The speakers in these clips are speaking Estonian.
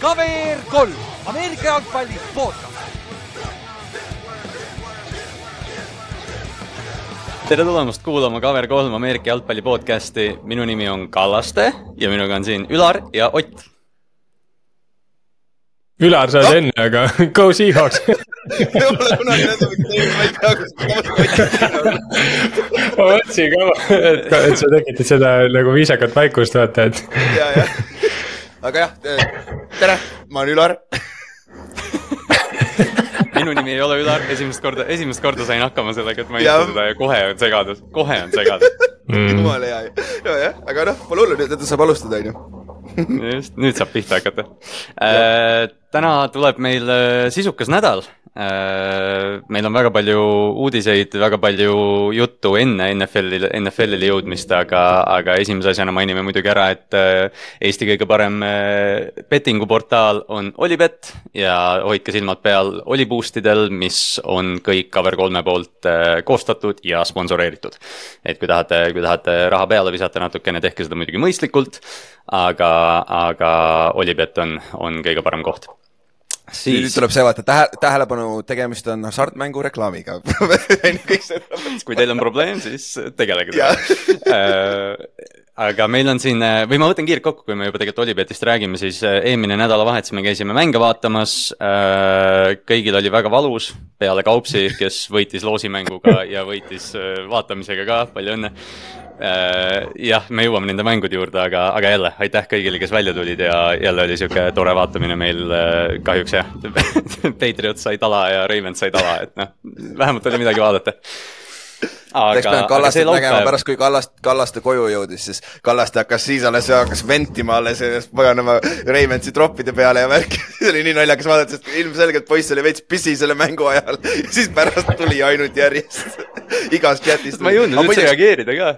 KVR kolm, Ameerika jalgpalli podcast. tere tulemast kuulama KVR3 Ameerika jalgpalli podcasti. minu nimi on Kallaste ja minuga on siin Ülar ja Ott. Ülar, sa oled no. enne, aga go Seahawks. Ei ole kunagi näinud teinud, ma ei tea, kus ma mõtlesin ka, et, et sa tegid seda nagu viisakat vaikust, vaata, et. ja, jah, aga jah, tere, ma olen Ülar. Minu nimi ei ole Ülar, esimest korda, esimest korda sain hakkama sellega, et ma ei ütle seda ja kohe on segadus, kohe on segadus. Mm.. jumala hea, nojah, aga noh, pole hullu, nüüd saab alustada, on ju just, nüüd saab pihta hakata äh,. täna tuleb meil äh, sisukas nädal. Meil on väga palju uudiseid, väga palju juttu enne NFL-i, NFL-ile jõudmist, aga, aga esimese asjana mainime muidugi ära, et äh, Eesti kõige parem äh, bettingu portaal on Olipet ja hoidke silmad peal Oliboost idel, mis on kõik Cover3 poolt äh, koostatud ja sponsoreeritud. et kui tahate, kui tahate raha peale visata natukene, tehke seda muidugi mõistlikult aga, aga Olipet on, on kõige parem koht siis.... nüüd tuleb see vaata tähe, tähelepanu, tegemist on hasartmängu reklaamiga kui teil on probleem, siis tegelege sellega. Äh, aga meil on siin, või ma võtan kiirelt kokku, kui me juba tegelikult Olipetist räägime, siis äh, eelmine nädalavahetus me käisime mänge vaatamas. Äh, kõigil oli väga valus, peale Kaupsi, kes võitis loosimänguga ja võitis vaatamisega ka, palju õnne. Äh, jah, me jõuame nende mängude juurde, aga, aga jälle aitäh kõigile, kes välja tulid ja jälle oli sihuke tore vaatamine meil. Äh, kahjuks jah Patriot sai tala ja Ravens sai tala, et noh, vähemalt oli midagi vaadata oleks pidanud Kallastet nägema pärast, kui Kallast, Kallaste koju jõudis, siis Kallaste hakkas siis alles, hakkas ventima alles paganama Reimentsi troppide peale ja värki. see oli nii naljakas vaadata, sest ilmselgelt poiss oli veits pisi selle mängu ajal. siis pärast tuli ainult järjest igast chat'ist. ma ei jõudnud üldse reageerida ka.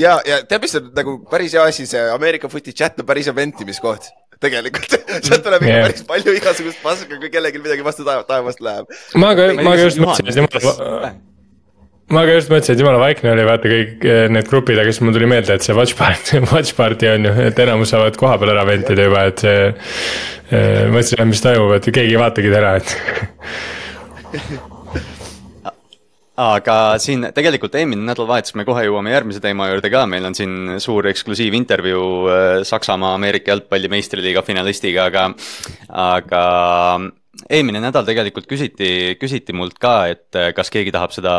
ja, ja tead, mis on nagu päris hea asi, see Ameerika footi chat on päris hea ventimiskoht tegelikult sealt tuleb ikka yeah. päris palju igasugust paska, kui kellelgi midagi vastu taevast läheb. ma ka, ma ka just mõtlesin, et jumala ma ka just mõtlesin, et jumala vaikne oli, vaata kõik eh, need grupid, aga siis mul tuli meelde, et see watch party, watch party on ju, et enamus saavad koha peal ära ventida juba, et see. Eh, mõtlesin, mis toimub, et keegi ei vaatagi täna, et aga siin tegelikult eelmine nädalavahetus me kohe jõuame järgmise teema juurde ka, meil on siin suur eksklusiivintervjuu eh, Saksamaa Ameerika jalgpalli meistriliiga finalistiga, aga, aga eelmine nädal tegelikult küsiti, küsiti mult ka, et äh, kas keegi tahab seda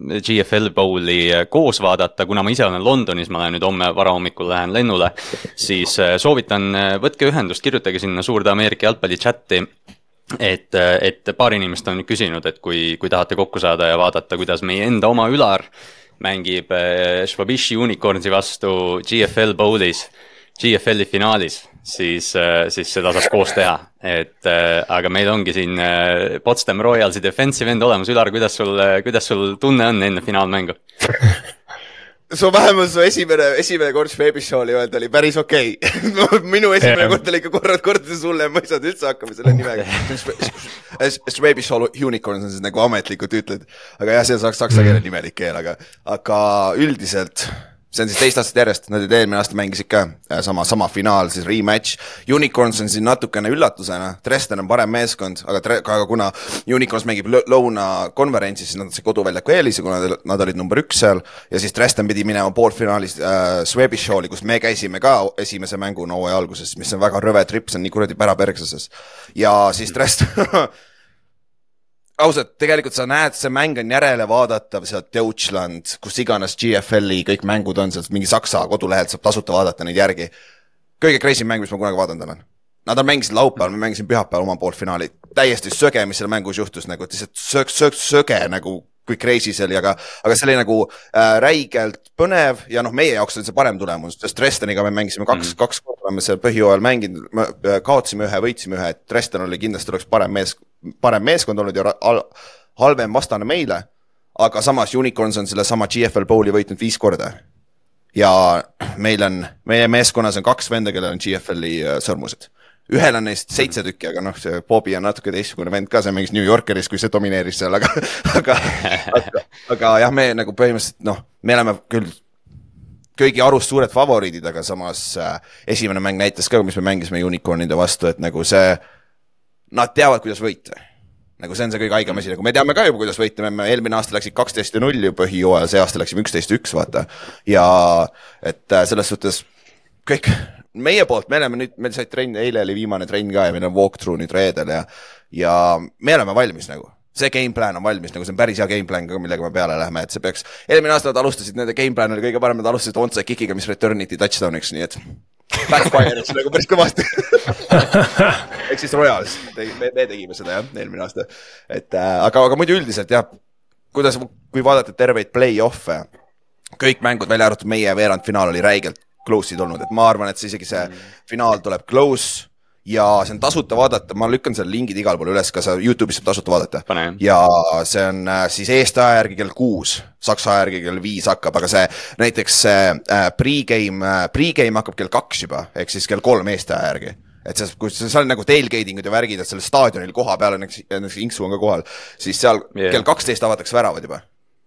GFL Bowli äh, koos vaadata, kuna ma ise olen Londonis, ma lähen nüüd homme varahommikul lähen lennule. siis äh, soovitan, võtke ühendust, kirjutage sinna suurde Ameerika jalgpalli chati et, et paar inimest on küsinud, et kui, kui tahate kokku saada ja vaadata, kuidas meie enda oma Ülar mängib Schwabishi Unicornsi vastu GFL Bowlis, GFL-i finaalis siis, äh, siis seda saab koos teha, et äh, aga meil ongi siin äh, Potsdam Royalsi defensive end olemas, Ülar, kuidas sul, kuidas sul tunne on enne finaalmängu? su vähemalt su esimene, esimene kord Schwabis show'l öelda oli päris okei. Okay. minu esimene yeah. kord oli ikka korrad kordades hullem, ma ei saanud üldse hakkama selle nimega. Schwabis show unicorns on siis nagu ametlikult ütled, aga jah, see on saksa keele nimelik keel, aga, aga üldiselt see on siis teist aastat järjest, nad eelmine aasta mängisid ka äh, sama, sama finaal, siis rematch. Unicorns on siin natukene üllatusena, Dresden on parem meeskond, aga, aga kuna Unicorns mängib lõunakonverentsis, siis nad said koduväljaku eelise, kuna nad olid number üks seal. ja siis Dresden pidi minema poolfinaalis äh, Swedish Show'li, kus me käisime ka esimese mänguna hooaja alguses, mis on väga rõve trip, see on nii kuradi pärapergseses. ja siis Dresden ausalt, tegelikult sa näed, see mäng on järelevaadatav sealt Deutschland, kus iganes GFL-i kõik mängud on, sealt mingi Saksa kodulehelt saab tasuta vaadata neid järgi. kõige crazy mäng, mis ma kunagi vaadanud olen. Nad on mängisid laupäeval, ma mängisin pühapäeval oma poolfinaali, täiesti söge, mis seal mängus juhtus nagu, et lihtsalt sög, sög, söge nagu kui crazy see oli, aga, aga see oli nagu äh, räigelt põnev ja noh, meie jaoks oli see parem tulemus, sest Dresdeniga me mängisime kaks mm, kaks korda oleme seal põhjooajal mänginud, äh, kaotasime ühe, võitsime ühe, et Dresden oli kindlasti oleks parem mees, parem meeskond olnud ja halvem vastane meile. aga samas Unicorns on sellesama GFL Bowli võitnud viis korda. ja meil on, meie meeskonnas on kaks venda, kellel on GFL-i äh, sõrmused ühel on neist seitse tükki, aga noh, see Bobi on natuke teistsugune vend ka, see mängis New Yorkeris, kui see domineeris seal, aga, aga, aga, aga jah, me nagu põhimõtteliselt noh, me oleme küll kõigi arust suured favoriidid, aga samas äh, esimene mäng näitas ka, mis me mängisime unicorn'ide vastu, et nagu see, nad teavad, kuidas võita nagu see on see kõige haigem asi, nagu me teame ka juba, kuidas võita, me eelmine aasta läksid kaksteist ja null ju põhijooajal, see aasta läksime üksteist ja üks, vaata. ja et äh, selles suhtes kõik meie poolt, me oleme nüüd, meil sai trenn, eile oli viimane trenn ka ja meil on walkthrough nüüd reedel ja, ja me oleme valmis nagu see game plan on valmis, nagu see on päris hea game plan ka, millega me peale läheme, et see peaks, eelmine aasta nad alustasid, nende game plan oli kõige parem, nad alustasid onside kick'iga, mis return iti touchdown'iks, nii et backfire'is nagu päris kõvasti. Ehk siis Royals, me, me tegime seda jah, eelmine aasta. et äh, aga, aga muidu üldiselt jah, kuidas, kui vaadata terveid play-off'e, kõik mängud, välja arvatud meie veerandfinaal oli räigelt close'id olnud, et ma arvan, et see isegi see finaal tuleb close ja see on tasuta vaadata, ma lükkan selle lingid igal pool üles, ka sa Youtube'is saab tasuta vaadata. ja see on äh, siis Eesti aja järgi kell kuus, Saksa aja järgi kell viis hakkab, aga see näiteks see äh, pre-game, äh, pre-game hakkab kell kaks juba, ehk siis kell kolm Eesti aja järgi et see, kui seal on nagu tailgating ud ja värgid, et sellel staadionil koha peal on näiteks, näiteks Inksu on ka kohal, siis seal yeah. kell kaksteist avatakse väravad juba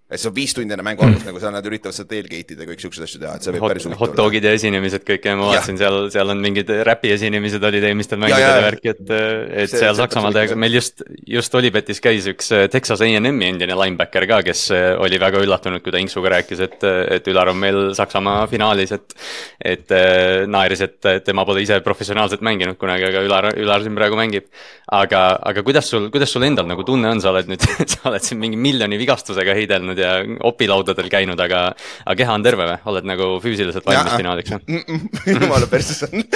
et see on viis tundi enne mängu algust mm. nagu seal nad üritavad seda tailgate ida ja kõik siuksed asju teha, et see võib hot, päris huvitav olla. hot dog'id ja esinemised kõik ja ma vaatasin seal, seal on mingid räpi esinemised olid eelmistel mängudel ja, värki, et, et see, seal Saksamaal täiega, meil just, just Olipetis käis üks äh, Texas A&M-i endine linebacker ka, kes äh, oli väga üllatunud, kui ta Inksuga rääkis, et, et Ülar on meil Saksamaa finaalis, et, et äh, naeris, et tema pole ise professionaalselt mänginud kunagi, aga Ülar, Ülar siin praegu mängib. aga, aga kuidas sul, kuidas sul endal nagu tunne on, sa oled nüüd sa oled siin mingi miljoni vigastusega heidelnud ja opilauda laudadel käinud, aga, aga keha on terve või, oled nagu füüsiliselt valmis finaaliks või? jumala perses on.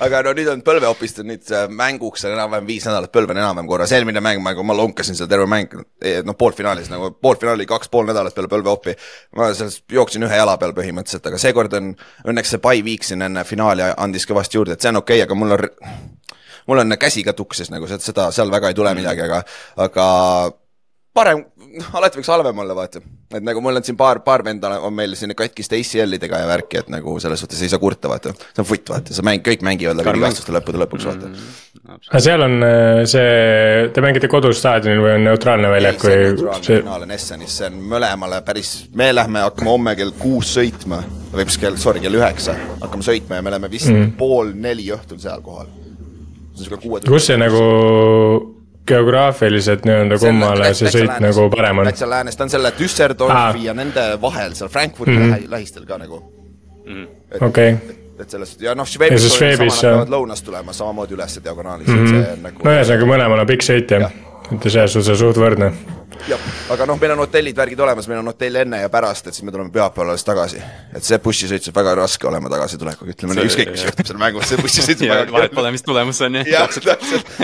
Aga no nüüd on põlveopist, nüüd mänguks on enam-vähem viis nädalat, põlv on enam-vähem korras, eelmine mäng, nagu ma lonkasin seda terve mäng, eh, noh, poolfinaalis nagu, poolfinaali kaks pool nädalat peale põlveopi. ma sellest jooksin ühe jala peal põhimõtteliselt, aga seekord on, õnneks see by week siin enne finaali andis kõvasti juurde, et see on okei okay,, aga mul on mul on käsi ka tuksis nagu seda, seal väga ei tule midagi, aga, aga parem, noh, alati võiks halvem olla, vaata. et nagu mul on siin paar, paar venda on meil siin katkiste ACL-idega ja värki, et nagu selles suhtes ei saa kurta, vaata. see on foot, vaata, sa mäng, kõik mängivad läbi vigastuste lõppude lõpuks, vaata mm,. aga seal on äh, see, te mängite kodusstaadionil või on neutraalne väljak või? neutraalne see... on Essenis, see on mõlemale päris, me lähme, hakkame homme kell kuus sõitma. või mis kell, sorry, kell üheksa hakkame sõitma ja me oleme vist mm. pool neli õhtul seal kohal. kus see nagu geograafiliselt nii-öelda kummale see sõit läänes, nagu parem on? täitsa läänes, ta on selle Düsseldorfi ja nende vahel seal Frankfurdi mm -hmm. lähistel ka nagu mm.. okei okay et sellest ja noh, Šveibis, Šveibis peavad lõunast tulema samamoodi üles diagonaalis mm, -hmm. see on nagu. no ühesõnaga mõlemal on pikk sõit jah ja., et selles suhtes on suht võrdne jah, aga noh, meil on hotellid, värgid olemas, meil on hotell enne ja pärast, et siis me tuleme pühapäeval alles tagasi. et see bussisõit saab väga raske olema tagasitulekuga, ütleme nii, ükskõik mis juhtub seal mängus, see bussisõit saab väga vahet pole, mis tulemus on ju. jah, täpselt.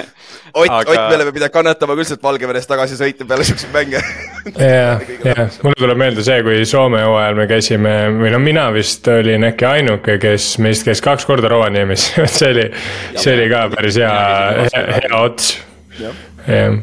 Ott aga..., Ott, me oleme pidanud kannatama küll sealt Valgevenest tagasi sõita peale siukseid mänge. jah, jah, mulle tuleb meelde see, kui Soome hooajal me käisime, või no mina vist olin äkki ainuke, kes meist käis kaks korda Rovaniemis see oli, see oli ka päris hea, hea, hea ots. jah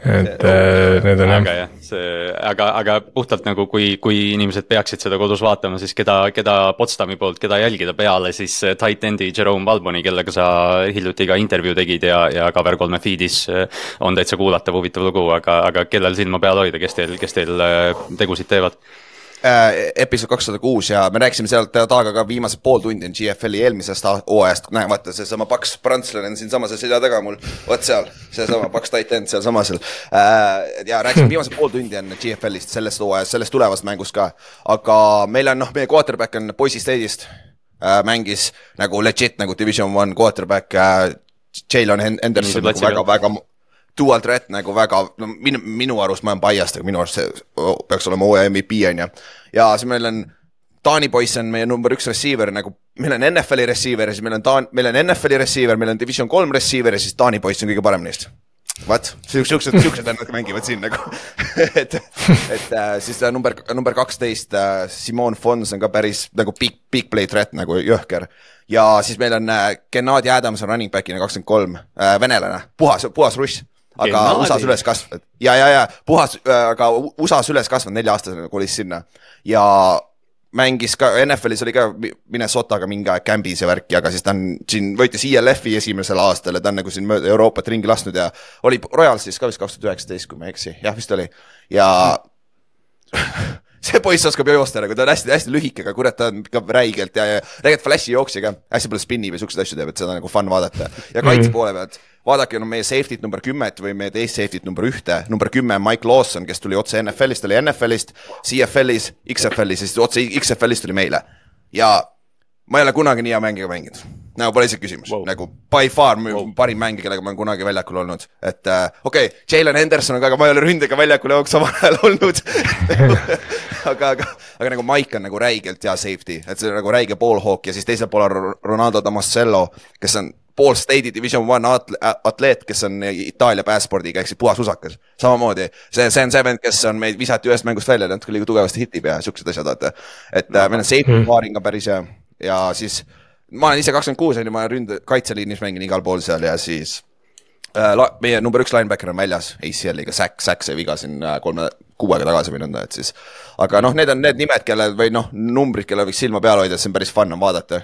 et äh, need on jah. see, aga, aga puhtalt nagu kui, kui inimesed peaksid seda kodus vaatama, siis keda, keda Potsdami poolt, keda jälgida peale siis äh, tight end'i Jerome Valboni, kellega sa hiljuti ka intervjuu tegid ja, ja Cover3 feed'is äh, on täitsa kuulatav, huvitav lugu, aga, aga kellel silma peal hoida, kes teil, kes teil tegusid teevad? Äh, episood kakssada kuus ja me rääkisime sealt taaga ka viimased pool tundi GFL-i eelmisest hooajast, näe vaata seesama paks prantslane on siinsamas selja taga mul, vot seal, seesama paks tight end sealsamas seal äh,. ja rääkisime viimased pool tundi on GFL-ist, sellest hooajast, sellest tulevast mängust ka, aga meil on noh, meie quarterback on Boise State'ist äh,, mängis nagu legit nagu division one quarterback äh,. Jalen Henderson nagu väga-väga dual threat nagu väga, no minu, minu arust ma olen biased, aga minu arust see peaks olema hooaja MVP on ju. ja siis meil on Taani poiss on meie number üks receiver nagu, meil on NFL-i receiver ja siis meil on Taan-, meil on NFL-i receiver, meil on division kolm receiver ja siis Taani poiss on kõige parem neist. What, siuksed, siuksed vennad mängivad siin nagu et, et äh, siis äh, number, number kaksteist äh,, Simon Fons on ka päris nagu big, big play threat nagu jõhker. ja siis meil on äh, Gennadi Adams on running back'ina kakskümmend kolm, äh, venelane, puhas, puhas russ aga USA-s üles kasvanud ja, ja, ja puhas, äh, aga USA-s üles kasvanud, nelja-aastasena kolis sinna. Ja mängis ka, NFL-is oli ka Minnesotaga mingi aeg kämbis ja värki, aga siis ta on siin, võitis ILF-i esimesel aastal ja ta on nagu siin mööda Euroopat ringi lasknud ja oli Royalsis ka vist kaks tuhat üheksateist, kui ma ei eksi, jah, vist oli. ja see poiss oskab joosta nagu, ta on hästi-hästi lühike, aga kurat, ta on ikka räigelt ja, ja tegelikult flash'i jooksja ka, hästi palju spinnib ja siukseid asju teeb, et seda on nagu fun vaadata. ja kaitse poole pealt, vaadake no meie safety't number kümmet või meie teist safety't number ühte, number kümme on Mike Lawson, kes tuli otse NFL-ist, oli NFL-ist, CFL-is, XFL-is ja siis otse XFL-ist tuli meile. ja ma ei ole kunagi nii hea mängija mänginud, nagu pole isegi küsimus wow., nagu by far wow. parim mängija, kellega ma olen kunagi väljakul olnud, et äh, okei okay,, Jalen Henderson on ka, aga ma ei ole ründega väljakul jooks samal ajal olnud aga, aga, aga nagu Mike on nagu räigelt hea safety, et see on nagu räige ballhawk ja siis teisel pool on Ronaldo Damascello, kes on Ball State'i Division One atle- atleet, kes on Itaalia pääspordiga ehk siis puhas usakas. samamoodi, see, on see vend, kes on meid visati ühest mängust välja, natuke liiga tugevasti hitib ja siuksed asjad, vaata. et no. meil on safety paaring ka päris hea ja siis ma olen ise kakskümmend kuus on ju, ma ründ-, kaitseliinis mängin igal pool seal ja siis äh,. Meie number üks linebacker on väljas ACL-iga, Zack, Zack sai viga siin äh, kolme, kuu aega tagasi või nõnda, et siis. aga noh, need on need nimed, kelle või noh, numbrid, kelle võiks silma peal hoida, see on päris fun on vaadata.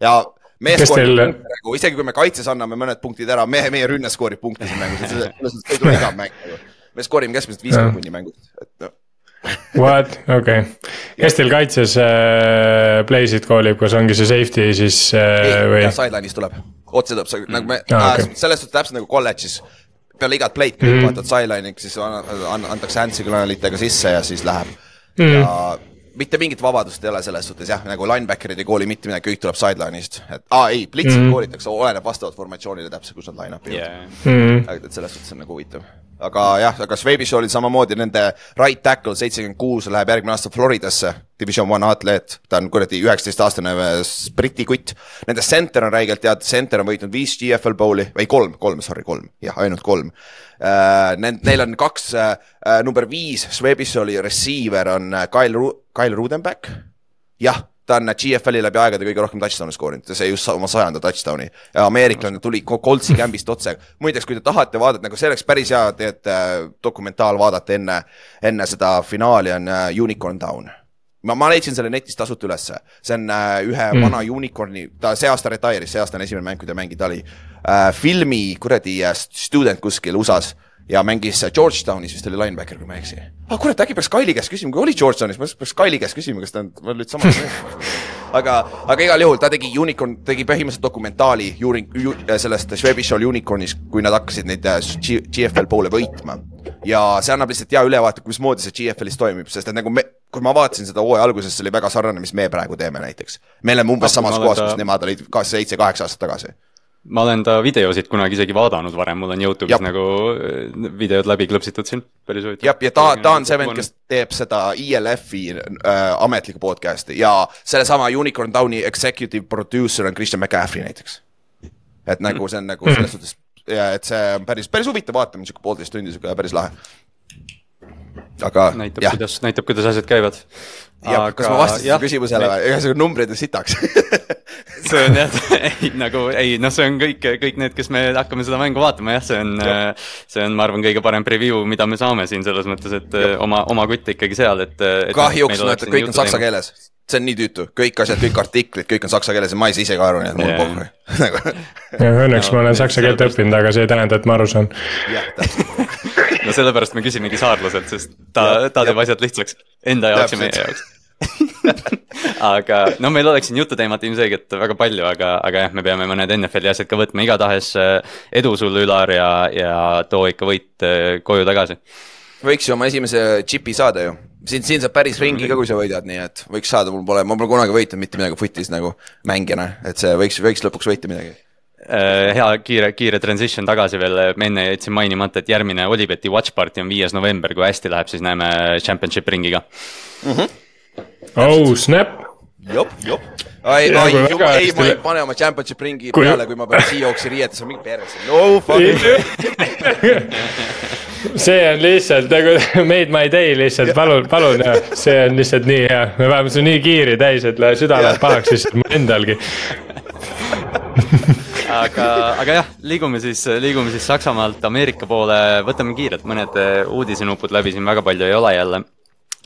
ja mees skoorib teil- nagu, isegi kui me kaitses anname mõned punktid ära, mehe, meie rünne skoorib punkte siin mängus, et selles mõttes ei tule igav mäng nagu. me skoorime keskmiselt viiskümmend punni mängust, et noh. What, okei okay., kes teil kaitses äh, play'sid koolib, kas ongi see safety siis äh, või ja? sideline'is tuleb, otse tuleb, nagu me Aa, ah,, okei. okay. selles suhtes täpselt nagu kolledžis. peale igat play'd mm. -hmm. vaatad sideline'iks, siis an- an- antakse handsignalitega sisse ja siis läheb mm.. ja mitte mingit vabadust ei ole selles suhtes jah, nagu linebacker'id ei kooli mitte midagi, kõik tuleb sideline'ist, et aa ei, blitsid mm koolitakse, oleneb vastavalt formatsioonile täpselt, kus nad line up ivad yeah.. Mm. et selles suhtes on nagu huvitav. Aga jah, aga Swabishaw'l samamoodi nende right tackle seitsekümmend kuus läheb järgmine aasta Floridasse. Division One atleet, ta on kuradi üheksateist aastane Briti kutt. Nende center on räigelt hea, center on võitnud viis GFL Bowli, ei kolm, kolm, sorry, kolm, jah, ainult kolm uh,. Need, neil on kaks uh,, number viis Swabishaw'li receiver on äh, Kyle Ru-, Kyle Rudenbeck. jah, ta on GFL-i läbi aegade kõige rohkem touchdown'e skoorinud, sai just oma sajanda touchdown'i. Ja ameeriklane tuli Coltsi kämbist otse. muideks, kui te tahate vaadata, nagu see oleks päris hea, tead äh, dokumentaal vaadata enne, enne seda finaali on äh, Unicorn Down. Ma, ma leidsin selle netist tasuta ülesse, see on äh, ühe mm. vana unicorn'i, ta see aasta retire'is, see aasta on esimene mäng, kui ta mängib, ta oli. Äh, filmi kuradi äh, student kuskil USA-s ja mängis äh, Georgetownis vist oli linebacker, kui ma ei eksi. ah kurat, äkki peaks Kyle'i käest küsima, kui oli Georgetownis, ma peaks Kyle'i käest küsima, kas ta on, olid samad meeled. aga, aga igal juhul ta tegi Unicorn, tegi põhimõtteliselt dokumentaali Uni- ju, sellest Schwäbischal Unicornis, kui nad hakkasid neid äh, G- GFL poole võitma. ja see annab lihtsalt hea ülevaate, mismoodi see GFL-is toimib, sest et nagu me, kui ma vaatasin seda hooaja alguses, see oli väga sarnane, mis me praegu teeme näiteks. me oleme umbes samas ma kohas, ta- kus nemad olid ka seitse-kaheksa aastat tagasi. Ma olen ta videosid kunagi isegi vaadanud varem, mul on Youtube'is Jap. nagu äh, videod läbi klõpsitud siin, päris huvitav. jah, ja ta, ta on see vend, kes teeb seda ELF-i äh, ametlikku podcast'i ja sellesama Unicorn Downi executive producer on Christian McCaffrey näiteks. et nagu see on nagu selles suhtes ja et see on päris, päris huvitav vaatamine, sihuke poolteist tundi, sihuke päris lahe. aga näitab, kuidas, näitab, kuidas asjad käivad. jah, kas ma vastasin su küsimusele või, ühesõnaga numbrid on sitaks see on jah, ei nagu ei noh, see on kõik, kõik need, kes me hakkame seda mängu vaatama jah, see on, see on, ma arvan, kõige parem preview, mida me saame siin selles mõttes, et ja. oma, oma kutt ikkagi seal, et, et. kahjuks, no et kõik on saksa keeles, see on nii tüütu, kõik asjad, kõik artiklid, kõik on saksa keeles ja ma ei saa ise ka aru, nii et mul Jaa. pohhu nagu ja õnneks ma olen saksa keelt õppinud, aga see ei tähenda, et ma aru saan. jah, täpselt, no sellepärast me küsimegi saarlaselt, sest ta ta teeb asjad lihtsaks enda jaoks ja meie jaoks aga no meil oleks siin jututeemat ilmselgelt väga palju, aga, aga jah, me peame mõned NFL-i asjad ka võtma, igatahes äh, edu sulle, Ülar, ja, ja too ikka võit äh, koju tagasi. võiks ju oma esimese džipi saada ju. siin, siin saab päris ringi ka, kui sa võidad, nii et võiks saada, mul pole, ma pole kunagi võitnud mitte midagi footis nagu mängijana, et see võiks, võiks lõpuks võita midagi. Äh, hea kiire, kiire transition tagasi veel, ma enne jätsin mainimata, et järgmine Olibeti watch party on viies november, kui hästi läheb, siis näeme championship ringiga. oh snap, jop, jop. ei, ei ei, ma ei pane oma championship ringi Kui- peale, kui ma pean Seahawksi riietes, mingi perse. no fuck. see on lihtsalt nagu made my day lihtsalt, palun, palun, see on lihtsalt nii hea, me paneme su nii kiiri täis, et süda läheb pahaks lihtsalt mul endalgi. aga, aga jah, liigume siis, liigume siis Saksamaalt Ameerika poole, võtame kiirelt mõned äh, uudisenupud läbi, siin väga palju ei ole jälle.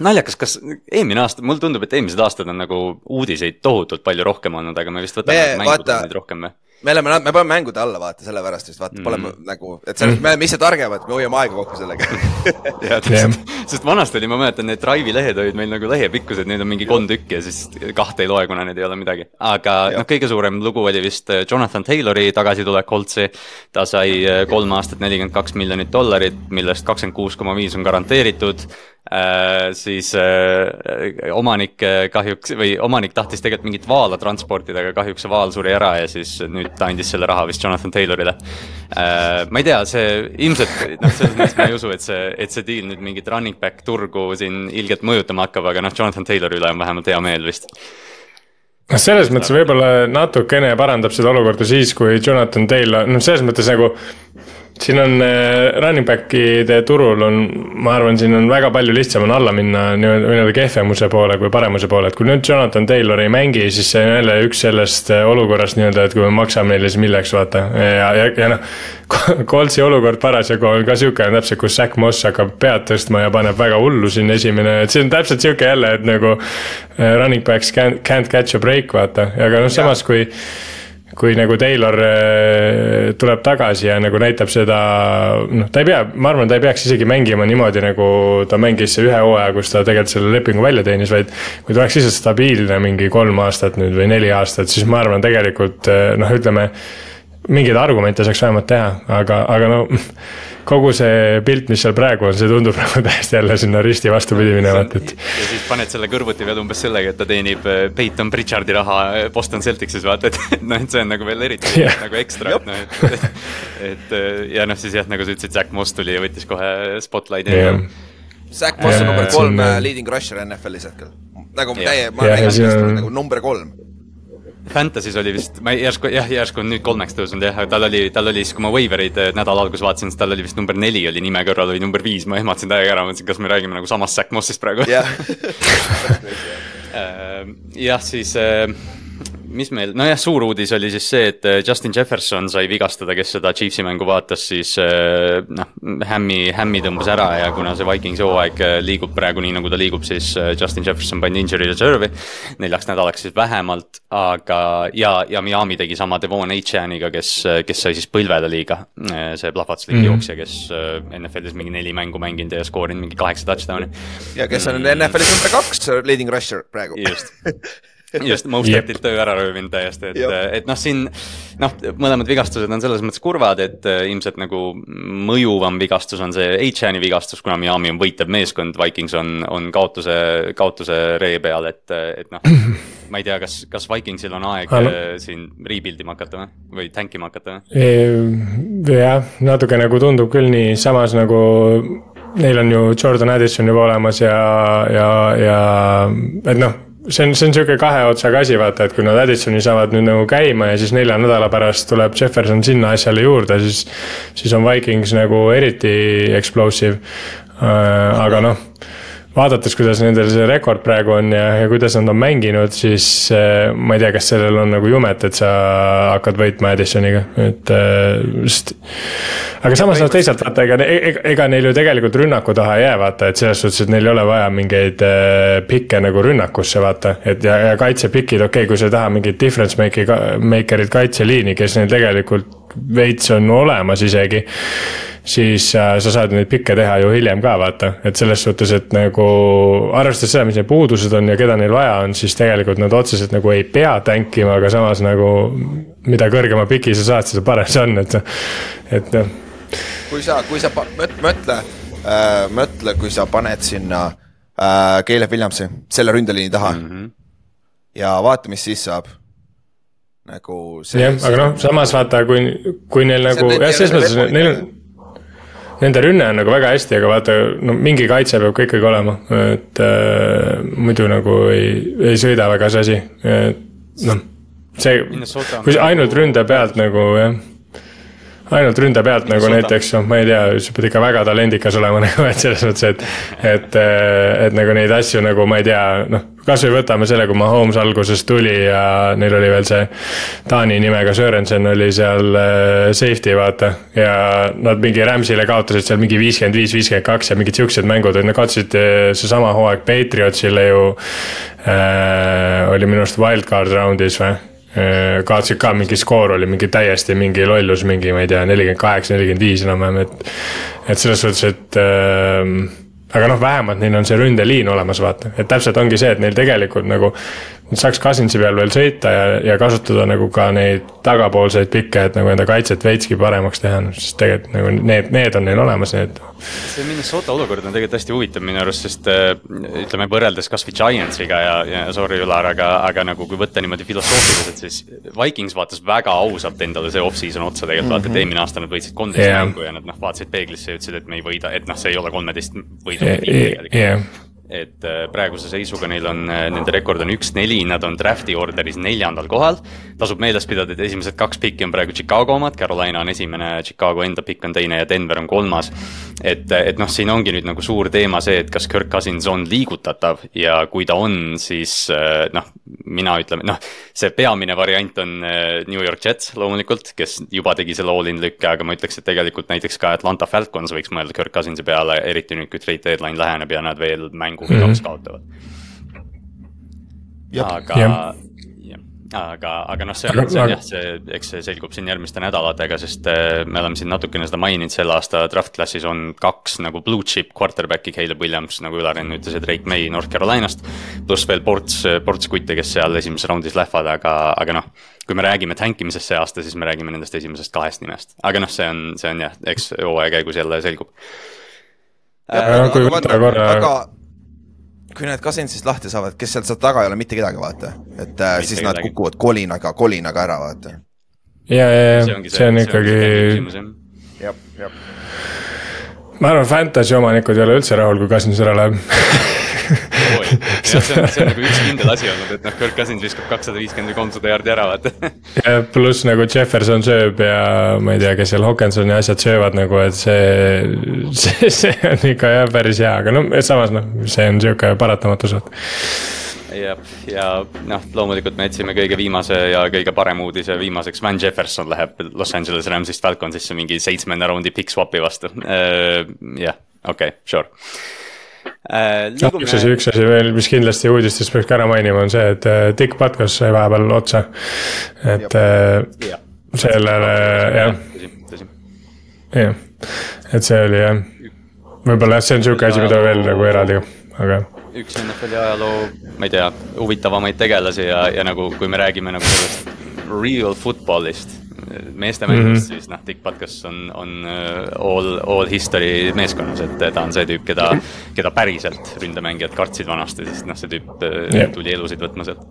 naljakas, kas eelmine aasta, mulle tundub, et eelmised aastad on nagu uudiseid tohutult palju rohkem olnud, aga me vist võtame Me- vaata- rohkem või? Me oleme, me paneme mängude alla, vaata sellepärast just vaata, pole mm. nagu, et sellest me oleme ise targemad, me hoiame aega kokku sellega. jah, täpselt, sest vanasti oli, ma mäletan, need Drive'i lehed olid meil nagu lehepikkused, neid on mingi kolm tükki ja siis kahte ei loe, kuna need ei ole midagi. aga noh, kõige suurem lugu oli vist äh, Jonathan Taylori tagasitulek Coltsi. ta sai äh, kolm aastat nelikümmend kaks miljonit dollarit, millest kakskümmend kuus koma viis on garanteeritud äh,. siis äh, omanik äh, kahjuks või omanik tahtis tegelikult mingit vaala transportida, aga kahjuks see vaal suri ära ja siis nüüd ta andis selle raha vist Jonathan Taylorile äh,. ma ei tea, see ilmselt noh, selles mõttes ma ei usu, et see, et see deal nüüd mingit running back turgu siin ilgelt mõjutama hakkab, aga noh, Jonathan Taylori üle on vähemalt hea meel vist. noh, selles mõttes võib-olla natukene parandab seda olukorda siis, kui Jonathan Taylor, noh, selles mõttes nagu siin on äh, running back'ide turul on, ma arvan, siin on väga palju lihtsam on alla minna nii-öelda kehvemuse poole kui paremuse poole, et kui nüüd Jonathan Taylor ei mängi, siis see on jälle üks sellest äh, olukorrast nii-öelda, et kui me maksame neile, siis milleks vaata. Ja, ja, ja noh. Coltsi olukord parasjagu on ka sihuke täpselt, kus Zack Moss hakkab pead tõstma ja paneb väga hullu siin esimene, et see on täpselt sihuke jälle, et nagu äh, running backs can't, can't catch a break vaata, aga noh, samas kui kui nagu Taylor äh, tuleb tagasi ja nagu näitab seda, noh, ta ei pea, ma arvan, ta ei peaks isegi mängima niimoodi, nagu ta mängis ühe hooaja, kus ta tegelikult selle lepingu välja teenis, vaid kui ta oleks lihtsalt stabiilne mingi kolm aastat nüüd või neli aastat, siis ma arvan, tegelikult äh, noh, ütleme mingeid argumente saaks vähemalt teha, aga, aga no kogu see pilt, mis seal praegu on, see tundub nagu täiesti jälle sinna risti vastupidi minevat, et ja siis paned selle kõrvuti veel umbes sellega, et ta teenib äh, Peyton Pritchardi raha äh, Boston Celticsis, vaata, et noh, et see on nagu veel eriti Jah. nagu ekstra, et noh, et, et, et äh, ja noh, siis jah, nagu sa ütlesid, Zack Moss tuli ja võttis kohe spotlight'i yeah.. Zack Moss on number see on- kolm äh, leading rusher NFL-is hetkel. nagu Jah. täie, ma olen siin näinud on- nagu number kolm. Fantasy's oli vist, ma järsku jah, järsku on nüüd kolmeks tõusnud jah, tal oli, tal oli siis, kui ma waiver'id äh, nädala alguses vaatasin, siis tal oli vist number neli oli nime kõrval oli number viis, ma ehmatasin täiega ära, mõtlesin, kas me räägime nagu samast Zack Mossist praegu. jah, Äh, siis äh, mis meil, nojah, suur uudis oli siis see, et äh, Justin Jefferson sai vigastada, kes seda Chiefsi mängu vaatas, siis äh, noh, Hämmi, Hämmi tõmbas ära ja kuna see Vikingsi hooaeg äh, liigub praegu nii, nagu ta liigub, siis Justin Jefferson pandi injury reserve'i neljaks nädalaks siis vähemalt, aga ja, ja Miami tegi sama Devon Achaniga, kes, kes sai siis põlvele liiga. see plahvatuslik mm. -hmm. jooksja, kes NFL-is mingi neli mängu mänginud ja skoorinud mingi kaheksa touchdown'i. ja kes on NFL-is number kaks leading rusher praegu. just, just, Mostetilt töö ära röövinud täiesti, et Jep., et noh, siin noh, mõlemad vigastused on selles mõttes kurvad, et äh, ilmselt nagu mõjuvam vigastus on see H-Ani vigastus, kuna Miami on võitev meeskond, Vikings on, on kaotuse, kaotuse ree peal, et, et noh, ma ei tea, kas, kas Vikingsil on aeg Aga- äh, siin rebuild ima hakata või, või tank ima hakata või? Jah, natuke nagu tundub küll nii, samas nagu neil on ju Jordan Addison juba olemas ja, ja, ja et noh, see on, see on sihuke kahe otsaga asi, vaata, et kui nad Addisoni saavad nüüd nagu käima ja siis nelja nädala pärast tuleb Jefferson sinna asjale juurde, siis, siis on Vikings nagu eriti explosive. aga noh vaadates, kuidas nendel see rekord praegu on ja, ja kuidas nad on mänginud, siis äh, ma ei tea, kas sellel on nagu jumet, et sa hakkad võitma Addisoniga, et äh, just. aga samas noh, teisalt vaata, ega, ega, ega neil ju tegelikult rünnaku taha ei jää, vaata, et selles suhtes, et neil ei ole vaja mingeid äh, pikke nagu rünnakusse, vaata, et ja, ja kaitsepikid, okei okay,, kui sa ei taha mingit difference maker'i, maker'it kaitseliini, kes neil tegelikult veits on olemas isegi siis äh, sa saad neid pikke teha ju hiljem ka vaata, et selles suhtes, et nagu arvestades seda, mis need puudused on ja keda neil vaja on, siis tegelikult nad otseselt nagu ei pea tänkima, aga samas nagu mida kõrgema piki sa saad, seda parem see on, et, et noh. kui sa, kui sa mõtle äh,, mõtle, kui sa paned sinna äh, Caleb Williamsi selle ründeliini taha mm. -hmm. ja vaata, mis siis saab. nagu see. jah, aga noh, samas vaata, kui, kui neil nagu jah, selles mõttes neil on Nende rünne on nagu väga hästi, aga vaata, no mingi kaitse peab ka ikkagi olema, et äh, muidu nagu ei, ei sõida väga see asi, et noh, see kui sa praegu- ainult ründe pealt nagu jah, ainult ründe pealt nagu Minnesota- näiteks noh, ma ei tea, sa pead ikka väga talendikas olema nagu, et selles mõttes, et et, et nagu neid asju nagu ma ei tea, noh, kasvõi võtame selle, kui Mahomes alguses tuli ja neil oli veel see Taani nimega Sörensen oli seal äh, safety vaata. Ja nad mingi Rams'ile kaotasid seal mingi viiskümmend viis, viiskümmend kaks ja mingid siuksed mängud, et nad kaotasid äh, seesama hooaeg Patriotsile ju äh, oli minu arust wildcard round'is või kaotasid ka mingi skoor oli mingi täiesti mingi lollus, mingi, ma ei tea, nelikümmend kaheksa, nelikümmend viis enam-vähem, et. et selles suhtes, et äh, aga noh, vähemalt neil on see ründeliin olemas, vaata, et täpselt ongi see, et neil tegelikult nagu saaks Cousinsi peal veel sõita ja, ja kasutada nagu ka neid tagapoolseid pikke, et nagu enda kaitset veitski paremaks teha, sest tegelikult nagu need, need on neil olemas, need. see Minnesota olukord on tegelikult hästi huvitav minu arust, sest äh, ütleme, võrreldes kasvõi Giantsiga ja, ja sorry, Ülar, aga, aga nagu kui võtta niimoodi filosoofiliselt, siis Vikings vaatas väga ausalt endale see off-season otsa tegelikult vaata, et mhm. eelmine aasta nad võitsid kolmteist yeah. mängu ja nad noh, vaatasid peeglisse ja ütlesid, et me ei võida, et noh, see ei ole kolmeteist võidu yeah, yeah et äh, praeguse seisuga neil on, äh, nende rekord on üks-neli, nad on draft'i orderis neljandal kohal. tasub meeles pidada, et esimesed kaks pikki on praegu Chicago omad, Carolina on esimene, Chicago enda pikk on teine ja Denver on kolmas. et, et noh, siin ongi nüüd nagu suur teema see, et kas Kirk Cousins on liigutatav ja kui ta on, siis äh, noh, mina ütlen, noh, see peamine variant on New York Jets loomulikult, kes juba tegi selle all-in lükke, aga ma ütleks, et tegelikult näiteks ka Atlanta Falcons võiks mõelda Kirk Cousinsi peale, eriti nüüd, kui trade deadline läheneb ja nad veel mängu mängu või kaks mhm. kaotavad. aga, aga, aga noh, see on, see on jah, see, eks see selgub siin järgmiste nädalatega, sest äh, me oleme siin natukene seda maininud, selle aasta draft class'is on kaks nagu blue chip quarterback'i, Caleb Williams, nagu Ülar enne ütles, ja Drake May North Carolinast. pluss veel ports, ports kutte, kes seal esimeses raundis lähevad, aga, aga noh, kui me räägime tänkimisest see aasta, siis me räägime nendest esimesest kahest nimest, aga noh, see on, see on jah, eks hooaja käigus jälle selgub. kui võtta korra aga kui need Cousinsist lahti saavad, kes sealt sealt taga ei ole mitte kedagi, vaata. et äh, siis nad kedagi. kukuvad kolinaga, kolinaga ära, vaata. ja, ja, ja see, see on ikkagi. jah, jah. ma arvan, Fantasy omanikud ei ole üldse rahul, kui Cousins ära läheb see on, see on nagu üks kindel asi olnud, et noh, Kirk Cousins viskab kakssada viiskümmend või kolmsada jaardi ära, vaata. ja pluss nagu Jefferson sööb ja ma ei tea, kes seal Hawkinson ja asjad söövad nagu, et see, see, see on ikka jah, päris hea, aga no samas noh, see on sihuke paratamatus, vaata jah, ja noh, loomulikult me jätsime kõige viimase ja kõige parem uudise viimaseks, Van Jefferson läheb Los Angeles Ramsist Falconsisse mingi seitsmenda raundi pick swap'i vastu uh,. jah, okei sure äh,. Liigume... üks asi, üks asi veel, mis kindlasti uudistest peaks ka ära mainima, on see, et äh, Dick Patkas sai vahepeal otsa. et äh, ja. sellele jah. jah, et see oli jah, võib-olla jah, see on sihuke asi, mida veel nagu eraldi, aga üks NFL-i ajaloo, ma ei tea, huvitavamaid tegelasi ja, ja nagu, kui me räägime nagu sellest real football'ist meeste mängust mm, -hmm. siis noh, Dick Butkus on, on äh, all, all history meeskonnas, et ta on see tüüp, keda, keda päriselt ründemängijad kartsid vanasti, sest noh, see tüüp yeah. Äh, tuli elusid võtma sealt.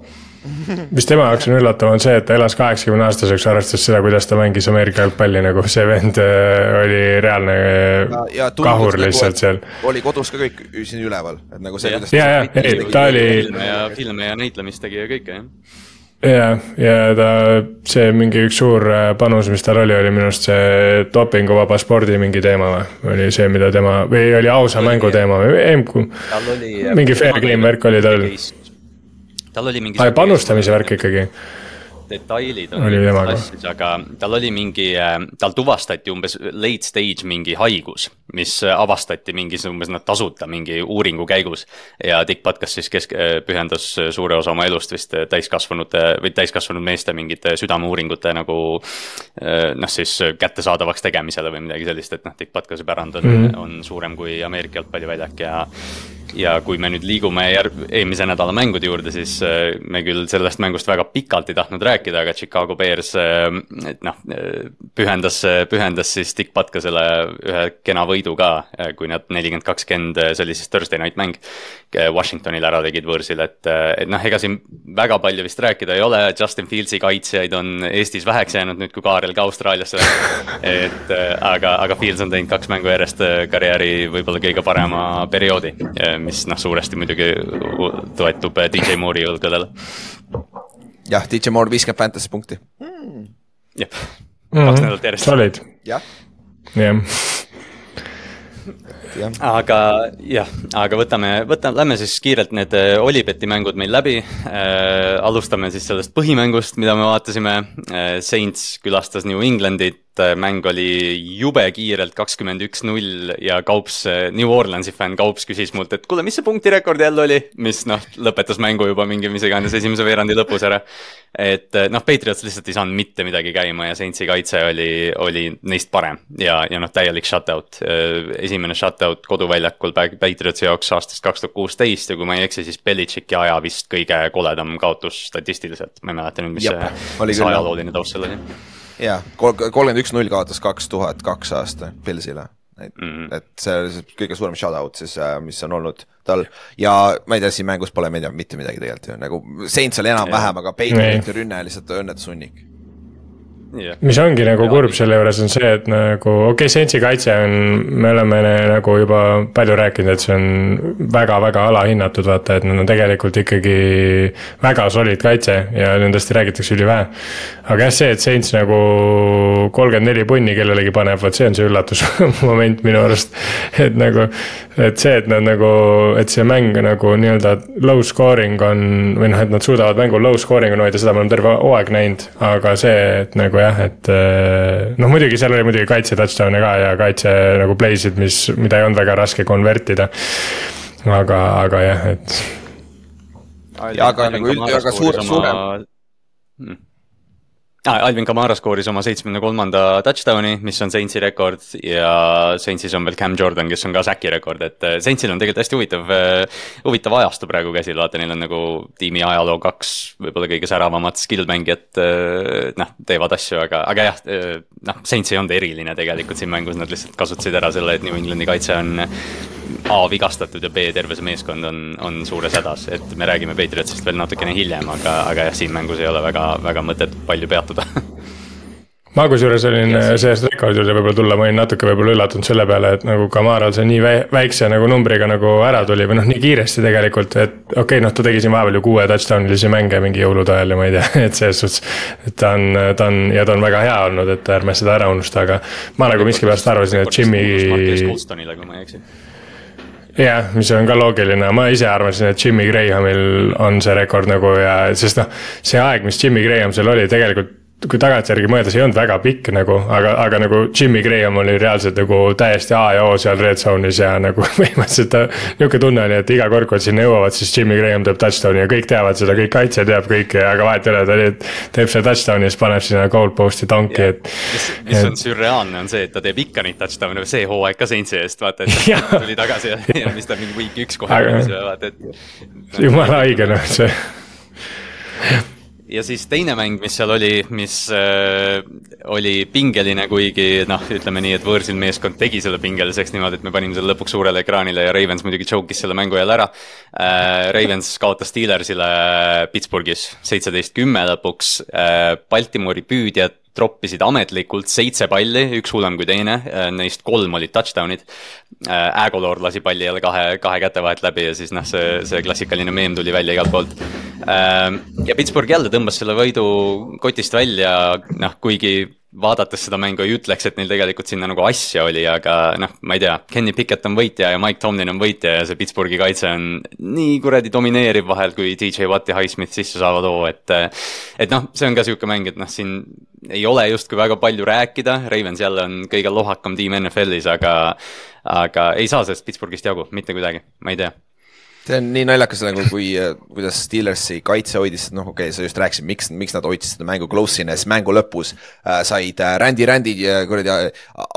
mis tema jaoks on üllatav, on see, et ta elas kaheksakümne aastaseks, arvestades seda, kuidas ta mängis Ameerika jalgpalli, nagu see vend äh, oli reaalne ja, ja kahur nagu lihtsalt seal. oli kodus ka kõik siin üleval, et nagu see. ja, ja, ei, ta oli. filme ja, filme ja näitlemist tegi ja kõike, jah ja, ja ta, see mingi üks suur äh, panus, mis tal oli, oli minu arust see dopinguvaba spordi mingi teema või? oli see, mida tema, või oli ausa oli, mängu teema või EM-ku? mingi fair game värk oli tal. tal oli mingi. panustamise värk ikkagi detailid on klassis, aga tal oli mingi, äh, tal tuvastati umbes late stage mingi haigus, mis avastati mingis umbes noh tasuta mingi uuringu käigus. ja Dick Patkas siis kesk-, äh, pühendas suure osa oma elust vist täiskasvanute või täiskasvanud meeste mingite südameuuringute nagu. Äh, noh, siis kättesaadavaks tegemisele või midagi sellist, et noh, Dick Patkase pärand on mm, -hmm. on suurem kui Ameerika jalgpalliväljak ja ja kui me nüüd liigume järg-, eelmise nädala mängude juurde, siis äh, me küll sellest mängust väga pikalt ei tahtnud rääkida, aga Chicago Bears, äh, noh, äh, pühendas, pühendas siis Dick Patkasele ühe kena võidu ka, kui nad nelikümmend, kakskümmend, see oli siis Thursday night mäng. Washingtonil ära tegid võõrsil, et, et noh, ega siin väga palju vist rääkida ei ole, Justin Fieldsi kaitsjaid on Eestis väheks jäänud nüüd, kui Kaarel ka Austraaliasse läks. et aga, aga Fields on teinud kaks mängu järjest karjääri võib-olla kõige parema perioodi mis noh, suuresti muidugi toetub äh, DJ Moore'i õlgadele. jah, DJ Moore viiskümmend fantasy punkti mm.. jah, kaks mm -hmm. nädalat järjest. Solid. jah. jah jah. aga jah, aga võtame, võtame, lähme siis kiirelt need äh, Olibeti mängud meil läbi äh,. alustame siis sellest põhimängust, mida me vaatasime äh,. Saints külastas New Englandit et äh, mäng oli jube kiirelt kakskümmend üks null ja Kaups, äh, New Orleansi fänn Kaups küsis mult, et kuule, mis see punktirekord jälle oli, mis noh, lõpetas mängu juba mingi mis iganes esimese veerandi lõpus ära. et noh, Patriots lihtsalt ei saanud mitte midagi käima ja Saintsi kaitse oli, oli neist parem ja, ja noh, täielik shutout. esimene shutout koduväljakul Patriotsi jaoks aastast kaks tuhat kuusteist ja kui ma ei eksi, siis Belichicki aja vist kõige koledam kaotus statistiliselt, ma ei mäleta nüüd, mis Jop, see, see ajalooline taust seal oli. Jah, kolmkümmend üks null kaotas kaks tuhat kaks aasta Pilsile. et mm, -hmm. et see oli kõige suurem shout-out siis, äh, mis on olnud tal. Ja ma ei tea, siin mängus pole, ma ei tea mitte midagi tegelikult ju, nagu Saints oli enam-vähem, aga Patrioti rünne lihtsalt õnnetushunnik yeah.. mis ongi nagu ja, kurb selle juures on see, et nagu okei okay,, Sensi kaitse on, me oleme nagu juba palju rääkinud, et see on väga-väga alahinnatud, vaata, et nad on tegelikult ikkagi väga solid kaitse ja nendest räägitakse ülivähe. aga jah, see, et Saints nagu kolmkümmend neli punni kellelegi paneb, vot see on see üllatusmoment minu arust. et nagu, et see, et nad nagu, et see mäng nagu nii-öelda low scoring on või noh, et nad suudavad mängul low scoring on hoida, seda me oleme terve hooaeg näinud, aga see, et nagu jah, et eh, noh, muidugi seal oli muidugi kaitse touchdown'e ka ja kaitse nagu play'sid, mis, mida ei olnud väga raske konvertida. aga, aga jah, et. ja aga nagu üld-, aga suur, suurem hmm ah,. Alvin Kamara skooris oma seitsmekümne kolmanda touchdown'i, mis on Saintsi rekord ja Saintsis on veel Cam Jordan, kes on ka säki rekord, et äh, Saintsil on tegelikult hästi huvitav, äh, huvitav ajastu praegu käsil, vaata, neil on nagu tiimi ajaloo kaks võib-olla kõige säravamat skill mängijat. Äh, noh, teevad asju, aga, aga jah, noh, Saints ei olnud eriline tegelikult siin mängus, nad lihtsalt kasutasid ära selle, et New Englandi kaitse on A vigastatud ja B terve see meeskond on, on suures hädas, et me räägime Patriotsist veel natukene hiljem, aga, aga jah, siin mängus ei ole väga, väga mõtet palju peatuda ma kusjuures olin sellest rekordi juurde võib-olla tulla, ma olin natuke võib-olla üllatunud selle peale, et nagu Kamaral see nii väikse nagu numbriga nagu ära tuli või noh, nii kiiresti tegelikult, et okei okay,, noh, ta tegi siin vahepeal ju kuue touchdown ilisi mänge mingi jõulude ajal ja ma ei tea, et selles suhtes. et ta on, ta on ja ta on väga hea olnud, et ärme seda ära unusta, aga ma nagu miskipärast arvasin, et Jimmy. kui ma ei eksi jah, mis on ka loogiline, ma ise arvasin, et Jimmy Grahamil on see rekord nagu ja, sest noh, see aeg, mis Jimmy Graham seal oli, tegelikult kui tagantjärgi mõelda, see ei olnud väga pikk nagu, aga, aga nagu Jimmy Graham oli reaalselt nagu täiesti A ja O seal red zone'is ja nagu põhimõtteliselt ta. nihuke tunne oli, et iga kord, kui nad sinna jõuavad, siis Jimmy Graham teeb touchdown'i ja kõik teavad seda, kõik kaitse teab kõike, aga vahet ei ole, ta teeb, teeb selle touchdown'i ja siis paneb sinna goal post'i tanki, et. mis, mis et... on sürreaalne, on see, et ta teeb ikka neid touchdown'e, see hooaeg ka Saintsi eest, vaata, et ta tuli tagasi ja, ja mis ta mingi week üks kohe aga... vaata, et. jumala haige noh, see ja siis teine mäng, mis seal oli, mis äh, oli pingeline, kuigi noh, ütleme nii, et võõrsil meeskond tegi selle pingeliseks niimoodi, et me panime selle lõpuks suurele ekraanile ja Ravens muidugi choke'is selle mängu jälle ära äh,. Ravens kaotas Steelersile Pittsburghis seitseteist kümme lõpuks äh,. Baltimori püüdjad troppisid ametlikult seitse palli, üks hullem kui teine, äh, neist kolm olid touchdown'id. Ägolor äh, lasi palli jälle kahe, kahe käte vahelt läbi ja siis noh, see, see klassikaline meem tuli välja igalt poolt. Äh, ja Pittsburgh jälle tõmbas selle võidu kotist välja, noh, kuigi vaadates seda mängu ei ütleks, et neil tegelikult sinna nagu asja oli, aga noh, ma ei tea, Kenny Pickett on võitja ja Mike Tomlin on võitja ja see Pittsburghi kaitse on nii kuradi domineeriv vahel, kui DJ Watt ja Highsmith sisse saavad hoo, et. et noh, see on ka sihuke mäng, et noh, siin ei ole justkui väga palju rääkida, Ravens jälle on kõige lohakam tiim NFL-is, aga. aga ei saa sellest Pittsburghist jagu, mitte kuidagi, ma ei tea see on nii naljakas nagu, kui, äh, kuidas Steelersi kaitse hoidis, noh, okei okay,, sa just rääkisid, miks, miks nad hoidsid seda mängu close'ina, siis mängu lõpus äh, said äh, Randy Randy äh, kuradi äh,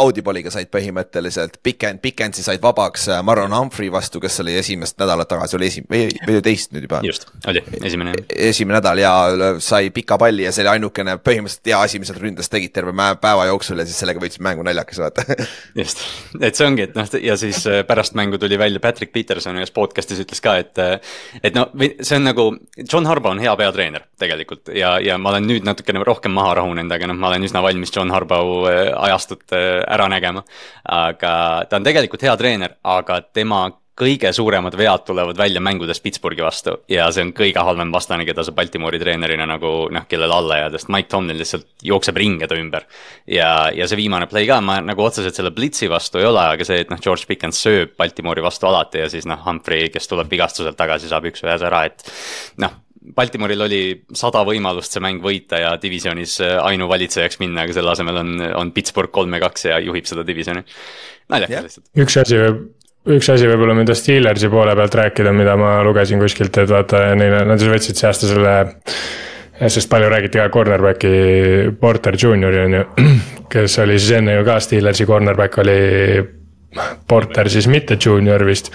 Audibliga said põhimõtteliselt Pikend, Pikendsi said vabaks äh, Marlon Humphrey vastu, kes oli esimest nädalat tagasi, oli esim-, või, või teist nüüd juba. just, oli esimene. E-, esimene nädal ja sai pika palli ja see oli ainukene põhimõtteliselt hea asi, mis nad ründas tegid terve päeva jooksul ja siis sellega võitsid mängu naljakas, vaata just, et see ongi, et noh, ja siis pärast mängu tuli välja Patrick Peterson ühes podcast'is ütles ka, et, et no see on nagu, John Harbo on hea peatreener tegelikult ja, ja ma olen nüüd natukene rohkem maha rahunenud, aga noh, ma olen üsna valmis John Harbo äh, ajastut äh, ära nägema. aga ta on tegelikult hea treener, aga tema kõige suuremad vead tulevad välja mängudes Pittsburghi vastu ja see on kõige halvem vastane, keda sa Baltimori treenerina nagu noh, kellele alla jääd, sest Mike Tomlin lihtsalt jookseb ringe ta ümber. ja, ja see viimane play ka, ma nagu otseselt selle blitsi vastu ei ole, aga see, et noh, George Pickens sööb Baltimori vastu alati ja siis noh, Humphrey, kes tuleb vigastuselt tagasi, saab üks-ühes ära, et noh Baltimoril oli sada võimalust see mäng võita ja divisjonis ainuvalitsejaks minna, aga selle asemel on, on Pittsburgh kolm ja kaks ja juhib seda divisjoni. naljakas lihtsalt. üks asi üks asi võib-olla, mida Steelersi poole pealt rääkida, mida ma lugesin kuskilt, et vaata neile, nad siis võtsid see aasta selle. sest palju räägiti ka cornerback'i Porter Juniori on ju, kes oli siis enne ju ka Steelersi cornerback oli. Porter siis mitte junior vist,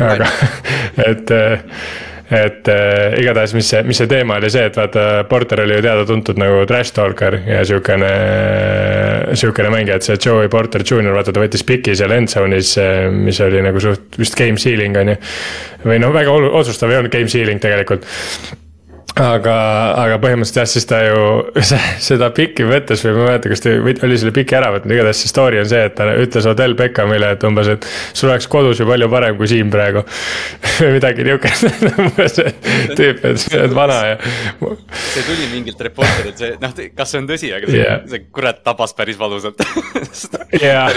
aga et et äh, igatahes, mis see, mis see teema oli see, et vaata, Porter oli ju teada-tuntud nagu trash talker ja siukene. Siukene mängija, et see Joey Porter Jr, vaata ta võttis piki seal end zone'is, mis oli nagu suht vist game sealing on ju. või noh, väga otsustav ei olnud game sealing tegelikult aga, aga põhimõtteliselt jah, siis ta ju seda piki võttes või ma ei mäleta, kas ta oli selle piki ära võtnud, igatahes see story on see, et ta ütles Odel Beckhamile, et umbes, et sul oleks kodus ju palju parem kui siin praegu. või midagi niukest, umbes tüüp, et sa oled vana ja. see tuli mingilt reporterilt, see noh, kas see on tõsi, aga see, yeah. see kurat tabas päris valusalt. jaa,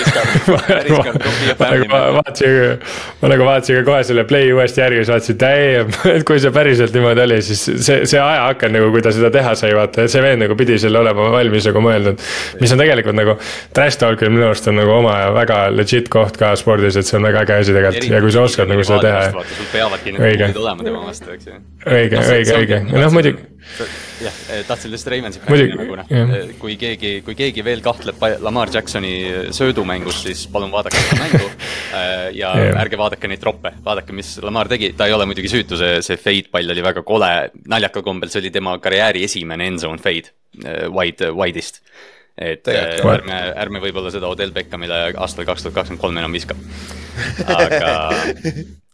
ma vaatasin, ma nagu vaatasin ka kohe selle play uuesti järgi, siis vaatasin, damn, et kui see päriselt niimoodi oli, siis see see ajaaken nagu, kui ta seda teha sai, vaata, et see vend nagu pidi selle olema valmis nagu mõeldud. mis on tegelikult nagu, trash talk'il minu arust on nagu oma väga legit koht ka spordis, et see on väga äge asi tegelikult ja kui sa oskad nagu seda teha. sul peavadki need kuulid olema tema vastu, eks ju. Õige, õige, õige, noh muidugi jah, eh, tahtsin lihtsalt Raimonsi rääkida nagu noh, eh, kui keegi, kui keegi veel kahtleb Lamar Jacksoni söödumängus, siis palun vaadake seda mängu. Eh, ja yeah. ärge vaadake neid troppe, vaadake, mis Lamar tegi, ta ei ole muidugi süütu, see, see fade pall oli väga kole, naljakal kombel, see oli tema karjääri esimene end-zone fade, wide, wide'ist et Tegelikult, ärme, ärme võib-olla seda Odell Beckhamile aastal kaks tuhat kakskümmend kolm enam viska. aga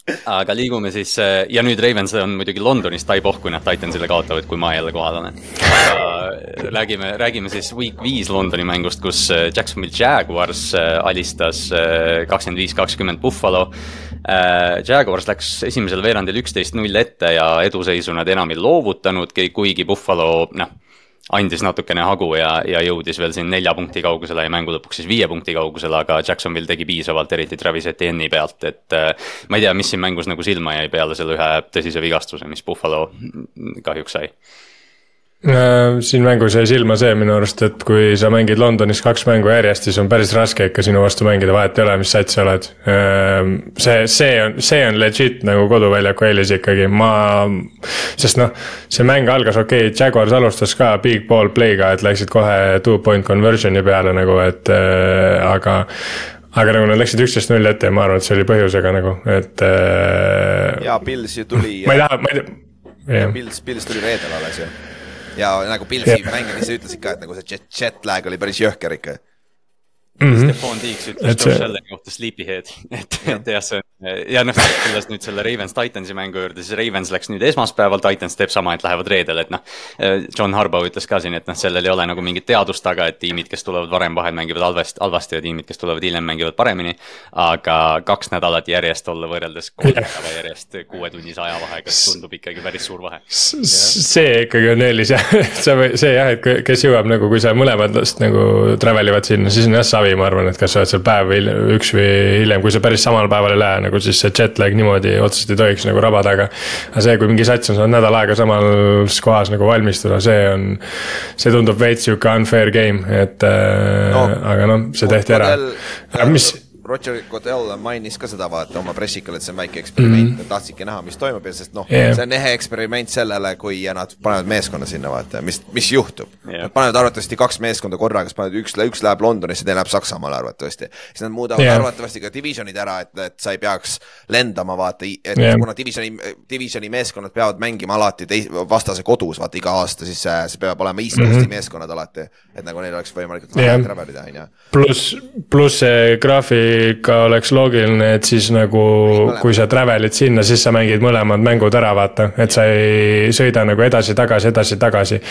aga liigume siis äh, ja nüüd Ravens on muidugi Londonis, ta ei pohku, nad Titansile kaotavad, kui ma jälle kohal olen. aga äh, räägime, räägime siis week viis Londoni mängust, kus äh, Jacksonville Jaguars alistas kakskümmend viis, kakskümmend Buffalo. Jaguars läks esimesel veerandil üksteist null ette ja eduseisu nad enam ei loovutanudki, kuigi Buffalo noh andis natukene hagu ja, ja jõudis veel siin nelja punkti kaugusele ja mängu lõpuks siis viie punkti kaugusele, aga Jacksonville tegi piisavalt, eriti Travis Etienne'i pealt, et äh,. ma ei tea, mis siin mängus nagu silma jäi peale selle ühe tõsise vigastuse, mis Buffalo kahjuks sai siin mängus jäi silma see minu arust, et kui sa mängid Londonis kaks mängu järjest, siis on päris raske ikka sinu vastu mängida, vahet ei ole, mis sats sa oled. Äh, see, see on, see on legit nagu koduväljaku eelis ikkagi, ma, sest noh, see mäng algas okei okay,, Jaguars alustas ka big ball play'ga, et läksid kohe two point conversion'i peale nagu, et äh, aga aga nagu nad läksid üksteist null ette ja ma arvan, et see oli põhjusega nagu, et äh,. ja Pils ju tuli. ma ei taha, ma ei tea. Pils, Pils tuli reedel alles ju ja nagu Pilsi mängides ütlesid ka, et nagu see jet, jet lag oli päris jõhker ikka mm. -hmm. Stefan Tiiks ütles Josh Alleni kohta sleepyhead, et, et jah, see on ja noh, tulles nüüd selle Ravens Titansi mängu juurde, siis Ravens läks nüüd esmaspäeval, Titans teeb sama, et lähevad reedel, et noh. John Harbaugh ütles ka siin, et noh, sellel ei ole nagu mingit teadust taga, et tiimid, kes tulevad varem vahel mängivad halvasti, halvasti ja tiimid, kes tulevad hiljem mängivad paremini. aga kaks nädalat järjest olla võrreldes kolme päeva järjest kuuetunnise ajavahega tundub ikkagi päris suur vahe. see ikkagi on eelis jah, see, see jah, et kes jõuab nagu, kui sa mõlemad nagu travel ivad sinna, siis on jah savi ravi, ma arvan, et kas sa oled seal päev või üks või hiljem, kui sa päris samal päeval ei lähe, nagu siis see jet lag niimoodi otseselt ei tohiks nagu rabada, aga. aga see, kui mingi sats on saanud nädal aega samas kohas nagu valmistuda, see on, see tundub veits sihuke unfair game, et äh, no, aga noh, see tehti ära. aga mis Roger Godel mainis ka seda vaata oma pressikal, et see on väike eksperiment mm, -hmm. tahtsidki näha, mis toimub ja sest noh yeah., see on ehe eksperiment sellele, kui nad panevad meeskonna sinna vaata, mis, mis juhtub yeah.. Nad panevad arvatavasti kaks meeskonda korraga, siis panevad üks, üks läheb Londonisse, teine läheb Saksamaale arvatavasti. siis nad muudavad yeah. arvatavasti ka divisionid ära, et, et sa ei peaks lendama vaata, et yeah. kuna divisioni, divisioni meeskonnad peavad mängima alati tei-, vastase kodus vaata iga aasta, siis see, see peab olema East Coast'i mm -hmm. meeskonnad alati. et nagu neil oleks võimalik yeah. travel ida, on ju. pluss, pluss see graafi ikka oleks loogiline, et siis nagu, kui sa travel'id sinna, siis sa mängid mõlemad mängud ära, vaata, et sa ei sõida nagu edasi-tagasi, edasi-tagasi.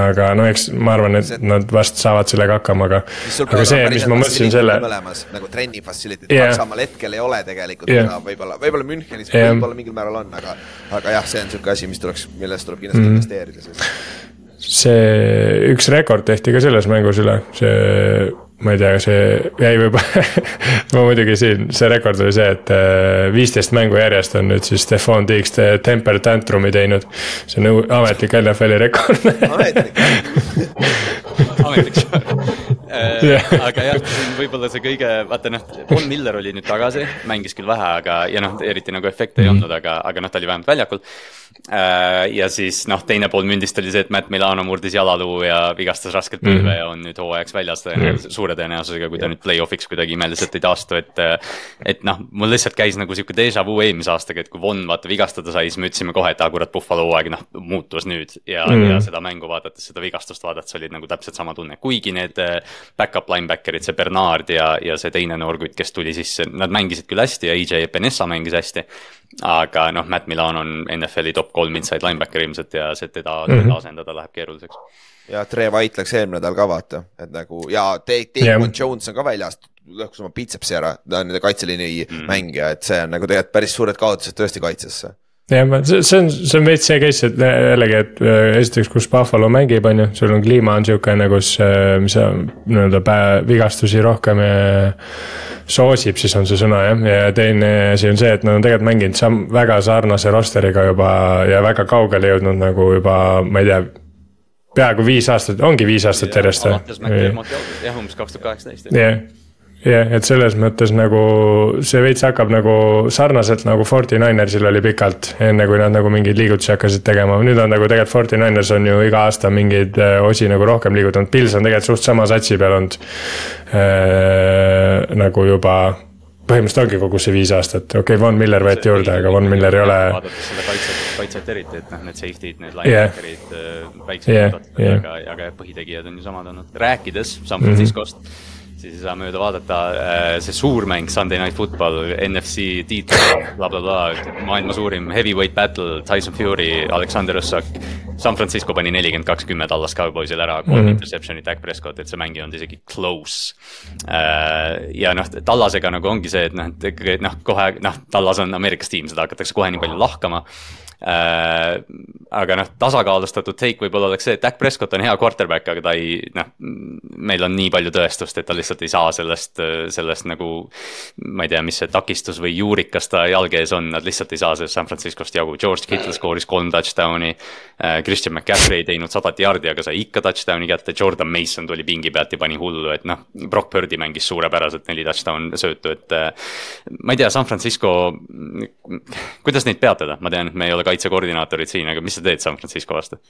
aga no eks ma arvan, et nad vast saavad sellega hakkama, aga, aga see, mis ma mõtlesin selle. nagu trenni facility'd yeah. Saksamaal hetkel ei ole tegelikult yeah., võib-olla, võib-olla Münchenis yeah. võib-olla mingil määral on, aga, aga jah, see on sihuke asi, mis tuleks, millesse tuleb kindlasti mm -hmm. investeerida siis see üks rekord tehti ka selles mängus üle, see, ma ei tea, see jäi võib-olla ma muidugi siin, see rekord oli see, et äh, viisteist mängu järjest on nüüd siis Stefan Tiiks temper tantrumi teinud. see on ametlik NFL-i rekord. Ametlik ametlik yeah. Äh, aga jah, võib-olla see kõige, vaata noh, Von Miller oli nüüd tagasi, mängis küll vähe, aga, ja noh, eriti nagu efekte mm -hmm. ei mhm. olnud, aga, aga noh, ta oli vähemalt väljakul Äh, ja siis noh, teine pool mündist oli see, et Matt Milano murdis jalaluu ja vigastas raskelt põlve mm -hmm. ja on nüüd hooajaks väljas tõenäoliselt, suure tõenäosusega, kui ta nüüd play-off'iks kuidagi imeliselt ei taastu, et. et noh, mul lihtsalt käis nagu sihuke déjà vu eelmise aastaga, et kui Von vaata vigastada sai, siis me ütlesime kohe, et aa kurat, Buffalo hooaeg noh muutus nüüd. ja mm, -hmm. ja seda mängu vaadates, seda vigastust vaadates oli nagu täpselt sama tunne, kuigi need äh, back-up linebacker'id, see Bernard ja, ja see teine noor kutt, kes tuli sisse, nad mängisid küll hästi ja EJ Penessa mängis hästi aga noh, Matt Milan on NFL-i top kolm inside linebacker ilmselt ja see teda mm -hmm. asendada läheb keeruliseks. ja Tre White läks eelmine nädal ka vaata, et nagu ja Dave yeah. Jones on ka väljas, lõhkus oma bitsepsi ära, ta on nende kaitseliini mm -hmm. mängija, et see on nagu tegelikult päris suured kaotused tõesti kaitsesse jah, see, see on, see on veits see case, et jällegi, et äh, esiteks, kus Buffalo mängib, on ju, sul on kliima on siukene, kus, äh, mis nii-öelda vigastusi rohkem ja soosib, siis on see sõna jah, ja teine asi on see, et nad on tegelikult mänginud sam-, väga sarnase roster'iga juba ja väga kaugele jõudnud nagu juba, ma ei tea peaaegu viis aastat, ongi viis aastat järjest või? jah, umbes kaks tuhat kaheksateist. jah, jah, et selles mõttes nagu see veits hakkab nagu sarnaselt nagu Forty Ninersil oli pikalt, enne kui nad nagu mingeid liigutusi hakkasid tegema, nüüd on nagu tegelikult Forty Niners on ju iga aasta mingeid äh, osi nagu rohkem liigutanud, Pils on tegelikult suht sama satsi peal olnud äh,. nagu juba põhimõtteliselt ongi kogu see viis aastat, okei okay,, Von Miller võeti juurde, aga Von Miller ei ole. vaadates seda kaitset, kaitset eriti, et noh, need safety'd, need linebacker'id yeah., äh, väiksed yeah, yeah. aga, aga põhitegijad on ju samad olnud. rääkides San Franciscost mm, -hmm siis ei saa mööda vaadata äh, see suur mäng Sunday Night Football, NFC tiitel bla, bla, blablabla, maailma suurim heavyweight battle, Tyson Fury, Aleksander Õssak. San Francisco pani nelikümmend kakskümmend Dallas Cowboysil ära, kolm mm -hmm. interception'it, Dak Prescott, et see mäng ei olnud isegi close. Äh, ja noh, Tallasega nagu ongi see, et noh, et ikkagi noh, kohe noh, Tallas on Ameerikas tiim, seda hakatakse kohe nii palju lahkama Äh, aga noh, tasakaalustatud take võib-olla oleks see, et Dak Prescott on hea quarterback, aga ta ei noh, meil on nii palju tõestust, et ta lihtsalt ei saa sellest, sellest nagu. ma ei tea, mis see takistus või juurikas ta jalge ees on, nad lihtsalt ei saa sellest San Franciscost jagu, George Kittle skooris kolm touchdown'i. Äh, Christian McCaffrey ei teinud sadat jardi, aga sai ikka touchdown'i kätte, Jordan Mason tuli pingi pealt ja pani hullu, et noh. Brock Purdy mängis suurepäraselt neli touchdown söötu, et äh, ma ei tea, San Francisco, kuidas neid peatada, ma tean, et me ei ole kaitsekoordinaatorid siin, aga mis sa teed San Francisco vastu?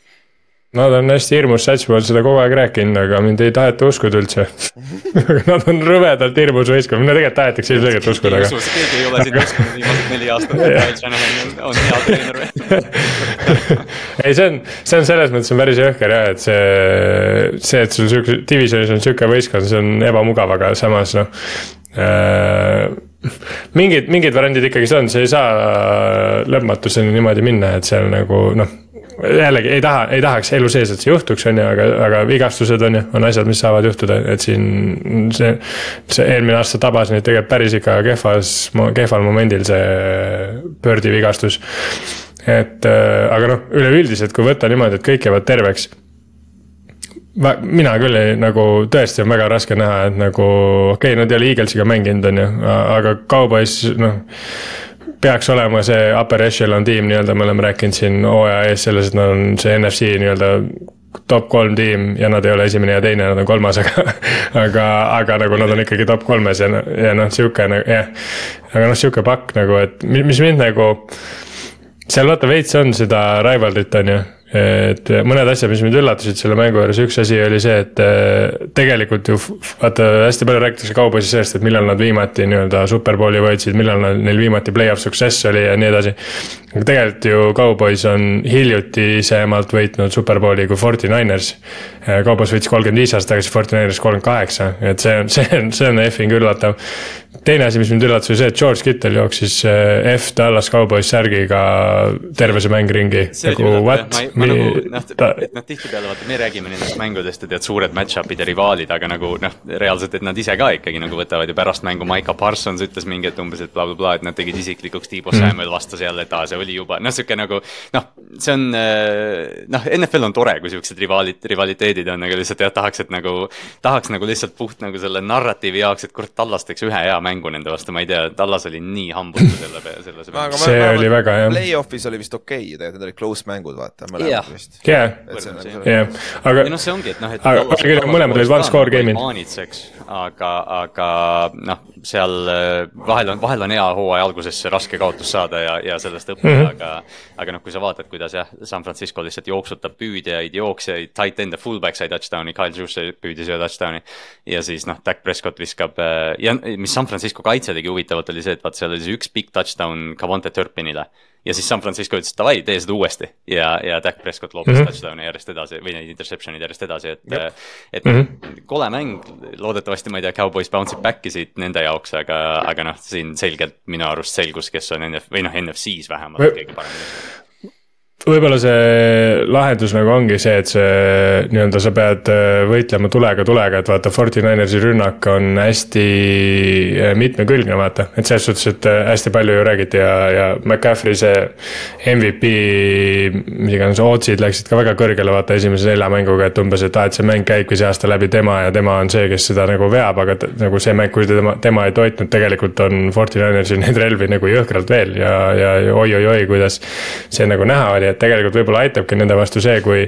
Nad on hästi hirmus sats, ma olen seda kogu aeg rääkinud, aga mind ei taheta uskuda üldse Nad on rõvedalt hirmus võistkond, no tegelikult tahetakse ilmselgelt uskuda, aga. keegi ei ole sind uskunud viimased neli aastat, et Kyle Shanahan on hea treener ei, see on, see on selles mõttes on päris jõhker jah, et see, see, et sul sihuke, divisionis on sihuke võistkond, see on ebamugav, aga samas noh äh, mingid, mingid variandid ikkagi see on, see ei saa lõpmatuseni niimoodi minna, et seal nagu noh. Jällegi ei taha, ei tahaks elu sees, et see juhtuks, on ju, aga, aga vigastused on ju, on asjad, mis saavad juhtuda, et siin see. see eelmine aasta tabas neid tegelikult päris ikka kehvas, kehval momendil see Birdi vigastus. et äh, aga noh, üleüldiselt, kui võtta niimoodi, et kõik jäävad terveks mina küll ei, nagu tõesti on väga raske näha, et nagu okei okay,, nad ei ole Eaglesiga mänginud, on ju, aga Cowboys noh. Peaks olema see upper echelon tiim nii-öelda, me oleme rääkinud siin hooaja ees selles, et nad on see NFC nii-öelda top kolm tiim ja nad ei ole esimene ja teine, nad on kolmas, aga, aga, aga nagu nad on ikkagi top kolmes ja, ja noh, sihuke nagu jah. aga noh, sihuke pakk nagu, et mis mind nagu seal vaata veits on seda rivalrit on ju et mõned asjad, mis mind üllatasid selle mängu juures, üks asi oli see, et äh, tegelikult ju vaata hästi palju räägitakse kauboisi sellest, et millal nad viimati nii-öelda superbowli võitsid, millal neil viimati play-off success oli ja nii edasi. aga tegelikult ju Cowboys on hiljutisemalt võitnud superbowli kui Forty Niners. Äh, Cowboys võitis kolmkümmend viis aastat tagasi, Forty Niners kolmkümmend kaheksa, et see on, see on, see on effing üllatav teine asi, mis mind üllatas, oli see, et George Kittel jooksis äh, F Dallas Cowboys särgiga terve see mäng ringi. nagu what? Ma nagu noh, et noh, tihtipeale vaata, me räägime nendest mängudest, et, et suured match-up'id ja rivaalid, aga nagu noh, reaalselt, et nad ise ka ikkagi nagu võtavad ju pärast mängu, Maiko Parsons ütles mingi, et umbes, et blablabla bla, bla, et nad tegid isiklikuks, Tiibo mm. Samuel vastas jälle, et aa, see oli juba, noh, sihuke nagu noh, see on äh, noh, NFL on tore, kui siuksed rivaalid, rivaliteedid on, aga lihtsalt jah, tahaks, et nagu, tahaks nagu lihtsalt puht nagu selle narratiivi jaoks, et kurat, Tallas teeks ühe hea mängu nende vastu, ma ei tea, Tallas oli nii hambutu selle, selle, selle. see oli väga jah. Play-off'is oli vist okei okay,, tegelikult need olid close mängud, vaata, mõlemad vist. Jah, jah, aga. noh, see ongi, et noh, et. aga mõlemad olid one score game'id. maanitseks, aga, aga noh, seal äh, vahel on, vahel on hea hooaja alguses raske kaotus saada ja, ja sellest õppida mm, -hmm. aga. aga noh, kui sa vaatad, kuidas jah, San Francisco lihtsalt jooksutab püüdjaid, jooksjaid, tight end'e, fullback sai touchdown'i, Kyle Juice püüdis ühe touchdown'i. ja siis noh, Dak Prescott viskab äh, ja mis San Francisco kaitse tegi huvitavalt, oli see, et vaat seal oli see üks big touchdown Cavante Turpinile ja siis San Francisco ütles davai, tee seda uuesti ja, ja Dak Prescott loobus mm -hmm. touchdown'i järjest edasi või neid interception'id järjest edasi, et. et mm -hmm. kole mäng, loodetavasti ma ei tea, Cowboys bounce ib back'i siit nende jaoks, aga, aga noh, siin selgelt minu arust selgus, kes on NF või noh, NFC-s vähemalt või... kõige parem võib-olla see lahendus nagu ongi see, et see nii-öelda sa pead äh, võitlema tulega tulega, et vaata, Forty Ninersi rünnak on hästi äh, mitmekülgne, vaata. et selles suhtes, et äh, hästi palju ju räägiti ja, ja McCaffrey see MVP, mis iganes, ootsid läksid ka väga kõrgele, vaata esimese nelja mänguga, et umbes, et aa, et see mäng käibki see aasta läbi tema ja tema on see, kes seda nagu veab, aga nagu see mäng, kui tema, tema ei toitnud, tegelikult on Forty Ninersil neid relvi nagu jõhkralt veel ja, ja oi-oi-oi, kuidas see nagu näha oli et tegelikult võib-olla aitabki nende vastu see, kui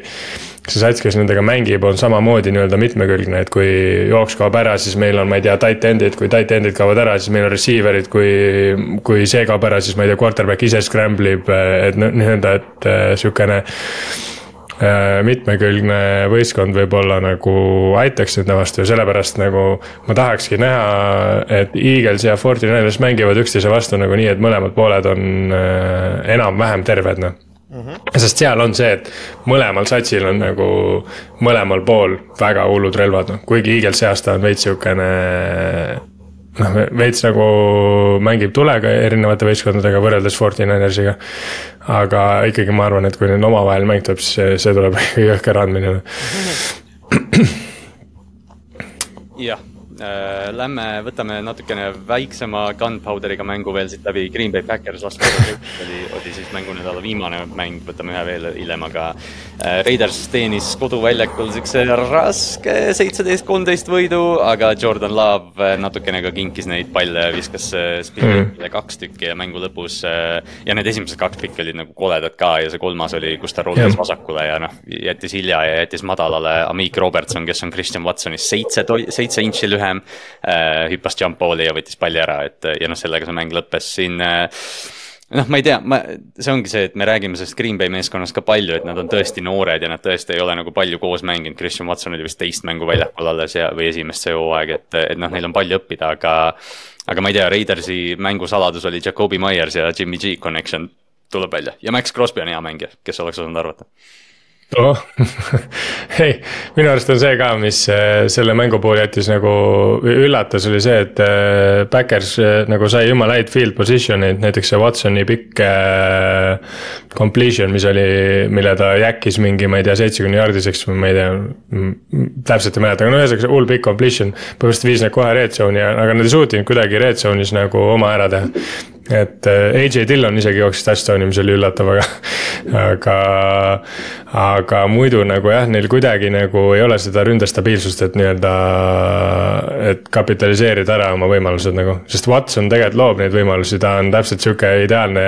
see sats, kes nendega mängib, on samamoodi nii-öelda mitmekülgne, et kui jooks kaob ära, siis meil on, ma ei tea, tight end'id, kui tight end'id kaovad ära, siis meil on receiver'id, kui, kui see kaob ära, siis ma ei tea, quarterback ise scramble ib, et nii-öelda, et äh, sihukene äh, mitmekülgne võistkond võib-olla nagu aitaks nende vastu ja sellepärast nagu ma tahakski näha, et Eagles ja Forty Niners mängivad üksteise vastu nagu nii, et mõlemad pooled on äh, enam-vähem terved, noh Mm -hmm. sest seal on see, et mõlemal satsil on nagu mõlemal pool väga hullud relvad, noh kuigi Eagle see aasta on veits siukene. noh, veits nagu mängib tulega erinevate võistkondadega võrreldes Forty Ninersiga. aga ikkagi ma arvan, et kui neil omavahel mäng tuleb, siis see, see tuleb ikka jõhker andmine. jah lähme, võtame natukene väiksema gunpowder'iga mängu veel siit läbi, Green Bay Packers vastu oli, oli siis mängunädala viimane mäng, võtame ühe veel hiljem, aga äh, Raiders teenis koduväljakul siukse raske seitseteist, kolmteist võidu, aga Jordan Love äh, natukene ka kinkis neid palle, viskas Spinnerile mm. kaks tükki ja mängu lõpus ja need esimesed kaks pikki olid nagu koledad ka ja see kolmas oli, kus ta rollis vasakule ja noh, jättis hilja ja jättis madalale. Amik Robertson, kes on Christian Watsonist seitse, seitse intši lühem vähem äh,. hüppas jump ball'i ja võttis palli ära, et ja noh, sellega see mäng lõppes siin äh, noh, ma ei tea, ma, see ongi see, et me räägime sellest Green Bay meeskonnast ka palju, et nad on tõesti noored ja nad tõesti ei ole nagu palju koos mänginud, Christian Watson oli vist teist mängu väljakul alles ja, või esimest see hooaeg, et, et noh, neil on palju õppida, aga. aga ma ei tea, Raidersi mängusaladus oli Jakobi Myers ja Jimmy G connection tuleb välja ja Max Crosby on hea mängija, kes oleks osanud arvata oh ei, minu arust on see ka, mis äh, selle mängu puhul jättis nagu üllatas, oli see, et äh, Backers äh, nagu sai jumala häid field position'id, näiteks see Watsoni pikk äh, completion, mis oli, mille ta jäkkis mingi, ma ei tea, seitsmekümne jaardiseks või ma ei tea. täpselt ei mäleta, aga no ühesõnaga hull pikk completion, põhimõtteliselt viis need kohe red zone'i, aga nad ei suutnud kuidagi red zone'is nagu oma ära teha et AJ Dillon isegi jooksis touchdown'i, mis oli üllatav, aga, aga, aga muidu nagu jah, neil kuidagi nagu ei ole seda ründestabiilsust, et nii-öelda, et kapitaliseerida ära oma võimalused nagu. sest Watson tegelikult loob neid võimalusi, ta on täpselt sihuke ideaalne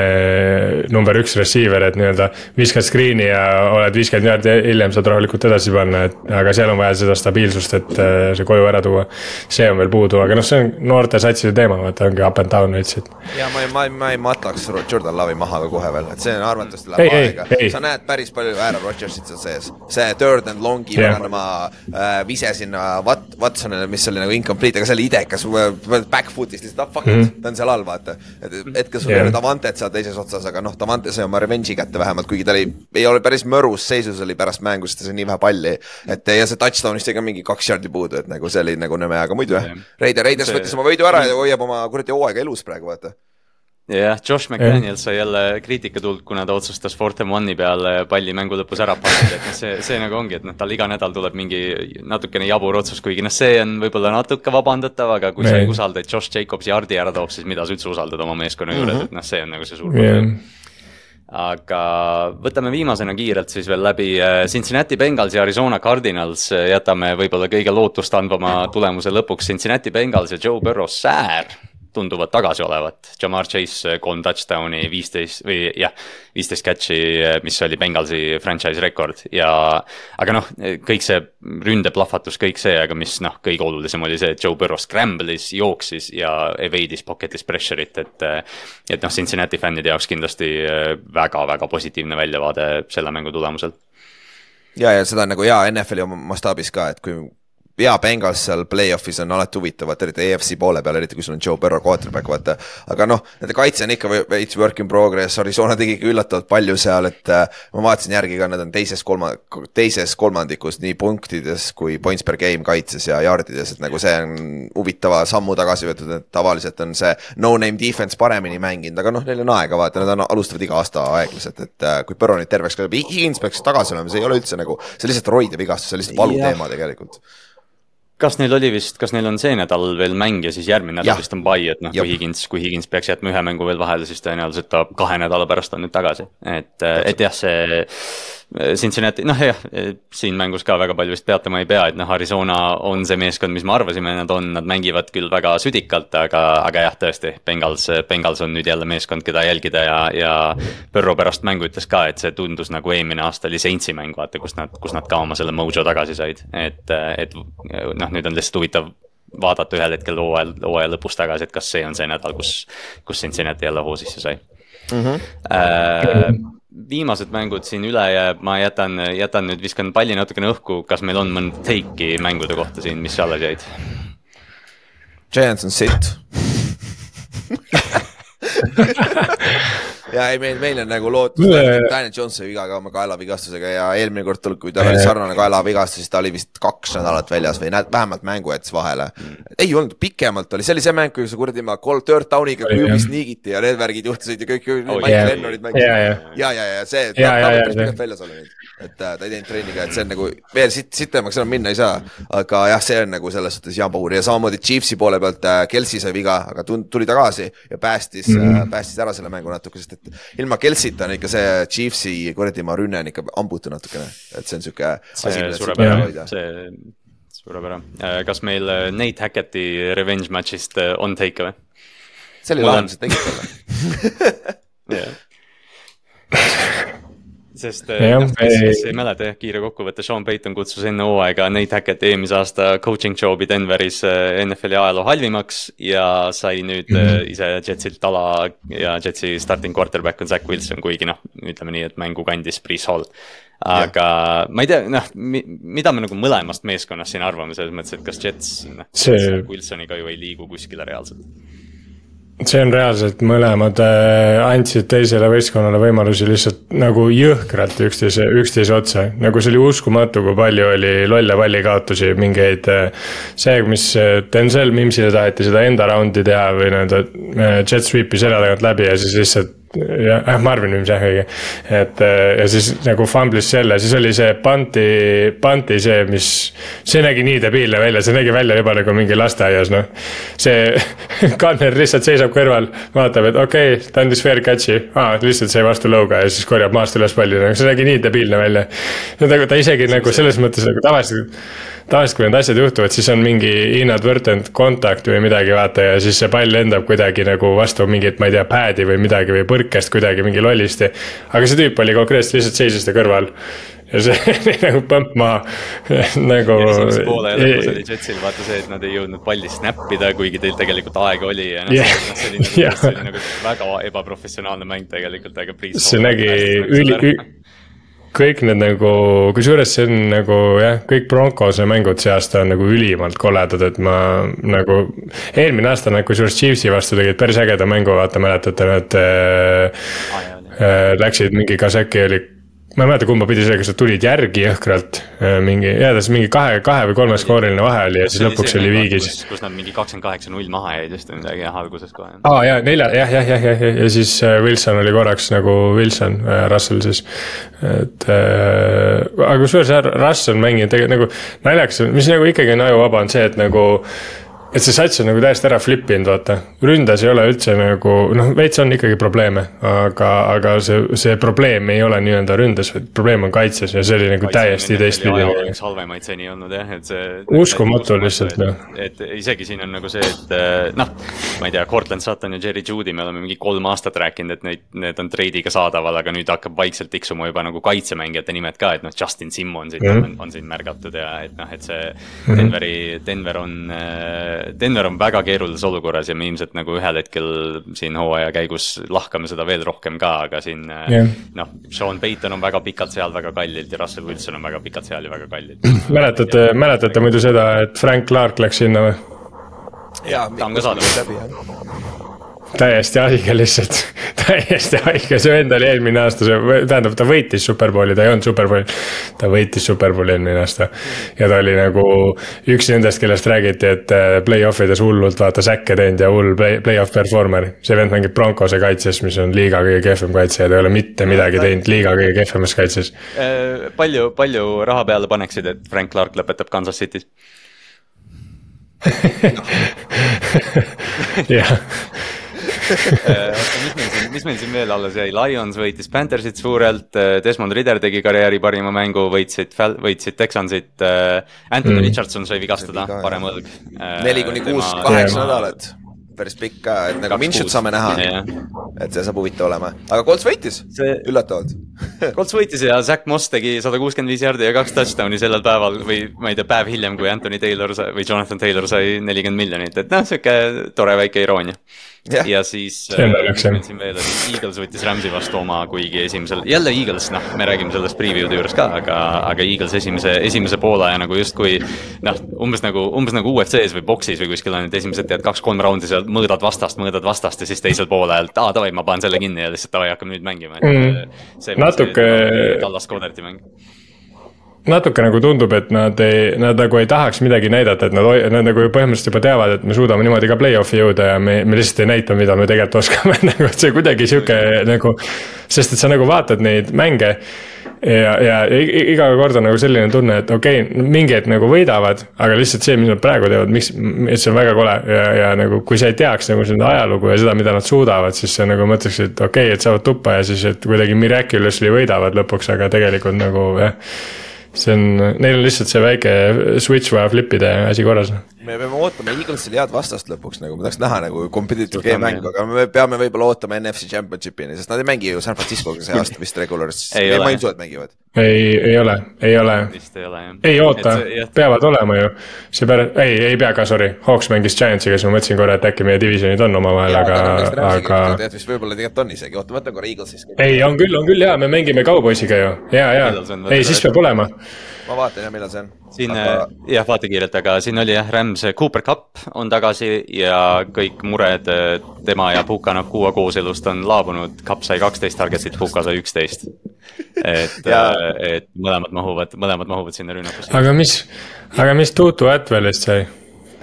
number üks receiver, et nii-öelda viskad screen'i ja oled viiskümmend jaardi hiljem saad rahulikult edasi panna, et aga seal on vaja seda stabiilsust, et äh, see koju ära tuua. see on veel puudu, aga noh, see on noorte satside teema, vaata ongi up and down veits, et. ja ma ei, ma ei, ma ei matlaks Jordan Love'i maha ka kohe veel, et see on arvatavasti läheb aega. sa näed päris palju Aaron Rodgersit seal sees. see third and long'i yeah. paganama äh, vise sinna Wat-, Watsonile, mis oli nagu incomplete, aga see oli idekas, back foot'ist lihtsalt, ah fuck it mm, -hmm. ta on seal all, vaata. et hetkel sul ei yeah. ole Davantet seal teises otsas, aga noh, Davante sai oma revenge'i kätte vähemalt, kuigi ta oli, ei ole päris mõrus seisus oli pärast mängu, sest ta sai nii vähe palli. et ja see touchdown'ist jäi ka mingi kaks jardi puudu, et nagu see oli nagu nõme, aga muidu jah yeah., Raider, Raiders see... võttis oma võidu ära ja hoiab oma kuradi hooaega elus praegu, vaata jah, Josh McDaniel sai jälle kriitikatuld, kuna ta otsustas Fortem One'i peale palli mängu lõpus ära panna, et noh, see, see nagu ongi, et noh, tal iga nädal tuleb mingi natukene jabur otsus, kuigi noh, see on võib-olla natuke vabandatav, aga kui nee. sa ei. usalda, et Josh Jacobs yardi ära toob, siis mida sa üldse usaldad oma meeskonna juures? Mm, -hmm. et noh, see on nagu see suur probleem. Yeah aga võtame viimasena kiirelt siis veel läbi äh, Cincinnati Bengals ja Arizona Cardinals, jätame võib-olla kõige lootustandvama tulemuse lõpuks. Cincinnati Bengals ja Joe Burrow säär tunduvad tagasi olevat. Jamar Chase kolm touchdown'i, viisteist või jah, viisteist catch'i, mis oli Bengalsi franchise rekord ja. aga noh, kõik see ründeplahvatus, kõik see, aga mis noh, kõige olulisem oli see, et Joe Burrow scramble'is, jooksis ja evade'is pocket'is pressure'it, et. et noh, Cincinnati fännide jaoks kindlasti väga-väga positiivne väljavaade selle mängu tulemusel ja, ja seda nagu hea NFL-i mastaabis ka, et kui jaa, Bengals seal play-off'is on alati huvitav, vaata eriti EFC poole peal, eriti kui sul on Joe Burrow quarterback, vaata. aga noh, nende kaitse on ikka veits work in progress, Arizona tegi ikka üllatavalt palju seal, et äh, ma vaatasin järgi ka, nad on teises kolma, teises kolmandikus nii punktides kui points per game kaitses ja yard'ides, et nagu see on huvitava sammu tagasi võetud, et tavaliselt on see no-name defense paremini mänginud, aga noh, neil on aega, vaata, nad on, alustavad iga aasta aeglaselt, et äh, kui Burrow nüüd terveks kõlab, Higins peaks tagasi olema, see ei ole üldse nagu, see on lihtsalt roide vigastus, see on lihtsalt valuteema tegelikult kas neil oli vist, kas neil on see nädal veel mäng ja siis järgmine nädal vist on pai, et noh, kui Higins, kui Higins peaks jätma ühe mängu veel vahele, siis tõenäoliselt ta kahe nädala pärast on nüüd tagasi. et, et jah, see Cincinnati, noh jah, siin mängus ka väga palju vist peatama ei pea, et noh, Arizona on see meeskond, mis me arvasime, nad on, nad mängivad küll väga südikalt, aga, aga jah, tõesti, Bengals, Bengals on nüüd jälle meeskond, keda jälgida ja, ja Põrro pärast mängu ütles ka, et see tundus nagu eelmine aasta oli Saintsi mäng, vaata, kus nad, kus nad ka oma selle mojo tagasi said, et, et noh, nüüd on lihtsalt huvitav vaadata ühel hetkel hooajal, hooaja lõpus tagasi, et kas see on see nädal, kus, kus Cincinnati jälle hoo sisse sai mm. -hmm. Äh, viimased mängud siin üle jääb, ma jätan, jätan nüüd, viskan palli natukene õhku, kas meil on mõnd take'i mängude kohta siin, mis alles jäid? Giants on sitt ja ei, meil, meil on nagu lootus, Daniel Jones sai viga ka oma kaelavigastusega ja eelmine kord, kui tal oli sarnane kaelavigastus, siis ta oli vist kaks nädalat väljas või näed, vähemalt mängu jättis vahele mm.. ei olnud, pikemalt oli, see oli see mäng, kui see kuradi ma kolm third down'iga QB sniigiti ja need värgid juhtusid ja kõik oh,, Mike yeah. Lennonid mängisid ja, ja, ja, ja, ja see, ta on päris pikalt väljas olnud et äh, ta ei teinud trenni ka, et see on nagu veel siit, sitemaks enam minna ei saa. aga jah, see on nagu selles suhtes jambuur ja samamoodi Chiefsi poole pealt äh, Kelsey sai viga, aga tuli tagasi ja päästis mm, -hmm. päästis ära selle mängu natuke, sest et ilma Kelsey'ta on ikka see Chiefsi kuradi maa rünne on ikka ambutu natukene, et see on sihuke mida suurepärane hoida. see suurepärane, äh, kas meil äh, Nate Hackett'i revenge match'ist on take'e või? see oli lahendus, et tegid talle. jah sest ja, noh, kes, kes ei mäleta jah, kiire kokkuvõte, Sean Payton kutsus enne hooaega Nate Hackett eelmise aasta coaching job'i Denveris äh, NFL-i ajaloo halvimaks ja sai nüüd mm -hmm. ise Jetsilt tala ja Jetsi starting quarterback on Zack Wilson, kuigi noh, ütleme nii, et mängu kandis Priis Hall. aga ja. ma ei tea, noh, mida me nagu mõlemast meeskonnast siin arvame, selles mõttes, et kas Jets, noh, Wilsoniga ju ei liigu kuskile reaalselt see on reaalselt, mõlemad äh, andsid teisele võistkonnale võimalusi lihtsalt nagu jõhkralt üksteise, üksteise otsa. nagu see oli uskumatu, kui palju oli lolle palli kaotusi, mingeid. Äh, see, mis äh, Denzel Mimsile taheti seda enda round'i teha või nii-öelda jet sweep'i selja tagant läbi ja siis lihtsalt jah, äh, Marvin Mims jah, õige. et äh, ja siis nagu fumblis selle, siis oli see panti, panti see, mis, see nägi nii debiilne välja, see nägi välja juba nagu mingi lasteaias, noh. see Gunner lihtsalt seisab kõrval, vaatab, et okei okay,, ta andis fair catch'i ah,, lihtsalt sai vastu lõuga ja siis korjab maast üles palli, nagu see nägi nii debiilne välja. no ta, ta isegi nagu selles mõttes nagu tavaliselt tavaliselt, kui need asjad juhtuvad, siis on mingi inadvertent contact või midagi, vaata ja siis see pall lendab kuidagi nagu vastu mingit, ma ei tea, pad'i või midagi või põrk põrkest kuidagi mingi lollisti. aga see tüüp oli konkreetselt lihtsalt seisis ta kõrval ja see oli nagu põmp maha nagu. esimese poole lõpus oli Jetsil vaata see, et nad ei jõudnud palli snappida, kuigi teil tegelikult aega oli ja noh yeah., see oli nagu, yeah. see oli nagu väga ebaprofessionaalne mäng tegelikult, aga. see nägi üli, kõik need nagu, kusjuures see on nagu jah, kõik Broncose mängud see aasta on nagu ülimalt koledad, et ma nagu. eelmine aasta nad kusjuures Chiefsi vastu tegid päris ägeda mängu, vaata mäletate, nad äh, äh, läksid mingi Kaseki oli ma ei mäleta, kumba pidi see, kas nad tulid järgi jõhkralt äh, mingi, igatahes mingi kahe, kahe või kolme skooriline vahe oli ja siis lõpuks oli viigis. kus nad mingi kakskümmend kaheksa null maha jäid vist või midagi jah, alguses kohe. aa jaa, nelja, jah, jah, jah, jah, ja siis äh, Wilson oli korraks nagu Wilson äh,, Russell siis. et äh, aga kusjuures Russell mängib tegelikult nagu naljakas, mis nagu ikkagi on ajuvaba, on see, et nagu et see sats on nagu täiesti ära flip inud, vaata. ründas ei ole üldse nagu, noh, veits on ikkagi probleeme, aga, aga see, see probleem ei ole nii-öelda ründes, vaid probleem on kaitses ja see oli nagu täiesti teistpidi. üks halvemaid seni olnud jah, et see. uskumatu lihtsalt noh. et isegi siin on nagu see, et eh, noh, ma ei tea, Cortland Sutton ja Jerry Judy, me oleme mingi kolm aastat rääkinud, et neid, need on treidiga saadaval, aga nüüd hakkab vaikselt tiksuma juba nagu kaitsemängijate nimed ka, et noh, Justin Simmonsit mm -hmm. on, on siin märgatud ja et noh, et see mhm. Denveri, Denver on äh, Denver on väga keerulises olukorras ja me ilmselt nagu ühel hetkel siin hooaja käigus lahkame seda veel rohkem ka, aga siin yeah. noh, Sean Payton on väga pikalt seal väga kallilt ja Russell Wilson on väga pikalt seal ja väga kallilt. mäletate, mäletate muidu seda, et Frank Clark läks sinna või? jaa, ta on ka jah täiesti haige lihtsalt, täiesti haige, see vend oli eelmine aasta, see tähendab, ta võitis superbowli, ta ei olnud superbowl. ta võitis superbowli eelmine aasta ja ta oli nagu üks nendest, kellest räägiti, et äh, play-off ides hullult vaata säkke teinud ja hull play, play-off performer. see vend mängib Broncose kaitses, mis on liiga kõige kehvem kaitse ja ta ei ole mitte midagi teinud liiga kõige kehvemas kaitses. Äh, palju, palju raha peale paneksid, et Frank Clark lõpetab Kansas City's? jah mis meil siin, mis meil siin veel alles jäi, Lions võitis Panthersit suurelt, äh, Desmond Ridder tegi karjääri parima mängu, võitsid, võitsid Texansit. Äh, Anthony mm. Richardson sai vigastada, parem õlg. neli kuni kuus, kaheksa nädalat. Päris pikk ka, et nagu Minshut saame näha. et see saab huvitav olema, aga Colts võitis? See... üllatavalt. Colts võitis ja Zack Moss tegi sada kuuskümmend viis jardi ja kaks touchdown'i sellel päeval või ma ei tea, päev hiljem, kui Anthony Taylor sai, või Jonathan Taylor sai nelikümmend miljonit, et noh, sihuke tore väike iroonia yeah.. ja siis, äh, siin veel oli, Eagles võttis Rams'i vastu oma, kuigi esimesel, jälle Eagles, noh, me räägime sellest preview'de juures ka, aga, aga Eagles esimese, esimese poole ja nagu justkui. noh, umbes nagu, umbes nagu UFC-s või boksis või kuskil on, et esimesed tead kaks-kolm raundi seal mõõdad vastast, mõõdad vastast ja siis teisel poolel, et aa davai, ma panen selle kinni ja lihtsalt davai, hakkame nüüd mängima, et mm.. see, natuke. Tallas Coderti mäng natuke nagu tundub, et nad ei, nad nagu ei tahaks midagi näidata, et nad, nad nagu põhimõtteliselt juba teavad, et me suudame niimoodi ka play-off'i jõuda ja me, me lihtsalt ei näita, mida me tegelikult oskame nagu, et see kuidagi sihuke nagu. sest et sa nagu vaatad neid mänge ja, ja iga kord on nagu selline tunne, et okei okay,, mingi hetk nagu võidavad, aga lihtsalt see, mis nad praegu teevad, miks, et see on väga kole ja, ja nagu kui sa ei teaks nagu seda ajalugu ja seda, mida nad suudavad, siis sa nagu mõtleksid, et okei okay,, et saavad tuppa ja siis, et kuidagi miraculously võidavad lõpuks, aga tegelikult nagu jah see on, neil on lihtsalt see väike switch vaja flip ida ja asi korras me peame ootama Eaglesil head vastast lõpuks nagu, ma tahaks näha nagu competitive game mängu, aga me peame võib-olla ootama NFC Championship'ini, sest nad ei mängi ju San Francisco'ga see aasta vist regulars. ma ei usu, et mängivad. ei, ei ole, ei ole. vist ei ole jah. ei oota, peavad olema ju. see pärast, ei, ei pea ka, sorry, Hawks mängis Giantsiga, siis ma mõtlesin korra, et äkki meie divisionid on omavahel, aga, aga. tead vist võib-olla tegelikult on isegi, oota, võta korra Eaglesis. ei, on küll, on küll ja, me mängime Cowboysiga ju, ja, ja, ei, siis peab olema ma vaatan jah, millal see on. siin aga... Eh, jah, vaata kiirelt, aga siin oli jah, Rams Cooper Cup on tagasi ja kõik mured eh, tema ja Puka Nakua kooselust on laabunud. Cup sai kaksteist target'it, Puka sai üksteist. et ja... Eh, et mõlemad mahuvad, mõlemad mahuvad sinna rünnakusse. aga mis, aga mis Tutu Atwellist sai?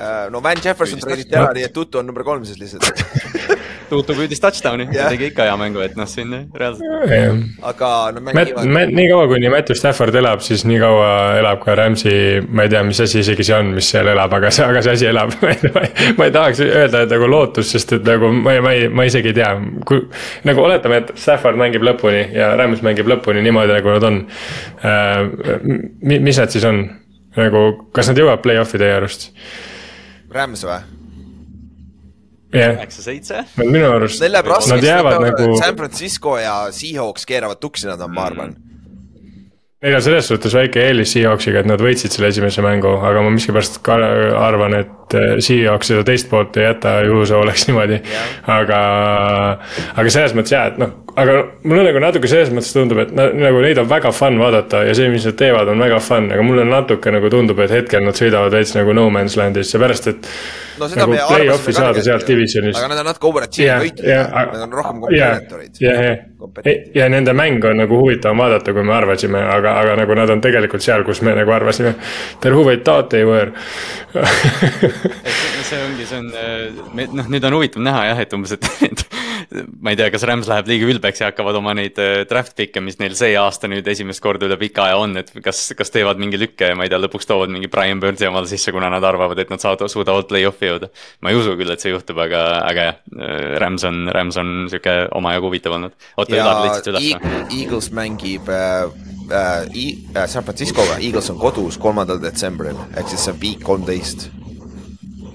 Äh, no Van Jefferson treiditi ära, nii et Tutu on number kolm siis lihtsalt Tuutu püüdis touchdown'i yeah., tegi ikka hea mängu, et noh, siin reaalselt yeah.. aga no mängivad. nii kaua, kuni Matthew Stafford elab, siis nii kaua elab ka Rams'i, ma ei tea, mis asi isegi see on, mis seal elab, aga see, aga see asi elab ma ei tahaks öelda, et nagu lootus, sest et nagu ma ei, ma ei, ma isegi ei tea, kui. nagu oletame, et Stafford mängib lõpuni ja Rams mängib lõpuni niimoodi, nagu nad on äh,. mis nad siis on, nagu, kas nad jõuavad play-off'i teie arust? Rams või? jah, üheksa-seitse. minu arust Neil läheb nad raskeks, nagu, San Francisco ja Seahawks keeravad tuksi nad on, ma arvan. neil on selles suhtes väike eelis Seahawksiga, et nad võitsid selle esimese mängu, aga ma miskipärast ka arvan, et eh, Seahawks seda teist poolt ei jäta, juhul see oleks niimoodi. aga, aga selles mõttes jaa, et noh, aga mulle nagu natuke selles mõttes tundub, et na- nagu neid on väga fun vaadata ja see, mis nad teevad, on väga fun, aga mulle natuke nagu tundub, et hetkel nad sõidavad veits nagu no man's land'is, seepärast et no seda nagu me arvasime ka tegelikult aga nad on natuke overachieve'i võitjad, nad on rohkem kompetitorid. ja, ja, ja nende mäng on nagu huvitavam vaadata, kui me arvasime, aga, aga nagu nad on tegelikult seal, kus me nagu arvasime. Their who they thought they were. see ongi, see on, noh, nüüd on huvitav näha jah, et umbes, et, ma ei tea, kas Rams läheb liiga ülbeks ja hakkavad oma neid äh, draft pick'e, mis neil see aasta nüüd esimest korda üle pika aja on, et kas, kas teevad mingi lükke ja ma ei tea, lõpuks toovad mingi Brian Burnsi omale sisse, kuna nad arvavad, et nad saavad, suudavad play-off'i jõuda. ma ei usu küll, et see juhtub, aga, aga jah, Rams on, Rams on sihuke omajagu huvitav olnud. oota, Ülar leidsid üles või? Eag- Eagles mängib äh, äh, äh, San Franciscoga, Eagles on kodus kolmandal detsembril, ehk siis see on week kolmteist.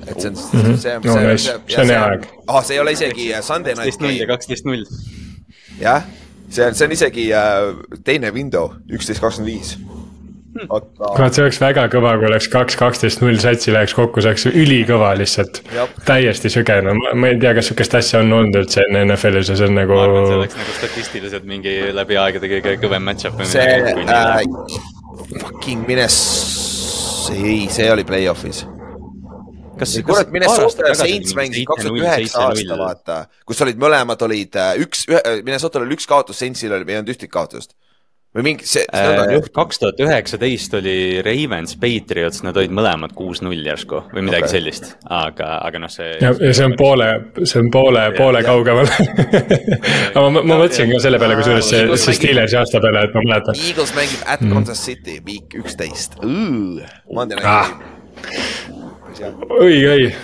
et see on, see on, see on. See on hea aeg. ah, see ei ole isegi äh, Sunday night kaksteist null ja game, kaksteist null. jah, see on, see on isegi äh, teine window, üksteist kakskümmend viis. oota, kurat, see oleks väga kõva, kui oleks kaks kaksteist null satsi läheks kokku, see oleks ülikõva lihtsalt. Täiesti täiesti süge, no ma, ma ei tea, kas sihukest asja on olnud üldse enne NFL-is ja see on nagu ma arvan, et see oleks nagu statistiliselt mingi läbi aegade kõige kõvem match-up. see äh, fucking Mines, ei, see oli play-off'is. Kas, kurat, Minnesota ja Saints mängisid kaks tuhat üheksa aasta, vaata, kus olid mõlemad olid äh, üks, Minnesotal oli üks kaotus, Saintsil oli, ei olnud ühtegi kaotust. Või mingi, see, seda on juht-, kaks tuhat üheksateist oli Ravens, Patriots, nad olid mõlemad kuus-null järsku või midagi okay. sellist, aga, aga noh, see. ja, ja see on poole, see on poole, poole kaugemal. aga ma, ma mõtlesin ka selle peale, kusjuures see, Eagles see Steelersi aasta peale, et ma mäletan. Eagles mängib at Kansas City, week üksteist. Monday night game. oi, oi,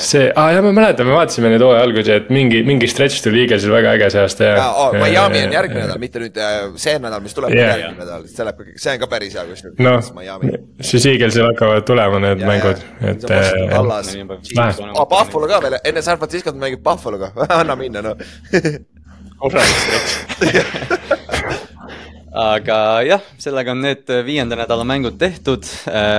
see ah,, jah, ma mäletan, me vaatasime neid hooaja algusi, et mingi, mingi stretch tuli Eaglesil väga äge see aasta ja. Oh, Miami on järgmine nädal, mitte nüüd äh, see nädal, mis tuleb Jaa. yeah. järgmine nädal, see läheb, see on ka päris hea kusjuures noh siis Eaglesil hakkavad tulema need Jaa, mängud, jaa. et äh, vallas. Vähe. aa, Buffalo ka veel, enne San Franciscot mängib Buffaloga, anna minna noh. korralik stretch. aga jah, sellega on need viienda nädala mängud tehtud.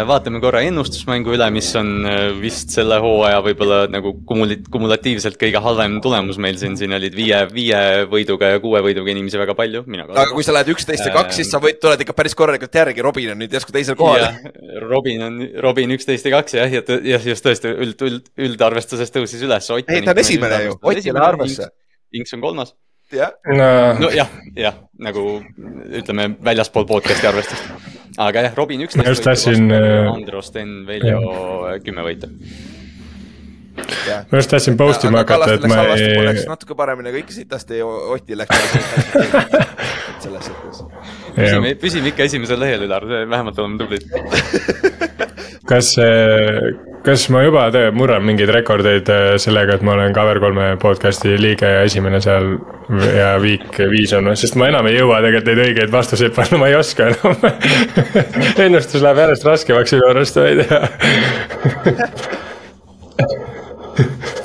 vaatame korra ennustusmängu üle, mis on äh, vist selle hooaja võib-olla nagu kumuli-, kumulatiivselt kõige halvem tulemus meil siin, siin olid viie, viie võiduga ja kuue võiduga inimesi väga palju, mina ka. aga kui sa lähed üksteist ja kaks, siis sa võid, tuled ikka päris korralikult järgi, Robin on nüüd järsku teisel kohal. Robin on, Robin üksteist ja kaks jah, ja, ja just tõesti üld, üld, üldarvestuses tõusis üles. ei, ta on esimene ju, Ott ei lähe arvesse. Inks on kolmas. jah, no nojah, jah, nagu ütleme väljaspool podcast'i arvestust. aga jah, Robin Ma just üksteist tahtsin, äh, Andro, Sten, Veljo kümme võitu. ma just tahtsin post ima aga hakata, et ma halvasti, mul ei läks, natuke paremini, kõik sitasti ja Otil läks. selles suhtes. püsime, püsime ikka esimesel lehel, Ülar, vähemalt oleme tublid. kas, kas ma juba murran mingeid rekordeid äh, sellega, et ma olen Cover3 podcast'i liige ja esimene seal ja viik viis on, sest ma enam ei jõua tegelikult neid õigeid vastuseid panna, ma ei oska enam. ennustus läheb järjest raskemaks minu arust, ma ei tea.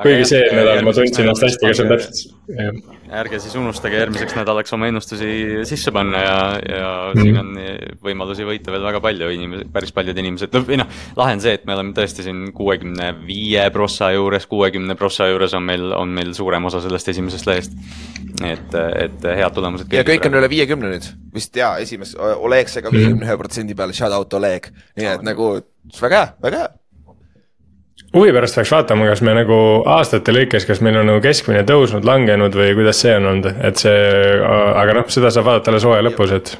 kuigi see nädal ma tundsin ennast hästi, kas on täpselt. ärge siis unustage järgmiseks nädalaks oma ennustusi sisse panna ja, ja siin on võimalusi võita veel väga palju inimesi, päris paljud inimesed, või noh, lahe on see, et me oleme tõesti siin kuuekümne viie prossa juures, kuuekümne prossa juures on meil, on meil suurem osa sellest esimesest lehest. et, et head tulemused. ja kõik on üle viiekümne nüüd, vist jaa, esimest, Oleg sai ka viiekümne ühe protsendi peale, shout out Oleg, nii et nagu väga hea, väga hea. Huvi pärast peaks vaatama, kas me nagu aastate lõikes, kas meil on nagu keskmine tõusnud, langenud või kuidas see on olnud, et see, aga noh, seda saab vaadata alles hooaja lõpus, et.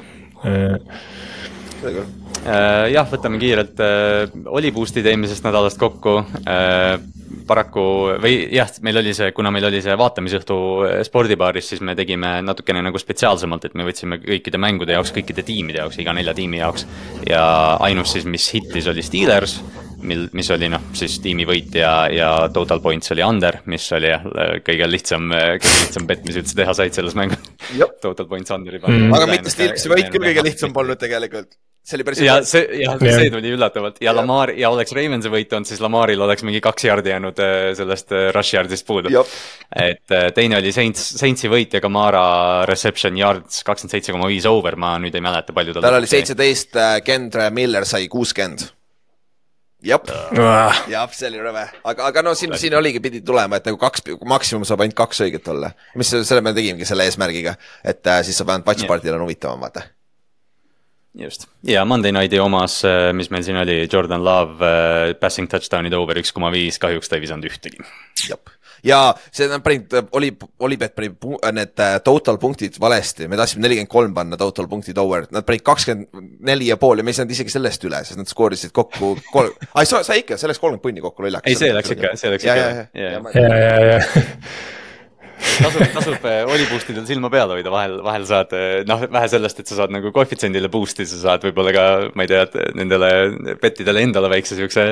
Äh, jah, võtame kiirelt, oli boost'id eelmisest nädalast kokku. paraku või jah, meil oli see, kuna meil oli see vaatamisõhtu spordibaaris, siis me tegime natukene nagu spetsiaalsemalt, et me võtsime kõikide mängude jaoks, kõikide tiimide jaoks, iga nelja tiimi jaoks. ja ainus siis, mis hittis, oli Steelers, mil, mis oli noh, siis tiimi võit ja, ja total points oli under, mis oli jah, kõige lihtsam, kõige lihtsam bet, mis üldse teha said selles mängus. Total points under'i Mm. aga mitte Stilksi võit küll kõige lihtsam polnud tegelikult. see oli päris ja see, jah, see tuli üllatavalt ja Lamar ja oleks Ravensi võit olnud, siis Lamaril oleks mingi kaks jardi jäänud äh, sellest äh, rush yard'ist puudu. et äh, teine oli Saints, Saintsi võit ja Kamara reception yards kakskümmend seitse koma viis over, ma nüüd ei mäleta, palju tal. tal oli seitseteist, Kendre Miller sai kuuskümmend jah, jah, see oli rõve, aga, aga no siin, siin oligi, pidi tulema, et nagu kaks, maksimum saab ainult kaks õiget olla. mis selle me tegimegi selle eesmärgiga, et äh, siis saab ainult watch party'l on huvitavam vaata. Just, ja Monday Nighti omas, äh, mis meil siin oli, Jordan Love äh, passing touchdown'id over üks koma viis, kahjuks ta ei visanud ühtegi. jah, ja see nad panid, oli, Olipet pani need äh, total punktid valesti, me tahtsime nelikümmend kolm panna total punktid over, nad panid kakskümmend neli ja pool ja me ei saanud isegi sellest üle, sest nad skoorisid kokku kolm, ai sa, sa ikka, see läks kolmkümmend punni kokku lollaks. ei, see läks ikka, see läks ikka. ja, ja, ja, ja tasub, tasub äh, oli boost idel silma peal hoida, vahel, vahel saad noh, vähe sellest, et sa saad nagu koefitsiendile boost'i, sa saad võib-olla ka, ma ei tea, nendele petidele endale väikse siukse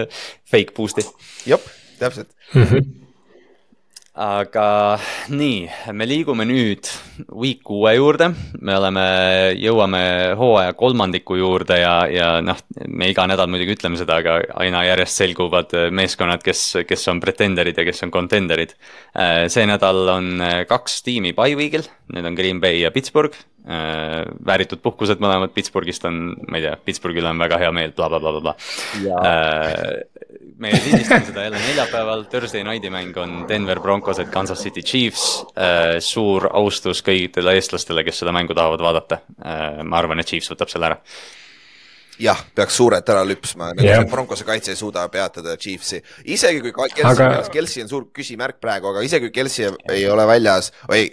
fake boost'i. jah, täpselt mm. -hmm aga nii, me liigume nüüd week kuue juurde, me oleme, jõuame hooaja kolmandiku juurde ja, ja noh, me iga nädal muidugi ütleme seda, aga aina järjest selguvad meeskonnad, kes, kes on pretenderid ja kes on contender'id. see nädal on kaks tiimi by week'il, need on Green Bay ja Pittsburgh. vääritud puhkused mõlemad, Pittsburghist on, ma ei tea, Pittsburghil on väga hea meel bla, bla, blablabla. Me lindistame seda jälle neljapäeval, Thursday night'i mäng on Denver Broncos, et Kansas City Chiefs. suur austus kõigile eestlastele, kes seda mängu tahavad vaadata. ma arvan, et Chiefs võtab selle ära jah, peaks suurelt ära lüpsma, yeah. Broncose kaitse ei suuda peatada Chiefsi, isegi kui Kelsey aga... Kelsey on suur küsimärk praegu, aga isegi kui Kelsey ei ole väljas või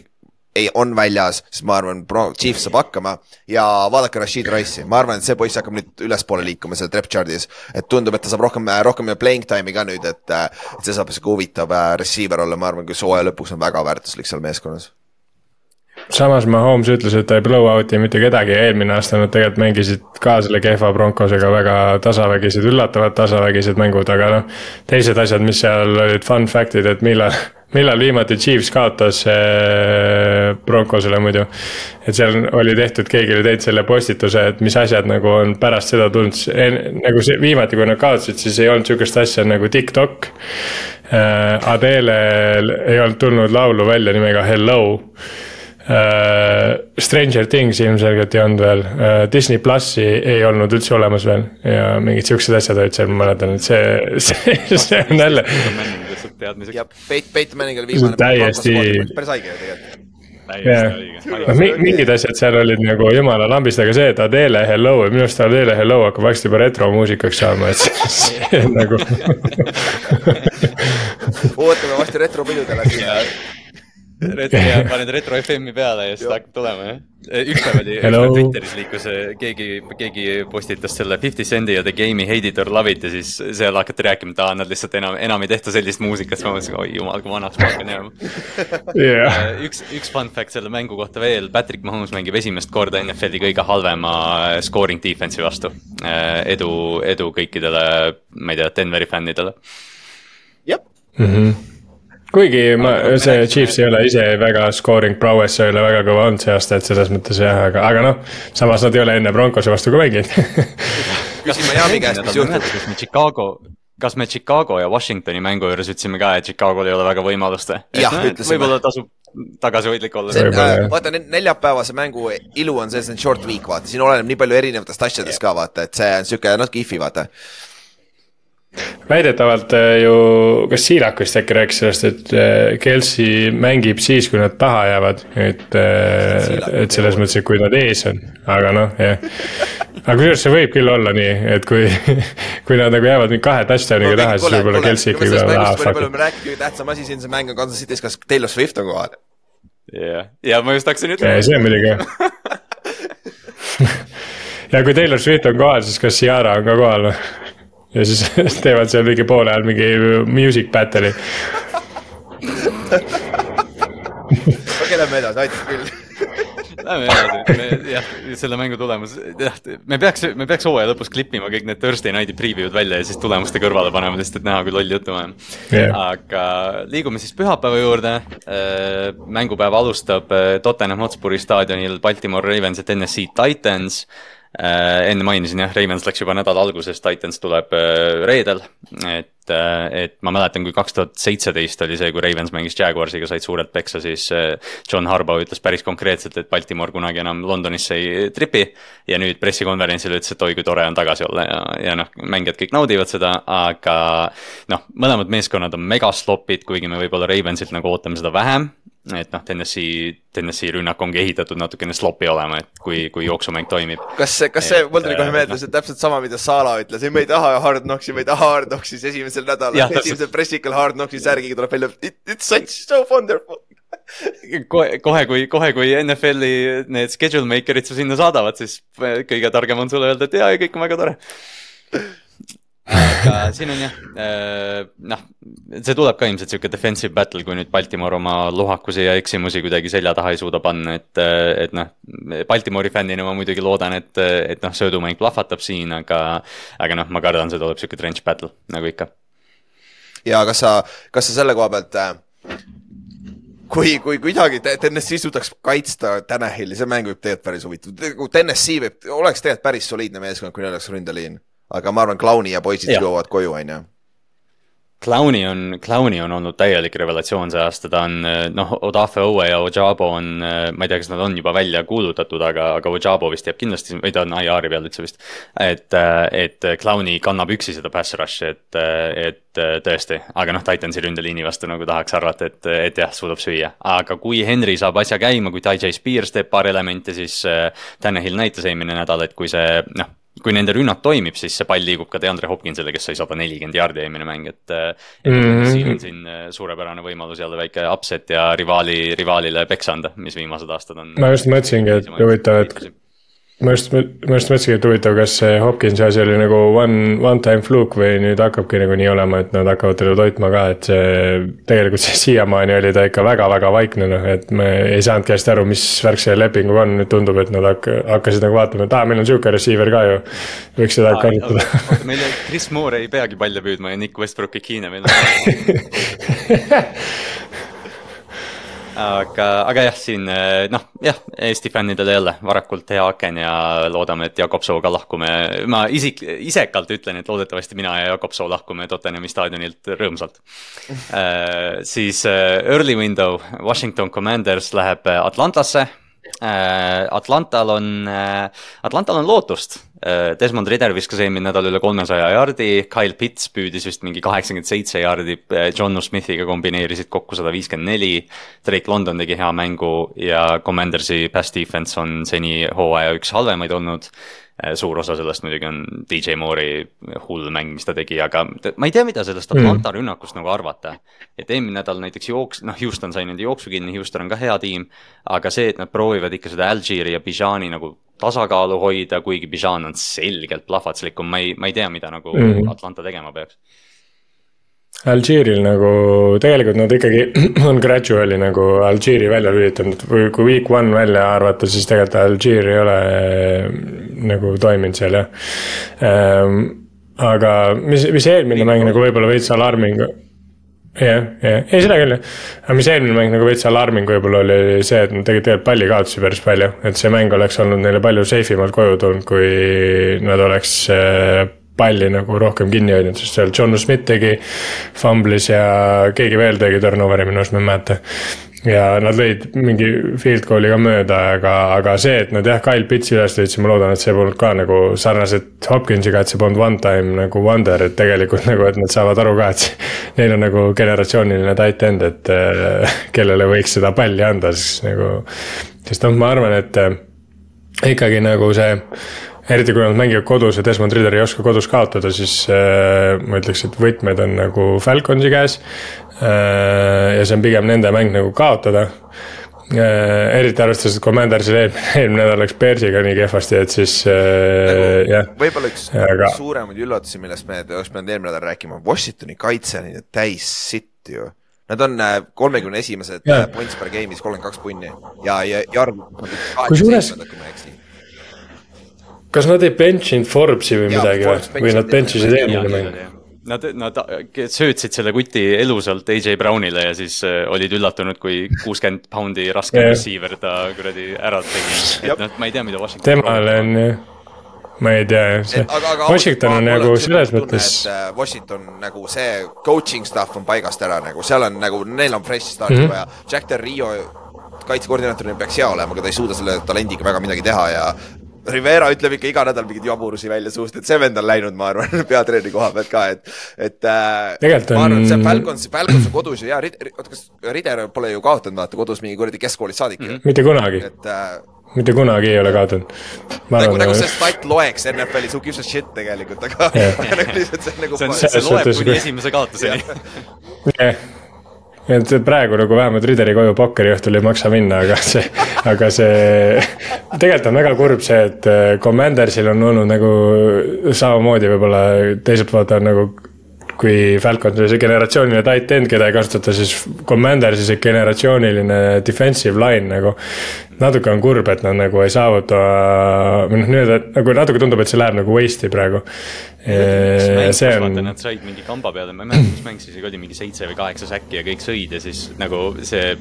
ei, on väljas, siis ma arvan, Chiefs saab hakkama. Ja vaadake Rashid Rice'i, ma arvan, et see poiss hakkab nüüd ülespoole liikuma seal trap chart'is. et tundub, et ta saab rohkem, rohkem playing time'i ka nüüd, et, see saab sihuke huvitav äh, receiver olla, ma arvan, kui sooja lõpuks on väga väärtuslik seal meeskonnas samas Mahomes ütles, et ta ei blow out'i mitte kedagi ja eelmine aasta nad tegelikult mängisid ka selle kehva Broncosega väga tasavägised, üllatavalt tasavägised mängud, aga noh. teised asjad, mis seal olid fun fact'id, et millal, millal viimati Chiefs kaotas äh, Broncosele muidu. et seal oli tehtud, keegi oli teinud selle postituse, et mis asjad nagu on pärast seda tulnud, nagu see viimati, kui nad kaotasid, siis ei olnud sihukest asja nagu TikTok äh,. Adele'l ei olnud tulnud laulu välja nimega Hello Stranger Things ilmselgelt ei olnud veel uh,, Disney plussi ei olnud üldse olemas veel ja mingid siuksed asjad olid seal, ma mäletan, et see, see, see on jälle. ja Peit, Peit Manningil viimane. täiesti. päris haige ju tegelikult noh mingid asjad seal olid nagu jumala lambist, aga see, et Adele Hello, minu arust Adele Hello hakkab varsti juba retromuusikaks saama, et see on nagu ootame varsti retropidudele retro, panen retro FM-i peale ja siis ta hakkab tulema, jah. üks päev oli, üks päev Twitteris liikus, keegi, keegi postitas selle Fifty Cendi ja The Game'i Hate it or love it ja siis seal hakati rääkima, et aa, nad lihtsalt enam, enam ei tehta sellist muusikat, siis ma mõtlesin, oi jumal, kui vanaks ma hakkan jääma yeah.. üks, üks fun fact selle mängu kohta veel, Patrick Mahomes mängib esimest korda NFL-i kõige halvema scoring defense'i vastu. edu, edu kõikidele, ma ei tea, Denveri fännidele. jah. Mhm kuigi ma, see Chiefs ei ole ise väga scoring prowess ei ole väga kõva olnud see aasta, et selles mõttes jah, aga, aga noh. samas nad ei ole enne Broncose vastu ka mänginud küsime Jaami käest, mis juhtub. kas me Chicago, kas me Chicago ja Washingtoni mängu juures ütlesime ka, et Chicago'l ei ole väga võimalust või? võib-olla tasub tagasihoidlik olla. Äh, vaata neljapäevase mängu ilu on selles, et on short week, vaata, siin oleneb nii palju erinevatest asjadest ka vaata, et see on sihuke natuke if'i vaata väidetavalt äh, ju, kas Siirak vist äkki rääkis sellest, et äh, Kelsey mängib siis, kui nad taha jäävad, et, äh, et selles mõttes, et kui nad ees on, aga noh, jah. aga kusjuures see võib küll olla nii, et kui, kui nad nagu jäävad nüüd kahe touchdown'iga no, taha, siis võib-olla Kelsey ikkagi tuleb ah, fuck it. rääkida, kõige tähtsam asi siin see mäng on Kansas City's, kas Taylor Swift on kohal? jah, ja ma just hakkasin ütlema. see on muidugi ja kui Taylor Swift on kohal, siis kas Ciara on ka kohal või? Ja siis teevad seal mingi poole ajal mingi music battle'i. Okei, lähme edasi, aitab küll. Lähme edasi, me jah, selle mängu tulemus, jah, me peaks, me peaks hooaja lõpus klippima kõik need Thursday night'i preview'd välja ja siis tulemuste kõrvale panema, lihtsalt et näha, kui loll juttu ma olen yeah.. aga liigume siis pühapäeva juurde. Äh, mängupäev alustab äh, Tottenham Hotspuri staadionil Baltimore Ravens ja Tennessee Titans enne mainisin jah, Ravens läks juba nädala alguses, Titans tuleb äh, reedel, et et ma mäletan, kui kaks tuhat seitseteist oli see, kui Ravens mängis Jaguarsiga, said suurelt peksa, siis John Harbaugh ütles päris konkreetselt, et Baltimore kunagi enam Londonisse ei tripi. ja nüüd pressikonverentsil ütles, et oi kui tore on tagasi olla ja, ja noh, mängijad kõik naudivad seda, aga noh, mõlemad meeskonnad on megaslopid, kuigi me võib-olla Ravensilt nagu ootame seda vähem et noh, Tennessee, Tennessee rünnak ongi ehitatud natukene sloppy olema, et kui, kui jooksumäng toimib. kas see, kas see, mul tuli kohe meelde, see on täpselt sama, mida Sala ütles, ei me ei taha Hard Knocksi, me ei taha Hard Knocksi, siis esimesel nädalal, esimesel pressikal Hard Knocksi särgiga tuleb välja, it's such so wonderful. Kohe, kohe, kui, kohe, kui NFL-i need schedule maker'id su sinna saadavad, siis kõige targem on sulle öelda, et jaa, kõik on väga tore aga siin on jah, äh, noh, see tuleb ka ilmselt sihuke defensive battle, kui nüüd Baltimore oma lohakusi ja eksimusi kuidagi selja taha ei suuda panna, et, et noh. Baltimore'i fännina ma muidugi loodan, et, et noh, söödumäng plahvatab siin, aga, aga noh, ma kardan, see tuleb sihuke trench battle nagu ikka. ja kas sa, kas sa selle koha pealt äh, kui, kui kuidagi TNS-i suudaks kaitsta Tanahili, see mäng võib tegelikult päris huvitav, TNS-i võib, oleks tegelikult päris soliidne meeskond, kui neil oleks ründeliin aga ma arvan, Clowni ja poisid jõuavad koju, on ju. Clowni on, Clowni on olnud täielik revelatsioon see aasta, ta on noh, Odafe Owe ja Ojabo on, ma ei tea, kas nad on juba välja kuulutatud, aga, aga Ojabo vist jääb kindlasti, või ta on IR-i peal üldse vist. et, et Clowni kannab üksi seda pass rush'i, et, et tõesti, aga noh, Titansi ründeliini vastu nagu tahaks arvata, et, et jah, suudab süüa. aga kui Henry saab asja käima, kui DJ Spears teeb paar elementi, siis Tanahil näitas eelmine nädal, et kui see noh kui nende rünnak toimib, siis see pall liigub ka DeAndre Hopkinsile, kes sai sada nelikümmend jaardi eelmine mäng, et et mm -hmm. siin on siin äh, suurepärane võimalus jälle väike upset ja rivaali, rivaalile peksa anda, mis viimased aastad on. ma just mõtlesingi, et huvitav, et ma just, ma just mõtlesingi, et huvitav, kas see Hopkinsi asi oli nagu one, one time fluke või nüüd hakkabki nagu nii olema, et nad hakkavad teda toitma ka, et see. tegelikult see siiamaani oli ta ikka väga-väga vaikne, noh, et me ei saanudki hästi aru, mis värk selle lepinguga on, nüüd tundub, et nad hakk-, hakkasid nagu vaatama, et aa, meil on sihuke receiver ka ju. võiks seda kasutada. meil Chris Moore ei peagi palle püüdma ja Nick Westbrooki kiine meil on aga, aga jah, siin noh, jah, Eesti fännidele jälle varakult hea aken ja loodame, et Jakob Sooga lahkume. ma isik, isekalt ütlen, et loodetavasti mina ja Jakob Soo lahkume Tottenhami staadionilt rõõmsalt uh,. siis uh, early window, Washington Commanders läheb Atlantasse. Atlantal on uh,, Atlantal on lootust Äh, Desmond Ritter viskas eelmine nädal üle kolmesaja jaardi, Kyle Pitts püüdis vist mingi kaheksakümmend seitse jaardi, äh, John Smithiga kombineerisid kokku sada viiskümmend neli. Drake London tegi hea mängu ja Commandersi pass defense on seni hooaja üks halvemaid olnud. Äh, suur osa sellest muidugi on DJ Moore'i hull mäng, mis ta tegi, aga ma ei tea, mida sellest Atlanta mm. rünnakust nagu arvata. et eelmine nädal näiteks jooks, noh, Houston sai nende jooksu kinni, Houston on ka hea tiim. aga see, et nad proovivad ikka seda Algieri ja Bijani nagu tasakaalu hoida, kuigi Bijan on selgelt plahvatuslikum, ma ei, ma ei tea, mida nagu mm. Atlanta tegema peaks. Alžeeril nagu tegelikult nad ikkagi on gradually nagu Alžeeri välja lülitanud või kui week one välja arvata, siis tegelikult Alžeer ei ole eh, nagu toiminud seal jah ähm,. aga mis, mis eelmine mäng nagu võib-olla veits alarming jah, jah, ei seda küll jah. aga mis eelmine mäng nagu veits alarming võib-olla oli see, et nad tegid tegelikult palli kaotusi päris palju, et see mäng oleks olnud neile palju safe imalt koju tulnud, kui nad oleks äh, palli nagu rohkem kinni hoidnud, sest seal John Smith tegi fumblis ja keegi veel tegi turnover'i minu arust, ma ei mäleta ja nad lõid mingi field goal'i ka mööda, aga, aga see, et nad jah, Kyle Pitsi üles leidsid, ma loodan, et see polnud ka nagu sarnaselt Hopkinsiga, et see polnud one time nagu wonder, et tegelikult nagu, et nad saavad aru ka, et neil on nagu generatsiooniline tight end, et äh, kellele võiks seda palli anda, siis nagu. sest noh, ma arvan, et äh, ikkagi nagu see eriti kui nad mängivad kodus ja Desmond Ridder ei oska kodus kaotada, siis äh, ma ütleks, et võtmed on nagu Falconsi käes äh,. ja see on pigem nende mäng nagu kaotada äh,. eriti arvestades, et Commandersil eelmine, eelmine nädal läks Bearsiga nii kehvasti, et siis äh, nagu, jah. võib-olla üks aga... suuremaid üllatusi, millest me oleks pidanud eelmine nädal rääkima, Washingtoni kaitse on ju täis sitt ju Nad on äh, kolmekümne esimesed äh, points per game'is, kolmkümmend kaks punni ja, ja, ja arv. kusjuures, kui ma ei eksi kas nad ei bench inud Forbesi või ja, midagi või, või nad bench isid eelmine mäng? Nad, nad söötsid selle kuti elusalt AJ Brownile ja siis äh, olid üllatunud, kui kuuskümmend poundi raskem receiver ta kuradi ära tegi. et noh, ma ei tea, mida Washington. temale on jah ma ei tea, see Washington on nagu selles mõttes. Äh, Washington nagu see coaching stuff on paigast ära nagu, seal on nagu, neil on fresh start mm -hmm. vaja. Jack Del Rio kaitsekoordinaatorina peaks hea olema, aga ta ei suuda selle talendiga väga midagi teha ja Rivera ütleb ikka iga nädal mingeid jaburusi välja suust, et see vend on läinud, ma arvan, peatreeneri koha pealt ka, et, et äh,. tegelikult on. ma arvan, et see Falcons, Falcons on kodus ju hea, oota, kas Rider pole ju kaotanud vaata kodus mingi kuradi keskkoolist saadik ju mm mitte kunagi. et äh, mitte kunagi ei ole kaotanud. nagu, nagu see stat loeks NFL-is, who gives a shit tegelikult, aga nagu lihtsalt see on nagu. see on, see loeb kuni esimese kaotuseni. jah, et praegu nagu vähemalt Rideri koju pokkeri õhtul ei maksa minna, aga see, aga see. tegelikult on väga kurb see, et äh, Commandersil on olnud nagu samamoodi võib-olla teiselt poolt on nagu kui Falcon oli see generatsiooniline tight end, keda ei kasutata, siis Commander siis generatsiooniline defensive line nagu natuke on kurb, et nad nagu ei saavuta, või noh, nii-öelda nagu natuke tundub, et see läheb nagu waste'i praegu. See on. Nad said mingi kamba peale, ma ei mäleta, mis mäng siis oli, mingi seitse või kaheksa säkki ja kõik sõid ja siis nagu see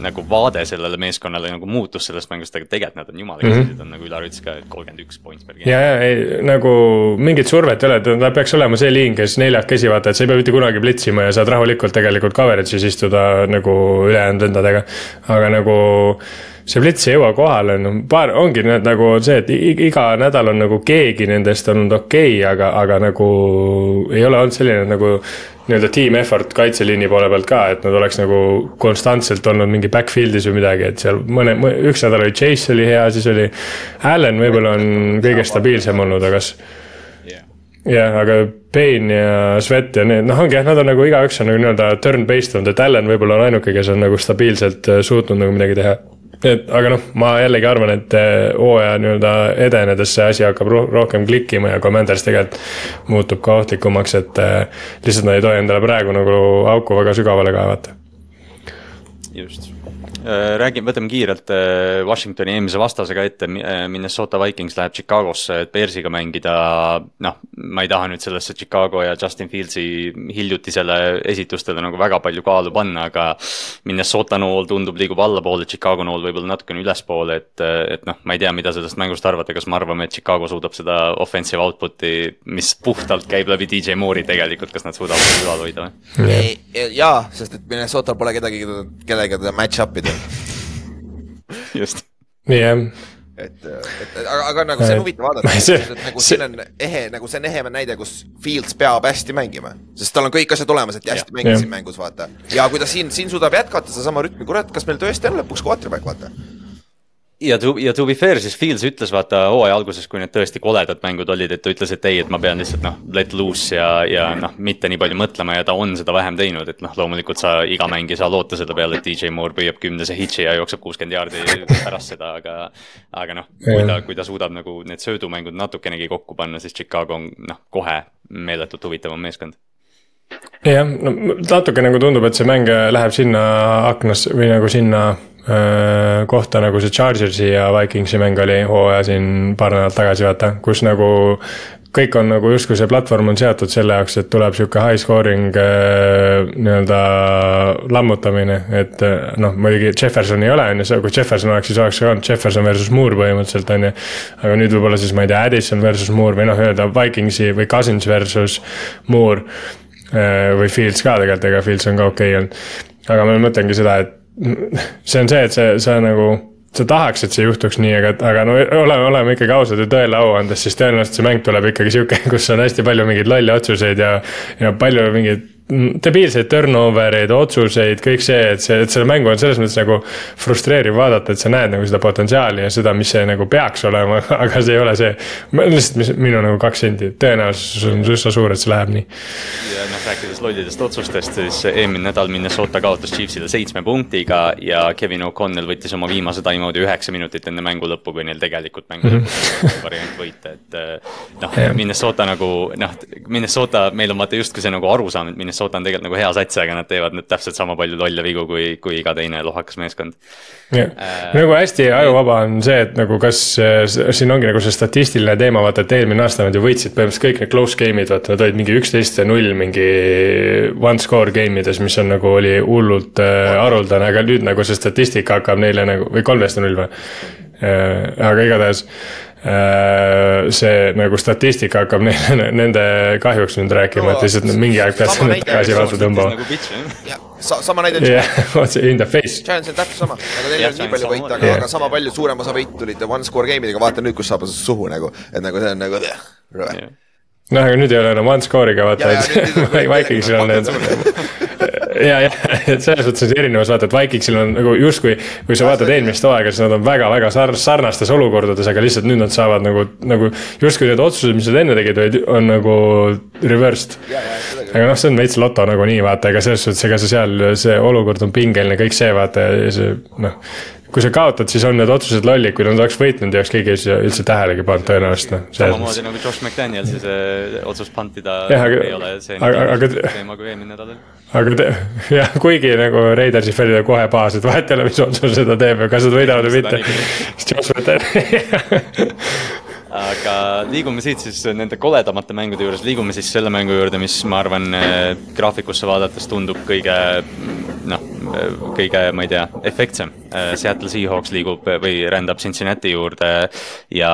nagu vaade sellele meeskonnale nagu muutus sellest mängust, aga tegelikult nad on jumala käsisid mm, -hmm. on nagu Ülar ütles ka, et kolmkümmend üks points per game. ja, ja ei nagu mingit survet ei ole, ta peaks olema see liin, kes neljakesi vaata, et sa ei pea mitte kunagi plitsima ja saad rahulikult tegelikult coverage'is istuda nagu ülejäänud vendadega, aga nagu see plits ei jõua kohale, no paar, ongi need nagu see, et iga nädal on nagu keegi nendest olnud okei okay,, aga, aga nagu ei ole olnud selline nagu nii-öelda team effort kaitseliini poole pealt ka, et nad oleks nagu konstantselt olnud mingi backfield'is või midagi, et seal mõne, üks nädal oli Chase oli hea, siis oli. Allan võib-olla on kõige stabiilsem olnud, aga jah, aga Payne ja Svet ja need, noh, ongi jah, nad on nagu igaüks on nagu nii-öelda turn-based olnud, et Allan võib-olla on ainuke, kes on nagu stabiilselt äh, suutnud nagu midagi teha et aga noh, ma jällegi arvan, et eh, hooaja nii-öelda edenedes see asi hakkab rohkem klikkima ja Commanders tegelikult muutub ka ohtlikumaks, et eh, lihtsalt nad ei tohi endale praegu nagu auku väga sügavale kaevata. just räägime, võtame kiirelt äh, Washingtoni eelmise vastasega ette, äh, Minnesota Vikings läheb Chicagosse, et Bearsiga mängida. noh, ma ei taha nüüd sellesse Chicago ja Justin Fieldsi hiljutisele esitustele nagu väga palju kaalu panna, aga. Minnesota nool tundub, liigub allapoole, Chicago nool võib-olla natukene ülespoole, et, et noh, ma ei tea, mida sellest mängust arvata, kas me arvame, et Chicago suudab seda offensive output'i, mis puhtalt käib läbi DJ Moore'i tegelikult, kas nad suudavad seda ülal hoida või? jaa, sest et Minnesotal pole kedagi, kellega teda match up ida just. jah et, et aga, aga nagu see on huvitav vaadata, et nagu siin on ehe, nagu see on ehe näide, kus Fields peab hästi mängima. sest tal on kõik asjad olemas, et hästi mängida siin mängus, vaata. ja kui ta siin, siin suudab jätkata sedasama rütmi, kurat, kas meil tõesti on lõpuks quarterback, vaata ja to, ja to be fair, siis Fields ütles vaata hooaja alguses, kui need tõesti koledad mängud olid, et ta ütles, et ei, et ma pean lihtsalt noh, let loose ja, ja noh, mitte nii palju mõtlema ja ta on seda vähem teinud, et noh, loomulikult sa iga mäng ei saa loota selle peale, et DJ Moore püüab kümnese hitši ja jookseb kuuskümmend jaardi pärast seda, aga. aga noh, kui ta, kui ta suudab nagu need söödumängud natukenegi kokku panna, siis Chicago on noh, kohe meeletult huvitavam meeskond jah, no natuke nagu tundub, et see mäng läheb sinna aknas või nagu sinna kohta, nagu see Chargersi ja Vikingsi mäng oli hooaja siin paar nädalat tagasi, vaata, kus nagu kõik on nagu justkui see platvorm on seatud selle jaoks, et tuleb sihuke high scoring äh, nii-öelda lammutamine, et äh, noh, muidugi Jefferson ei ole, on ju, kui Jefferson oleks, siis oleks ka olnud Jefferson versus Moore põhimõtteliselt, on ju. aga nüüd võib-olla siis ma ei tea, Addison versus Moore või noh, öelda Vikingsi või Cousins versus Moore. või Fields ka tegelikult, ega Fields on ka okei okay olnud. aga ma mõtlengi seda, et see on see, et see, sa nagu, sa tahaks, et see juhtuks nii, aga, aga no oleme, oleme ikkagi ausad ja tõele au andes, siis tõenäoliselt see mäng tuleb ikkagi sihuke, kus on hästi palju mingeid lolle otsuseid ja. ja palju mingeid debiilseid turnover eid, otsuseid, kõik see, et see, et seda mängu on selles mõttes nagu frustreeriv vaadata, et sa näed nagu seda potentsiaali ja seda, mis see nagu peaks olema, aga see ei ole see. lihtsalt mis, minu nagu kaks sendi, tõenäosus on üsna suur, et see läheb nii. ja noh, rääkides lollidest otsustest, siis eelmine nädal Minnesota kaotas Chiefsile seitsme punktiga ja Kevin O'Connell võttis oma viimase time-out'i üheksa minutit enne mängu lõppu, kui neil tegelikult mängu -hmm. lõpus variant võita, et noh, Minnesota nagu noh, Minnesota, meil on vaata justkui see nagu arusaam, et Minnesota Minnesota on tegelikult nagu hea sats, aga nad teevad nüüd täpselt sama palju lolle vigu kui, kui iga teine lohakas meeskond. jah äh,, nagu hästi ajuvaba on see, et nagu kas äh, siin ongi nagu see statistiline teema, vaata, et eelmine aasta nad ju võitsid põhimõtteliselt kõik need close game'id, vaata, nad olid mingi üksteist ja null mingi one score game ides, mis on nagu oli hullult äh, haruldane, aga nüüd nagu see statistika hakkab neile nagu, või kolmteist ja null või äh,? aga igatahes see nagu statistika hakkab neile, nende kahjuks nüüd rääkima no,, et lihtsalt mingi aeg peaks nüüd tagasi vaata tõmbama. Nagu sa, sama näide. jah, otse in the face. Giants on täpselt sama, aga neil on nii palju võite, aga, aga sama palju suurem osa võite tulid one score game idega, vaata nüüd, kus saab suhu nagu, et nagu see on nagu rõve noh, aga nüüd ei ole enam one score'iga vaata, et Vikingsil on need ja, jah, et selles see erinevus, vaata, et Vikingsil on nagu justkui, kui sa vaatad eelmist hooaega, siis nad on väga-väga sar-, sarnastes olukordades, aga lihtsalt nüüd nad saavad nagu, nagu justkui need otsused, mis nad enne tegid, on nagu reversed. aga noh, see on veits loto nagunii, vaata, ega selles suhtes, ega see seal, see olukord on pingeline, kõik see, vaata, ja see noh kui sa kaotad, siis on need otsused lollid, kui nad oleks võitnud, ei oleks keegi üldse tähelegi pannud tõenäoliselt noh. samamoodi nagu Josh McDanielsi see otsus pantida ja, aga, ei ole see aga, aga, teema kui eelmine nädal. Aga te, jah, kuigi nagu Raidersi fännid on kohe pahas, et vahet ei ole, mis otsuse ta teeb ja kas nad võidavad või mitte. siis Josh McDaniel aga liigume siit siis nende koledamate mängude juures, liigume siis selle mängu juurde, mis ma arvan, graafikusse vaadates tundub kõige noh, kõige, ma ei tea, efektsem. Seattle Seahawks liigub või rändab Cincinnati juurde ja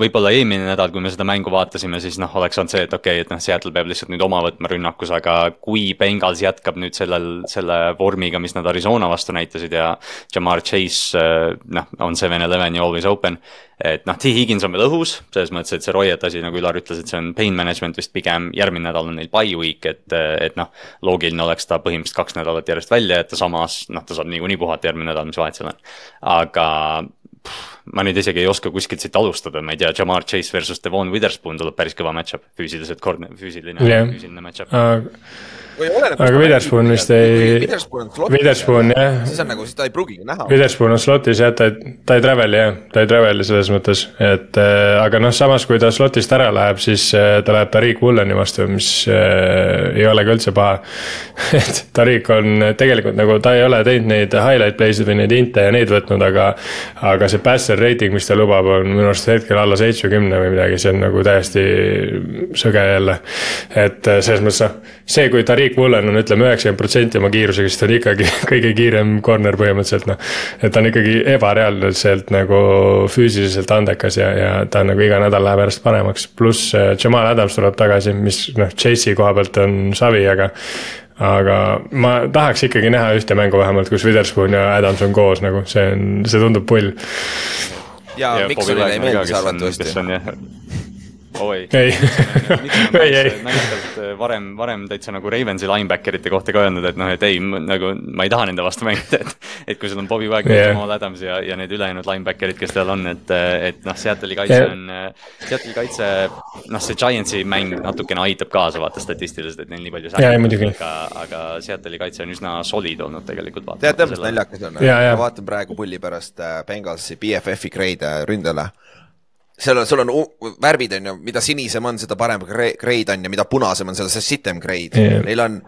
võib-olla eelmine nädal, kui me seda mängu vaatasime, siis noh, oleks olnud see, et okei okay,, et noh, Seattle peab lihtsalt nüüd oma võtma rünnakus, aga kui Bengals jätkab nüüd sellel, selle vormiga, mis nad Arizona vastu näitasid ja Jamar Chase noh, on seven eleven ja always open et noh, T Higgins on veel õhus, selles mõttes, et see Royet asi, nagu Ülar ütles, et see on pain management vist pigem, järgmine nädal on neil bye week, et, et noh. loogiline oleks ta põhimõtteliselt kaks nädalat järjest välja jätta, samas noh, ta saab niikuinii puhata järgmine nädal, mis vahet seal on. aga ma nüüd isegi ei oska kuskilt siit alustada, ma ei tea, Jamar Chase versus Devon Witherspoon tuleb päris kõva match-up, füüsiliselt füüsiline yeah., füüsiline match-up uh aga Witherspoon vist ei, Witherspoon jah. siis on nagu, siis ta ei pruugigi näha. Witherspoon on slot'is jah, ta ei, ta ei travel'i jah, ta ei travel'i selles mõttes, et äh, aga noh, samas kui ta slot'ist ära läheb, siis äh, ta läheb Tariq Wooleni vastu, mis äh, ei ole ka üldse paha et Tariq on tegelikult nagu, ta ei ole teinud neid highlight play'sid või neid inte ja neid võtnud, aga aga see passer rating, mis ta lubab, on minu arust hetkel alla seitsmekümne või midagi, see on nagu täiesti sõge jälle. et äh, selles mõttes noh, see, kui Tariq Rick Mullen on ütleme üheksakümmend protsenti oma kiirusega, siis ta on ikkagi kõige kiirem corner põhimõtteliselt noh. et ta on ikkagi ebareaalselt nagu füüsiliselt andekas ja, ja ta on nagu iga nädal läheb järjest paremaks, pluss äh, Jamal Adams tuleb tagasi, mis noh, Chase'i koha pealt on savi, aga aga ma tahaks ikkagi näha ühte mängu vähemalt, kus Witherspoon ja Adams on koos nagu, see on, see tundub pull. ja, ja Miksonile ei meeldi see arvatavasti oi. ei, ei, ei. naljakalt äh, varem, varem täitsa nagu Ravensi linebacker'ite kohta ka öelnud, et noh, et ei, nagu ma ei taha nende vastu mängida, et. et kui sul on Bobby Wagner yeah., Jamal Adams ja, ja need ülejäänud linebacker'id, kes tal on, et, et noh, Seattle'i kaitse yeah. on. Seattle'i kaitse, noh, see Giantsi mäng natukene aitab kaasa vaata statistiliselt, et neil nii palju. jaa, muidugi. aga, aga Seattle'i kaitse on üsna solid olnud tegelikult. tead, täpselt naljakas on, ma vaatan praegu pulli pärast äh, Bengalsi BFF-i grade ründele seal on, sul on värvid on ju, mida sinisem on, seda parem grade on ja mida punasem on, seda sitem grade yeah.. Neil on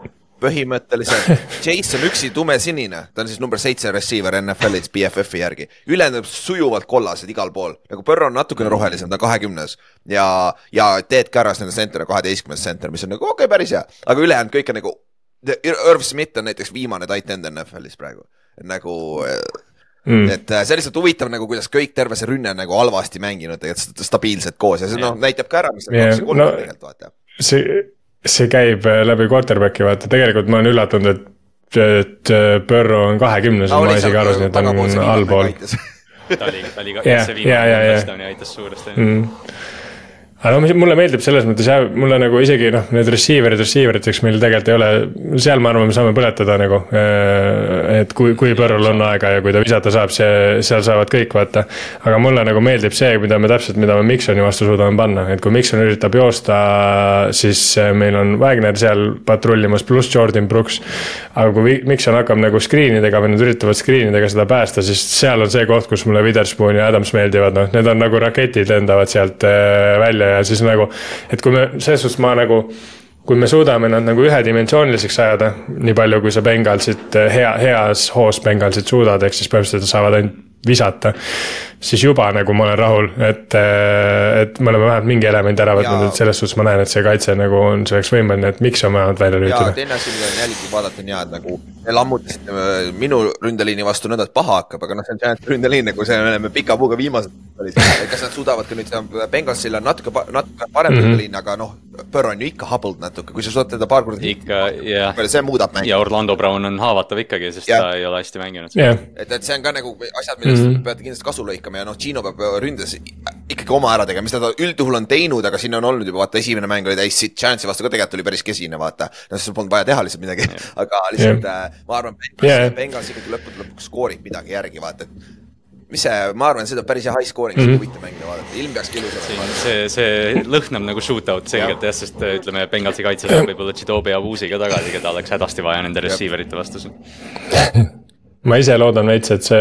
põhimõtteliselt, Jason üksi tumesinine, ta on siis number seitse receiver NFL-is BFF-i järgi. ülejäänud sujuvalt kollased igal pool, nagu Põrro on natukene rohelisem, ta on kahekümnes. ja, ja Ted Carras nende center on kaheteistkümnes center, mis on nagu okei okay,, päris hea, aga ülejäänud kõik on nagu. Irv Smith on näiteks viimane tight end NFL-is praegu, nagu Mm. et äh, see on lihtsalt huvitav nagu, kuidas kõik terve see rünne nagu halvasti mänginud, tegelikult stabiilselt koos. Ja see noh, näitab ka ära, mis on kaks ja kolm no, tegelikult vaata. see, see käib äh, läbi quarterback'i vaata, tegelikult ma olen üllatunud, et, et äh, Burrow on kahekümnes no,, ma isegi arvasin, et ta on allpool. ta oli, ta oli ka, see viimane touchdown'i aitas suuresti. Mm aga no mulle meeldib selles mõttes jah, mulle nagu isegi noh, need receiver'id receiver iteks meil tegelikult ei ole, seal ma arvan, me saame põletada nagu. Äh, et kui, kui Põrrul on aega ja kui ta visata saab, see, seal saavad kõik vaata. aga mulle nagu meeldib see, mida me täpselt, mida me Miksoni vastu suudame panna, et kui Mikson üritab joosta, siis äh, meil on Wagner seal patrullimas, pluss Jordan Brooks. aga kui Mikson hakkab nagu screen idega või nad üritavad screen idega seda päästa, siis seal on see koht, kus mulle Witherspoon ja Adams meeldivad, noh, need on nagu raketid lendavad sealt äh, välja ja siis nagu, et kui me, selles suhtes ma nagu kui me suudame nad nagu ühedimensiooniliseks ajada, nii palju kui sa Bengalsit, hea, heas hoos Bengalsit suudad, ehk siis põhimõtteliselt saavad ainult visata siis juba nagu ma olen rahul, et, et me oleme vähemalt mingi elemendi ära võtnud, et selles suhtes ma näen, et see kaitse nagu on selleks võimeline, et miks on vähemalt välja lülitada. teine asi, mida on jällegi vaadata, on hea, et nagu me lammutasite äh, minu ründeliini vastu nõnda, et paha hakkab, aga noh, see on Giants ründeliin, nagu see me oleme pika puuga viimased. kas nad suudavad ka nüüd, Bengalsil on natuke, natuke parem mm -hmm. ründeliin, aga noh, Burrow on ju ikka hubbled natuke, kui sa suudad teda paar korda. ikka, jah. see muudab mängu. ja Orlando Brown on haavatav ikkagi, sest ja. ta ei ole hästi mänginud yeah.. et, et see on ka nagu asjad, millest mm -hmm. peate kindlasti kasu lõikama ja noh, Gino peab ründes ikkagi oma ära tegema, mis ta üldjuhul on teinud, aga siin on olnud juba vaata, esimene mäng oli täis siit Giantsi vastu ka tegelikult oli päris kesine, vaata. noh, siis polnud vaja teha lihtsalt midagi yeah., aga lihtsalt yeah. Äh, ma arvan, yeah. Bengals ikkagi lõppude lõpuks skoorib midagi järgi, vaata, et mis see, ma arvan, see tuleb päris hea high scoring mm, -hmm. huvitav mängida vaadata, ilm peakski ilus olema. see, see lõhnab nagu shootout selgelt jah, sest ütleme, Bengalsi kaitse saab võib-olla Chidobe ja Wuzi ka tagasi, keda oleks hädasti vaja nende receiver ite vastus ma ise loodan veits, et see,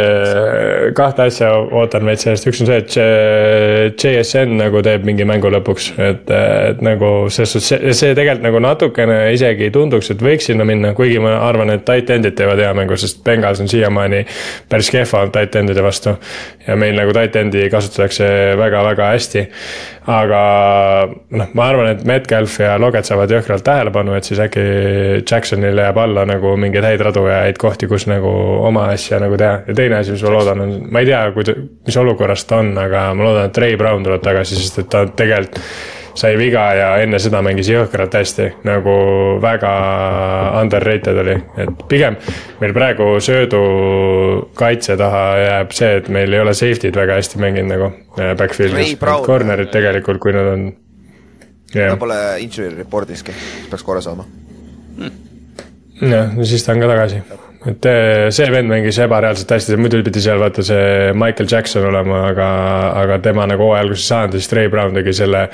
kahte asja ootan veits sellest, üks on see, et JSN nagu teeb mingi mängu lõpuks, et, et nagu selles suhtes, see, see tegelikult nagu natukene isegi tunduks, et võiks sinna minna, kuigi ma arvan, et tight end'id teevad hea mängu, sest Bengals on siiamaani päris kehva end'ide vastu. ja meil nagu tight end'i kasutatakse väga-väga hästi, aga noh, ma arvan, et Metcalf ja Loget saavad jõhkralt tähelepanu, et siis äkki Jacksonile jääb alla nagu mingeid häid radu ja häid kohti, kus nagu oma asja nagu teha. ja teine asi, mis ma loodan, on, ma ei tea, kuida-, mis olukorras ta on, aga ma loodan, et Ray Brown tuleb tagasi, sest et ta tegelikult sai viga ja enne seda mängis jõhkralt hästi, nagu väga underrated oli, et pigem meil praegu söödu kaitse taha jääb see, et meil ei ole safety'd väga hästi mänginud nagu äh, backfield'is, corner'id tegelikult, kui nad on yeah.. ta pole injury report'iski, peaks korra saama. Hmm.. jah, no siis ta on ka tagasi et äh, see vend mängis ebareaalselt hästi, muidu pidi seal vaata see Michael Jackson olema, aga, aga tema nagu hooaja alguses ei saanud ja siis Ray Brown tegi selle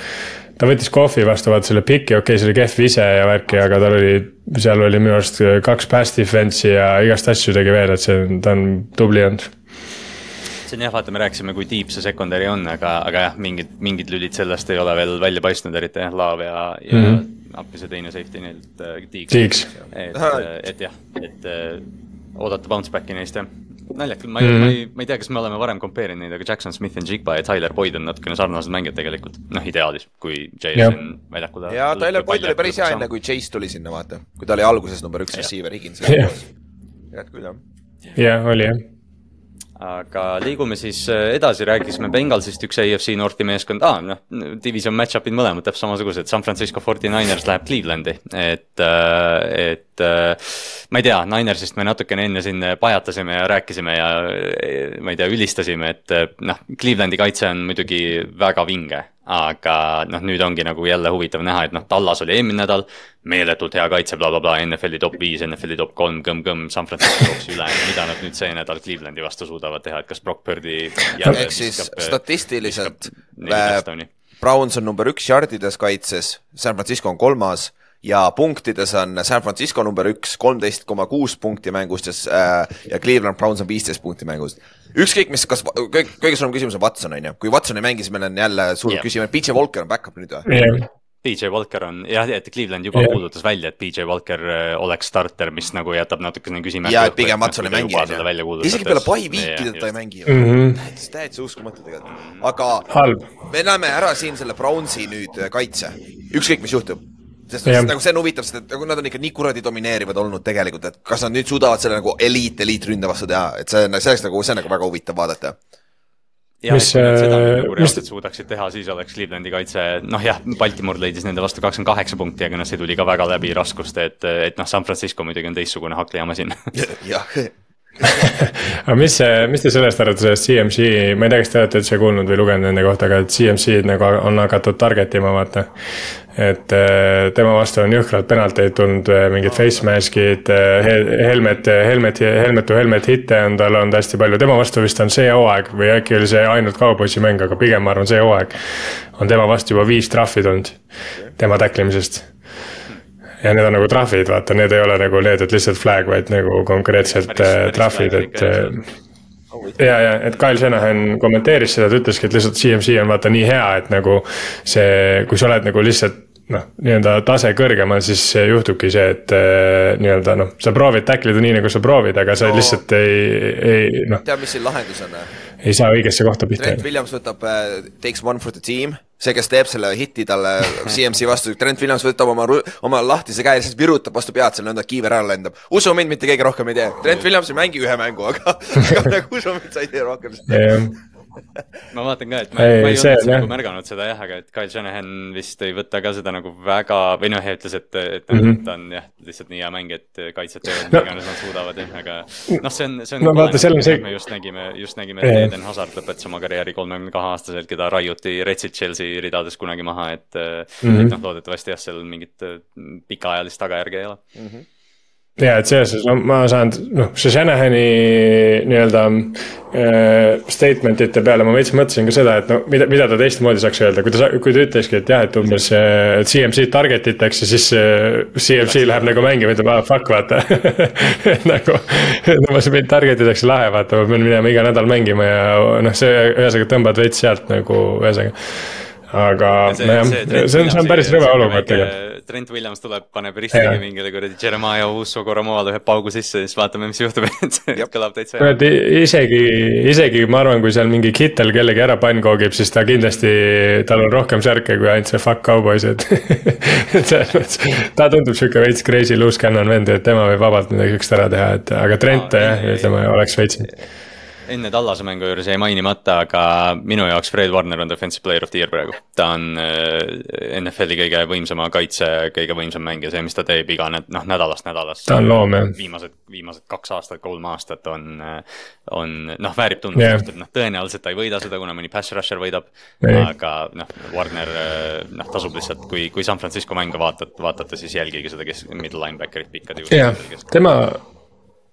ta võttis kohvi vastu, vaata selle piki, okei okay,, see oli kehv ise ja värki, aga tal oli, seal oli minu arust kaks pass defense'i ja igast asju tegi veel, et see, ta on tubli olnud. See on jah, vaata, me rääkisime, kui tiip see secondary on, aga, aga jah, mingid, mingid lülid sellest ei ole veel välja paistnud, eriti jah, Laav ja, ja mm -hmm. appi see teine safety neilt äh,, Tiiks. Tiiks. et, et jah, et äh, oodata bounce back'i neist jah naljakalt, ma ei mm, -hmm. ma ei, ma ei tea, kas me oleme varem compare inud neid, aga Jackson Smith and Jigba ja Tyler Boyd on natukene sarnased mängijad tegelikult. noh, ideaalis, kui Jason väljakule. ja Tyler Boyd oli päris hea enne, kui Chase tuli sinna, vaata. kui ta oli alguses number üks receiver jah. jah, oli jah aga liigume siis äh, edasi, rääkisime Bengalsist, üks AFC Northi meeskond. Ah,, noh, division match-up'id mõlemad täpselt samasugused, San Francisco 49ers läheb Clevelandi, et, äh, et äh, ma ei tea, Ninersist me natukene enne siin pajatasime ja rääkisime ja ma ei tea, ülistasime, et noh, Clevelandi kaitse on muidugi väga vinge aga noh, nüüd ongi nagu jälle huvitav näha, et noh, Tallas oli eelmine nädal, meeletult hea kaitse bla, bla, blablabla, NFL-i top viis, NFL-i top kolm, kõmm-kõmm, San Francisco jooksis üle, mida nad nüüd see nädal Clevelandi vastu suudavad teha, et kas Brock Purdy ehk siis äh, statistiliselt Browns on number üks jardides kaitses, San Francisco on kolmas ja punktides on San Francisco number üks, kolmteist koma kuus punkti mängust ja, äh, ja Cleveland Browns on viisteist punkti mängust. ükskõik mis, kas kõige, kõige suurem küsimus on Watson on ju, kui Watson ei mängi, siis meil on jälle suur yeah. küsimus, PJ Walker on back-up nüüd või yeah.? PJ Walker on jah, et Cleveland juba yeah. kuulutas välja, et PJ Walker äh, oleks starter, mis nagu jätab natukene küsimärgi. ja, et pigem Watson ei mängi, isegi peale pai viiki ta ei mängi mm -hmm.. täitsa uskumatu tegelikult, aga Halb. me näeme ära siin selle Brownsi nüüd kaitse, ükskõik mis juhtub sest ja. nagu see on huvitav, sest et nagu nad on ikka nii kuradi domineerivad olnud tegelikult, et kas nad nüüd suudavad selle nagu eliit, eliitründe vastu teha, et see on, see oleks nagu, see on nagu väga huvitav vaadata jah, et kui nad seda nagu reaalselt mis... suudaksid teha, siis oleks Clevelandi kaitse, noh jah, Baltimore leidis nende vastu kakskümmend kaheksa punkti, aga noh, see tuli ka väga läbi raskuste, et, et noh, San Francisco muidugi on teistsugune hakklihamasin. jah aga mis mis te sellest arvate, sellest CMC, ma ei tea, kas te olete üldse kuulnud või lugenud nende kohta, aga et CMC-d nagu on hakatud target ima, vaata et äh, tema vastu on jõhkralt penalteid tulnud, äh, mingid face mask'id, äh, helmet, helmet, helmet to helmet hitte on tal olnud hästi palju, tema vastu vist on see hooaeg või äkki oli see ainult kauboissi mäng, aga pigem ma arvan, see hooaeg. on tema vastu juba viis trahvi tulnud, tema tacklimisest ja need on nagu trahvid, vaata, need ei ole nagu need, et lihtsalt flag, vaid nagu konkreetselt trahvid, et ja, ja et Kyle Shanahan kommenteeris seda, ta ütleski, et lihtsalt CMC on vaata nii hea, et nagu see, kui sa oled nagu lihtsalt noh, nii-öelda tase kõrgemal, siis juhtubki see, et äh, nii-öelda noh, sa proovid tacklida nii, nagu sa proovid, aga sa no. lihtsalt ei, ei noh. tead, mis siin lahendus on? ei saa õigesse kohta pihta. Trent Williams võtab uh, takes one for the team, see, kes teeb selle hiti talle CMC vastu, Trent Williams võtab oma, oma lahtise käe ja siis virutab vastu pead seal nõnda, kiiver ära lendab. usu mind, mitte keegi rohkem ei tee. Trent Williams ei mängi ühe mängu, aga, aga nagu usu mind, sa ei tee rohkem ma vaatan ka, et ma, ei, ma ei olnud nagu märganud seda jah, aga et Kyle Shanahan vist ei võta ka seda nagu väga või noh, ütles, et, et mm -hmm. ta on jah, lihtsalt nii hea mäng, et kaitsjad teevad no. mida iganes nad suudavad jah, aga noh, see on, see on no, vaata, seal on see. me just nägime, just nägime, et Eden Hazard lõpetas oma karjääri kolmekümne kahe aastaselt, keda raiuti Retsid Chelsea ridades kunagi maha, et mm, -hmm. et noh, loodetavasti jah, seal mingit pikaajalist tagajärge ei ole mm. -hmm ja, et selles suhtes, no ma saan, noh, see Shanahani nii-öelda äh, statement ite peale ma veits mõtlesin ka seda, et no mida, mida ta teistmoodi saaks öelda, kui ta, kui ta ütleski, et jah, et umbes äh, CMC-d target itakse, siis äh, CMC läheb nagu mängima, ütleb, ah fuck, vaata. Nagu, no see mind target itakse lahe, vaata, ma pean minema iga nädal mängima ja noh, see ühesõnaga tõmbad veits sealt nagu ühesõnaga aga nojah, see, see on, see on päris rõve olukord tegelikult. Trent Williams tuleb, paneb ristiga mingile kuradi Jeremiah Usso-Koromoale ühe paugu sisse ja siis vaatame, mis juhtub, et see kõlab täitsa hea. isegi, isegi ma arvan, kui seal mingi Kittel kellegi ära pannkoogib, siis ta kindlasti, tal on rohkem särke kui ainult see fuck cowboys, et selles mõttes, ta tundub sihuke veits crazy loose cannon vend, et tema võib vabalt midagi sihukest ära teha, et aga Trent jah, ütleme oleks veits enne Tallase mängu juures jäi mainimata, aga minu jaoks Fred Warner on defensive player of the year praegu. ta on äh, NFL-i kõige võimsama kaitse, kõige võimsam mängija, see, mis ta teeb iga noh, nädalast nädalasse. ta on loom jah. viimased, viimased kaks aastat, kolm aastat on, on noh, väärib tunnustust yeah., et noh, tõenäoliselt ta ei võida seda, kuna mõni pass rusher võidab. aga noh, Warner noh, tasub lihtsalt, kui, kui San Francisco mänge vaatad, vaatate, siis jälgige seda, kes middle linebacker'it pikkade juurde. jah, tema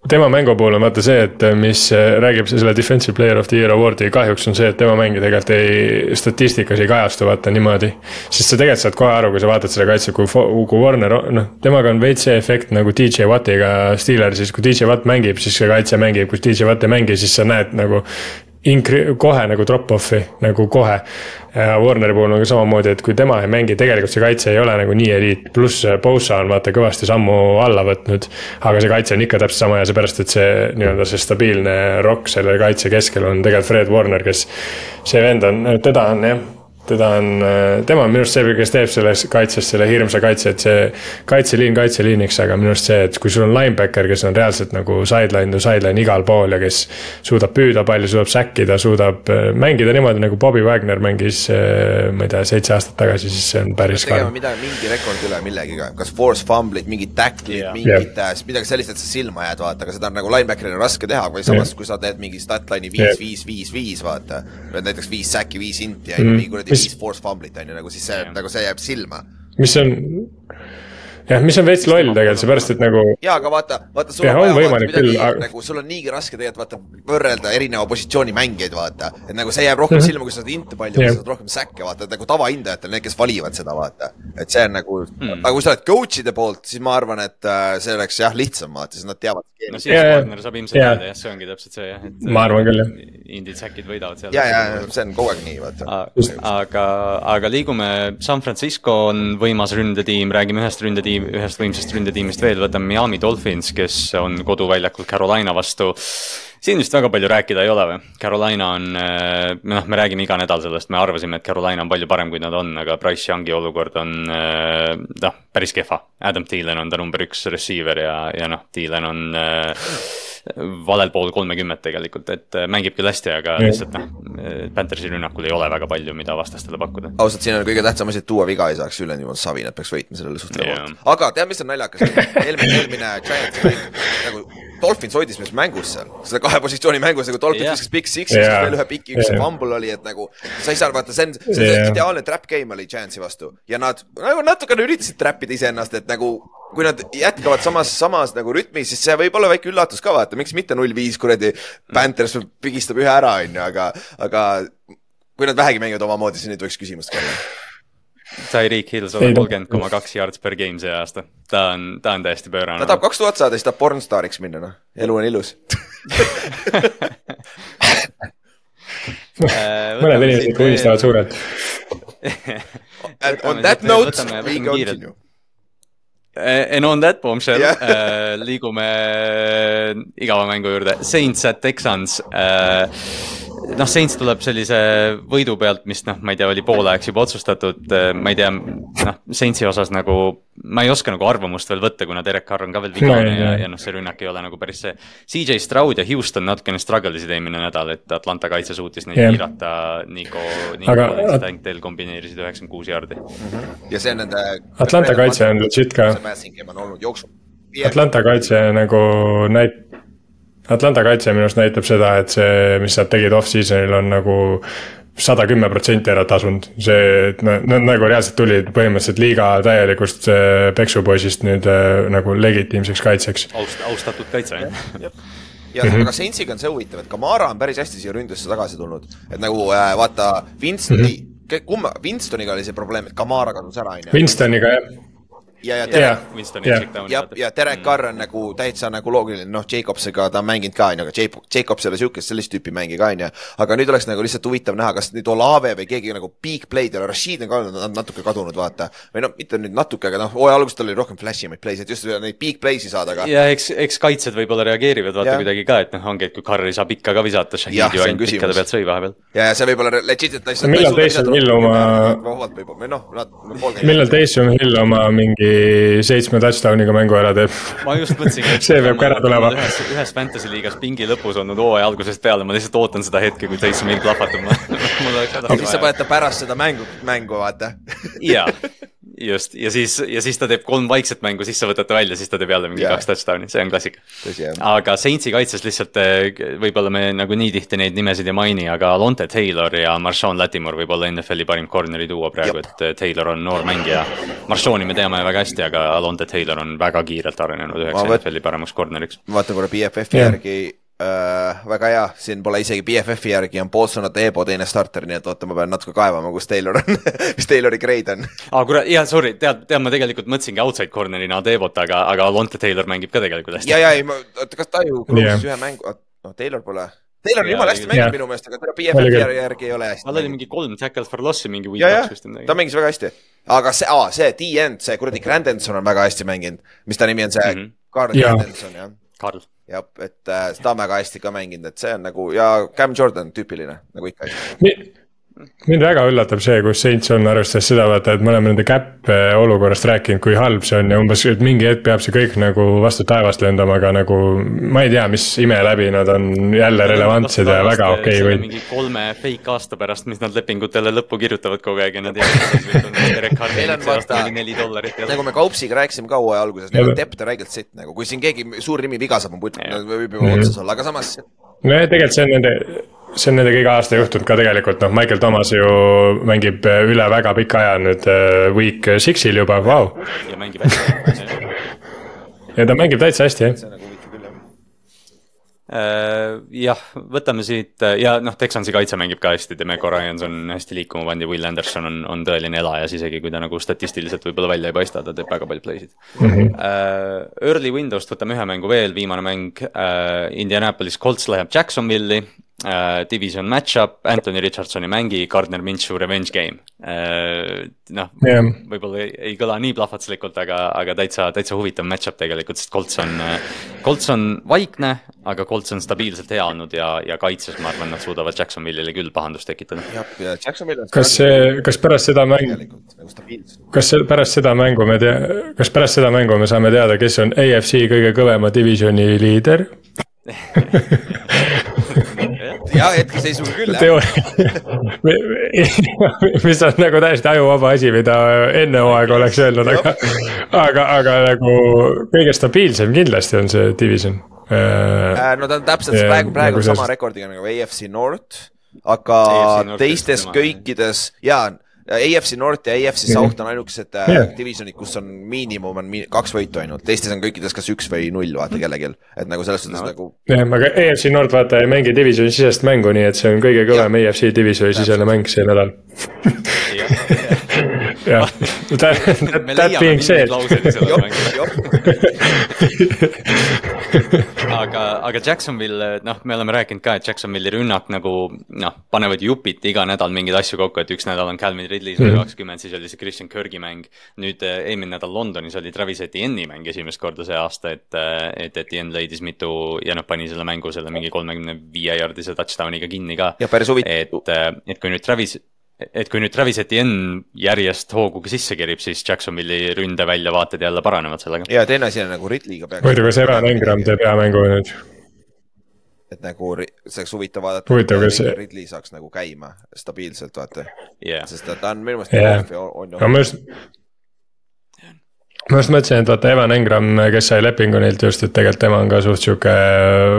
tema mängu puhul on vaata see, et mis räägib selle defensive player of the year award'i kahjuks on see, et tema mäng tegelikult ei, statistikas ei kajastu vaata niimoodi. sest sa tegelikult saad kohe aru, kui sa vaatad selle kaitse, kui, kui Warner, noh, temaga on veits see efekt nagu DJ Wattiga Steelersis, kui DJ Watt mängib, siis see kaitse mängib, kui DJ Watt ei mängi, siis sa näed nagu inkri-, kohe nagu drop-off'i nagu kohe. Warneri puhul on ka samamoodi, et kui tema ei mängi, tegelikult see kaitse ei ole nagu nii eliit, pluss Bosa on vaata kõvasti sammu alla võtnud. aga see kaitse on ikka täpselt sama ja seepärast, et see nii-öelda see stabiilne rokk selle kaitse keskel on tegelikult Fred Warner, kes. see vend on, teda on jah teda on, tema on minu arust see, kes teeb selles kaitses selle hirmsa kaitse, et see kaitseliin kaitseliiniks, aga minu arust see, et kui sul on linebacker, kes on reaalselt nagu sideline to sideline igal pool ja kes suudab püüda palju, suudab säkkida, suudab äh, mängida niimoodi, nagu Bobby Wagner mängis, äh, ma ei tea, seitse aastat tagasi, siis see on päris karm. midagi, mingi rekord üle millegiga, kas force fumble'id, mingid tackle'id yeah., mingid yeah., midagi sellist, et sa silma jääd, vaata, aga seda on nagu linebacker'il raske teha, või samas yeah., kui sa teed mingi statline'i viis yeah., viis, viis, viis, vaata. näiteks viis säki, viis inti ja mm. mingi kuradi viis force fumblit on ju, nagu siis see, nagu see jääb silma. mis on, jah, mis on veits loll tegelikult, seepärast et nagu. ja, aga vaata, vaata, sul ja, on vaja vaata midagi aga... nagu, sul on niigi raske tegelikult vaata võrrelda erineva positsiooni mängijaid, vaata. et nagu see jääb rohkem mm -hmm. silma, kui sa saad inte palju yeah., kui sa saad rohkem säkke, vaata, et nagu tavahindajatel, need, kes valivad seda, vaata. et see on nagu mm., aga kui sa oled coach'ide poolt, siis ma arvan, et äh, see oleks jah, lihtsam, vaata, siis nad teavad. no siis yeah, partner saab ilmselt yeah. teada jah, see ongi täpselt see jah, et. ma arvan küll jah. Indid, säkid võidavad seal. ja, ja see on kogu aeg nii, vaata. aga, aga liigume, San Francisco on võimas ründetiim, räägime ühest ründetiim, ühest võimsast ründetiimist veel, võtame Miami Dolphins, kes on koduväljakul Carolina vastu. siin vist väga palju rääkida ei ole või? Carolina on, eh, noh, me räägime iga nädal sellest, me arvasime, et Carolina on palju parem, kui nad on, aga Price Youngi olukord on eh, noh, päris kehva. Adam Thielen on ta number üks receiver ja, ja noh, Thielen on äh, valel pool kolmekümmet tegelikult, et mängib küll hästi, aga lihtsalt noh, Panthersi rünnakul ei ole väga palju, mida vastastele pakkuda. ausalt, siin on kõige tähtsam asi, et tuua viga ei saaks, ülejäänud jumal savi, nad peaks võitma sellele suht lõbuvalt. aga tead, mis on naljakas, eelmine, eelmine Giantsi mäng nagu Dolphins hoidis meist mängus seal, seda kahe positsiooni mängus nagu Dolphins viskas yeah. Big Six'i yeah., veel ühe piki, üks yeah. fumble oli, et nagu sa ei saa vaata, see on, see on yeah. ideaalne trap game oli Giantsi vastu ja nad nagu natukene üritasid trap ida iseennast, et nagu kui nad jätkavad samas, samas nagu rütmis, siis see võib olla väike üllatus ka vaata, miks mitte null viis kuradi Panthers pigistab ühe ära, onju, aga, aga kui nad vähegi mängivad omamoodi, siis nüüd võiks küsimust ka olla Tyreek Hill saab kolmkümmend koma kaks yards per game see aasta. ta on, ta on täiesti pöörane. ta tahab kaks tuhat saada, siis tahab pornstaariks minna, noh. elu on ilus mõned inimesed ikka unistavad suurelt. On that note, we continue. And on that bombshell yeah. äh, liigume igava mängu juurde, Saints at Texans äh, noh, Saints tuleb sellise võidu pealt, mis noh, ma ei tea, oli poolajaks juba otsustatud, ma ei tea, noh, Saintsi osas nagu ma ei oska nagu arvamust veel võtta, kuna Derek Carr on ka veel vigane no, ja, ja noh, see rünnak ei ole nagu päris see. CJ Stroud ja Houston natukene struggle isid eelmine nädal, et Atlanta kaitse suutis neid yeah. piirata. Nico, Nico Aga... Teil kombineerisid üheksakümmend kuus jaardi. -hmm. ja see on nende. Atlanta kaitse on legit ka. Atlanta kaitse nagu näit-, Atlanta kaitse minu arust näitab seda, et see, mis nad tegid off-season'il on nagu sada kümme protsenti ära tasunud, see, et nad, nad nagu reaalselt tulid põhimõtteliselt liiga täielikust äh, peksupoisist nüüd äh, nagu legitiimseks kaitseks. aust-, austatud kaitse, jah. ja mm -hmm. aga Saintsiga on see huvitav, et Kamara on päris hästi siia ründesse tagasi tulnud, et nagu äh, vaata, Winston mm, -hmm. kumma, Winstoniga oli see probleem, et Kamara kadus ära, on ju. Winstoniga jah ja, ja Derek yeah., ja, ja Derek Carr on nagu täitsa nagu loogiline, noh, Jacobsiga ta on mänginud ka, on ju, aga Jacobs ei ole siukest, sellist tüüpi mängija ka, on ju. aga nüüd oleks nagu lihtsalt huvitav näha, kas nüüd Olave või keegi nagu big play'd ja Rashid on ka natuke kadunud, vaata. või noh, mitte nüüd natuke, aga noh, hooaja alguses tal oli rohkem flash imaid play'sid, just neid big play'si saada, aga. ja eks, eks kaitsjad võib-olla reageerivad vaata ja. kuidagi ka, et noh, ongi, et kui Carr ei saa pikka ka visata, Shahid ju ainult pikkade pealt sõi vahepeal. ja, ja see võib olla legit, et ta lihtsalt. millal Taysom Hill oma. Noh, millal Taysom Hill oma mingi seitsme seitsme touchdown'iga mängu ära teeb. ma just mõtlesingi see peab ka ära tulema. ühes, ühes fantasy liigas pingi lõpus olnud hooaja algusest peale, ma lihtsalt ootan seda hetke, kui Taysom Hill plahvatab mul oleks vaja. siis sa paned ta pärast seda mängu, mängu vaata. jaa just, ja siis, ja siis ta teeb kolm vaikset mängu, siis sa võtad ta välja, siis ta teeb jälle mingi yeah. kaks touchdown'i, see on klassika. aga Saintsi kaitses lihtsalt eh, võib-olla me nagu nii tihti neid nimesid ei maini, aga Lonte Taylor ja Marshawn Latimore võib olla NFL-i parim corner'i duo praegu, et eh, Taylor on noor mängija. Marshawni me teame väga hästi, aga Lonte Taylor on väga kiirelt arenenud üheks NFL-i paremaks corner'iks. vaatan korra BFF-i järgi äh, väga hea, siin pole isegi BFF-i järgi on Bolsonaro Eebo teine starter, nii et oota, ma pean natuke kaevama, kus Taylor on mis Taylori grade on. aa, kurat, jaa, sorry, tead, tead, ma tegelikult mõtlesingi outside corner'ina Eebot, aga, aga Lonte Taylor mängib ka tegelikult hästi. ja, ja ei, ma, oota, kas ta ju kulutas yeah. ühe mängu, noh, Taylor pole. Taylor on jumala hästi mänginud minu meelest, aga teda BFF-i järgi ei ole hästi. tal oli mingi kolm tackles for loss'i mingi week kaks vist ta mängis väga hästi, aga see, aa, see D-end, see kuradi Grandenson on väga hästi mänginud, mis ta nimi on, see mm -hmm. Carl Grandenson, jah. Karl jah, et äh, ta on väga hästi ka mänginud, et see on nagu ja Cam Jordan tüüpiline nagu ikka mind väga üllatab see, kus Saints on, arvestades seda vaata, et me oleme nende cap olukorrast rääkinud, kui halb see on ja umbes, et mingi hetk peab see kõik nagu vastu taevast lendama, aga nagu. ma ei tea, mis ime läbi nad on jälle relevantsed ja väga okei okay, või. mingi kolme fake aasta pärast, mis nad lepingutele lõppu kirjutavad kogu aeg ja nad jäävad. meil on vaata, nagu me Kaupsiga rääkisime ka hooaja alguses, neil on depth räigelt sitt nagu, kui siin keegi suur nimi viga saab, on putt, võib juba otsas olla, aga samas. Nojah, tegelikult see on nende see on nendega iga aasta juhtunud ka tegelikult, noh, Michael Thomas ju mängib üle väga pika aja nüüd uh, week six'il juba, vau. ja mängib hästi. Ja ta mängib täitsa hästi, jah. Äh, jah, võtame siit ja noh, Texansi kaitse mängib ka hästi, Demeco Ryans on hästi liikuma pannud ja Will Anderson on, on tõeline elajas, isegi kui ta nagu statistiliselt võib-olla välja ei paista, ta teeb väga palju play sid mm. -hmm. Uh, early window'st võtame ühe mängu veel, viimane mäng uh,, Indianapolis Colts läheb Jacksonville'i äh, division match-up, Anthony Richardson ei mängi, Gardner Minshew revenge game äh,. noh yeah., võib-olla ei, ei kõla nii plahvatuslikult, aga, aga täitsa, täitsa huvitav match-up tegelikult, sest Colts on, Colts on vaikne, aga Colts on stabiilselt hea olnud ja, ja kaitses ma arvan, nad suudavad Jacksonville'ile küll pahandust tekitada. kas see, kas pärast seda mängu, nagu kas pärast seda mängu me tea-, kas pärast seda mängu me saame teada, kes on AFC kõige kõvema divisioni liider jah, hetkeseisuga küll jah. mis on nagu täiesti ajuvaba asi, mida enne hooaega oleks öelnud, aga, aga, aga nagu kõige stabiilsem kindlasti on see division äh,. no ta on täpselt ja, praegu, praegu nagu sama rekordiga nagu AFC North, aga AFC teistes kõikides ja AFC North ja AFC South on ainukesed yeah. divisionid, kus on miinimum on mi kaks võitu ainult, teistes on kõikides kas üks või null, vaata kellelgi, et nagu selles suhtes no. nagu. jah, aga AFC North vaata ei mängi divisioni sisest mängu, nii et see on kõige kõvem AFC divisioni sisene mäng see nädal jah, that, that being said. aga, aga Jacksonville, noh, me oleme rääkinud ka, et Jacksonville'i rünnak nagu noh, panevad jupiti iga nädal mingeid asju kokku, et üks nädal on Calvin Ridley sada kakskümmend, siis oli see Christian Kirgi mäng. nüüd eh, eelmine nädal Londonis oli Travis Etienne'i mäng esimest korda see aasta, et, eh, et Etienne leidis mitu ja noh, pani selle mängu selle mingi kolmekümne viie jaardise touchdown'iga kinni ka. ja päris huvitav. et, eh, et kui nüüd Travis et kui nüüd Travis Etienne järjest hooguga sisse kerib, siis Jacksonville'i ründeväljavaated jälle paranevad sellega. ja teine asi on nagu Ridley'ga peaks. muidu, kas Evan Engram teeb hea mängu nüüd? et nagu see oleks huvitav vaadata. huvitav, kas. Ridley saaks nagu käima stabiilselt, vaata yeah.. sest ta on minu meelest yeah.. no ma just ma just mõtlesin, et vaata Evan Engram, kes sai lepingu neilt just, et tegelikult tema on ka suht sihuke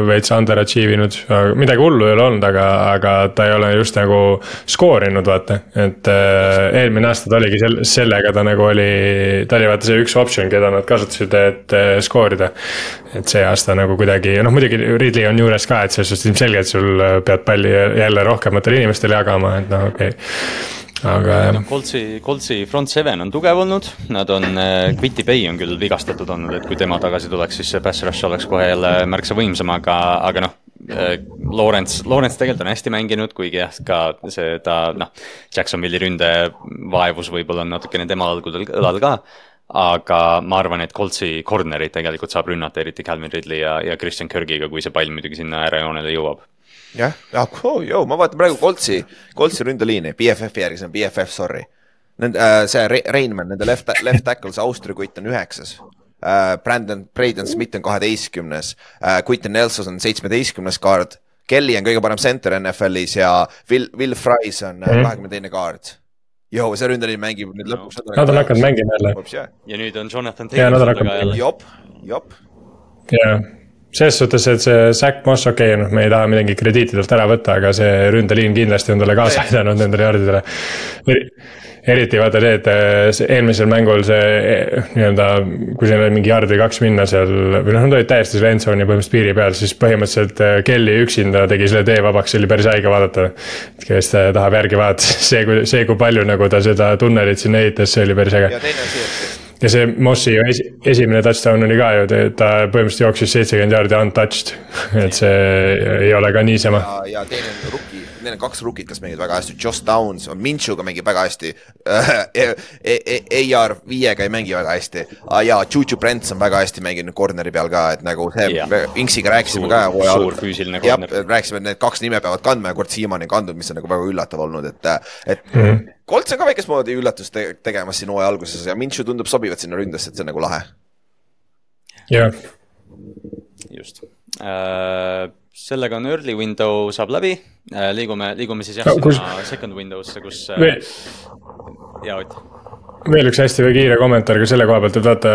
veits underachieve inud. midagi hullu ei ole olnud, aga, aga ta ei ole just nagu skoorinud, vaata. et äh, eelmine aasta ta oligi sel-, sellega ta nagu oli, ta oli vaata see üks optsioon, keda nad kasutasid, et äh, skoorida. et see aasta nagu kuidagi, noh muidugi Ridley on juures ka, et selles suhtes ilmselgelt sul pead palli jälle rohkematele inimestele jagama, et noh, okei okay aga noh, Coltsi, Coltsi front seven on tugev olnud, nad on, äh, Bay on küll vigastatud olnud, et kui tema tagasi tuleks, siis see pass rush oleks kohe jälle märksa võimsam, aga, aga noh. Äh, Lawrence, Lawrence tegelikult on hästi mänginud, kuigi jah, ka see ta noh, Jacksonville'i ründevaevus võib-olla on natukene tema õlgudel, õlal ka. Aga ma arvan, et Coltsi corner'id tegelikult saab rünnata, eriti Calvin Ridley ja, ja Christian Kirgiga, kui see pall muidugi sinna äärejoonele jõuab jah, ah oh, joo, ma vaatan praegu Koltsi, Koltsi ründeliini, BFF-i järgi, see on BFF, sorry. Nende äh,, see Reinmann, nende left, left tackle, see Austria kutt on üheksas äh,. Brandon, Braden Smith on kaheteistkümnes äh,, Quinton Nelson on seitsmeteistkümnes kaart. Kelly on kõige parem center NFL-is ja Will, Will Fries on äh, mhm. kahekümne teine kaart joo, see ründeliin mängib nüüd lõpuks. Nad on hakanud mängima jälle. ja nüüd on Jonathan Taylor jop, jop. jah selles suhtes, et see Zack Moss, okei okay,, noh, me ei taha midagi krediitidelt ära võtta, aga see ründeliin kindlasti on talle kaasa aidanud nendele jardidele. eriti vaata see, et see eelmisel mängul see eh, nii-öelda, kui seal oli mingi yard või kaks minna seal või noh, nad olid täiesti selle endzone'i põhimõtteliselt piiri peal, siis põhimõtteliselt eh, Kelly üksinda tegi selle tee vabaks, see oli päris haige vaadata. kes tahab järgi vaadata, see, see, kui palju nagu ta seda tunnelit sinna ehitas, see oli päris äge. ja teine asi, et ja see Mossi ju esi, esimene touchdown oli ka ju, ta põhimõtteliselt jooksis seitsekümmend jaardi untouched, et see ei ole ka niisama. ja, ja teine on rookie neil on kaks rookit, kes mängivad väga hästi, Josh Downs on Minchuga mängib väga hästi AR viiega ei mängi väga hästi ja Juju Brents on väga hästi mänginud corner'i peal ka, et nagu see Inksiga rääkisime suur, ka. suur füüsiline corner. rääkisime, et need kaks nime peavad kandma ja kord siiamaani kandnud, mis on nagu väga üllatav olnud, et, et mm -hmm. Colts on ka väikest moodi üllatust te tegemas siin hooaja alguses ja Minchu tundub sobivat sinna ründesse, et see on nagu lahe. jah. just uh sellega on early window saab läbi, äh, liigume, liigume siis jah no, kus... second window'sse, kus Veel... ja Ott veel üks hästi kiire kommentaar ka selle koha pealt, et vaata,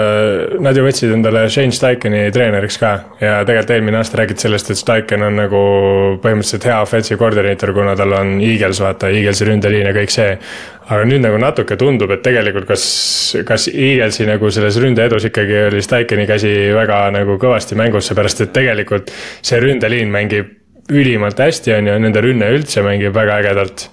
nad ju võtsid endale Shane Steikeni treeneriks ka ja tegelikult eelmine aasta räägiti sellest, et Steichen on nagu põhimõtteliselt hea offensive coordinator, kuna tal on Eagles, vaata, Eaglesi ründeliin ja kõik see. aga nüüd nagu natuke tundub, et tegelikult kas, kas Eaglesi nagu selles ründeedus ikkagi oli Steicheni käsi väga nagu kõvasti mängus, seepärast et tegelikult see ründeliin mängib ülimalt hästi, on ju, nende rünne üldse mängib väga ägedalt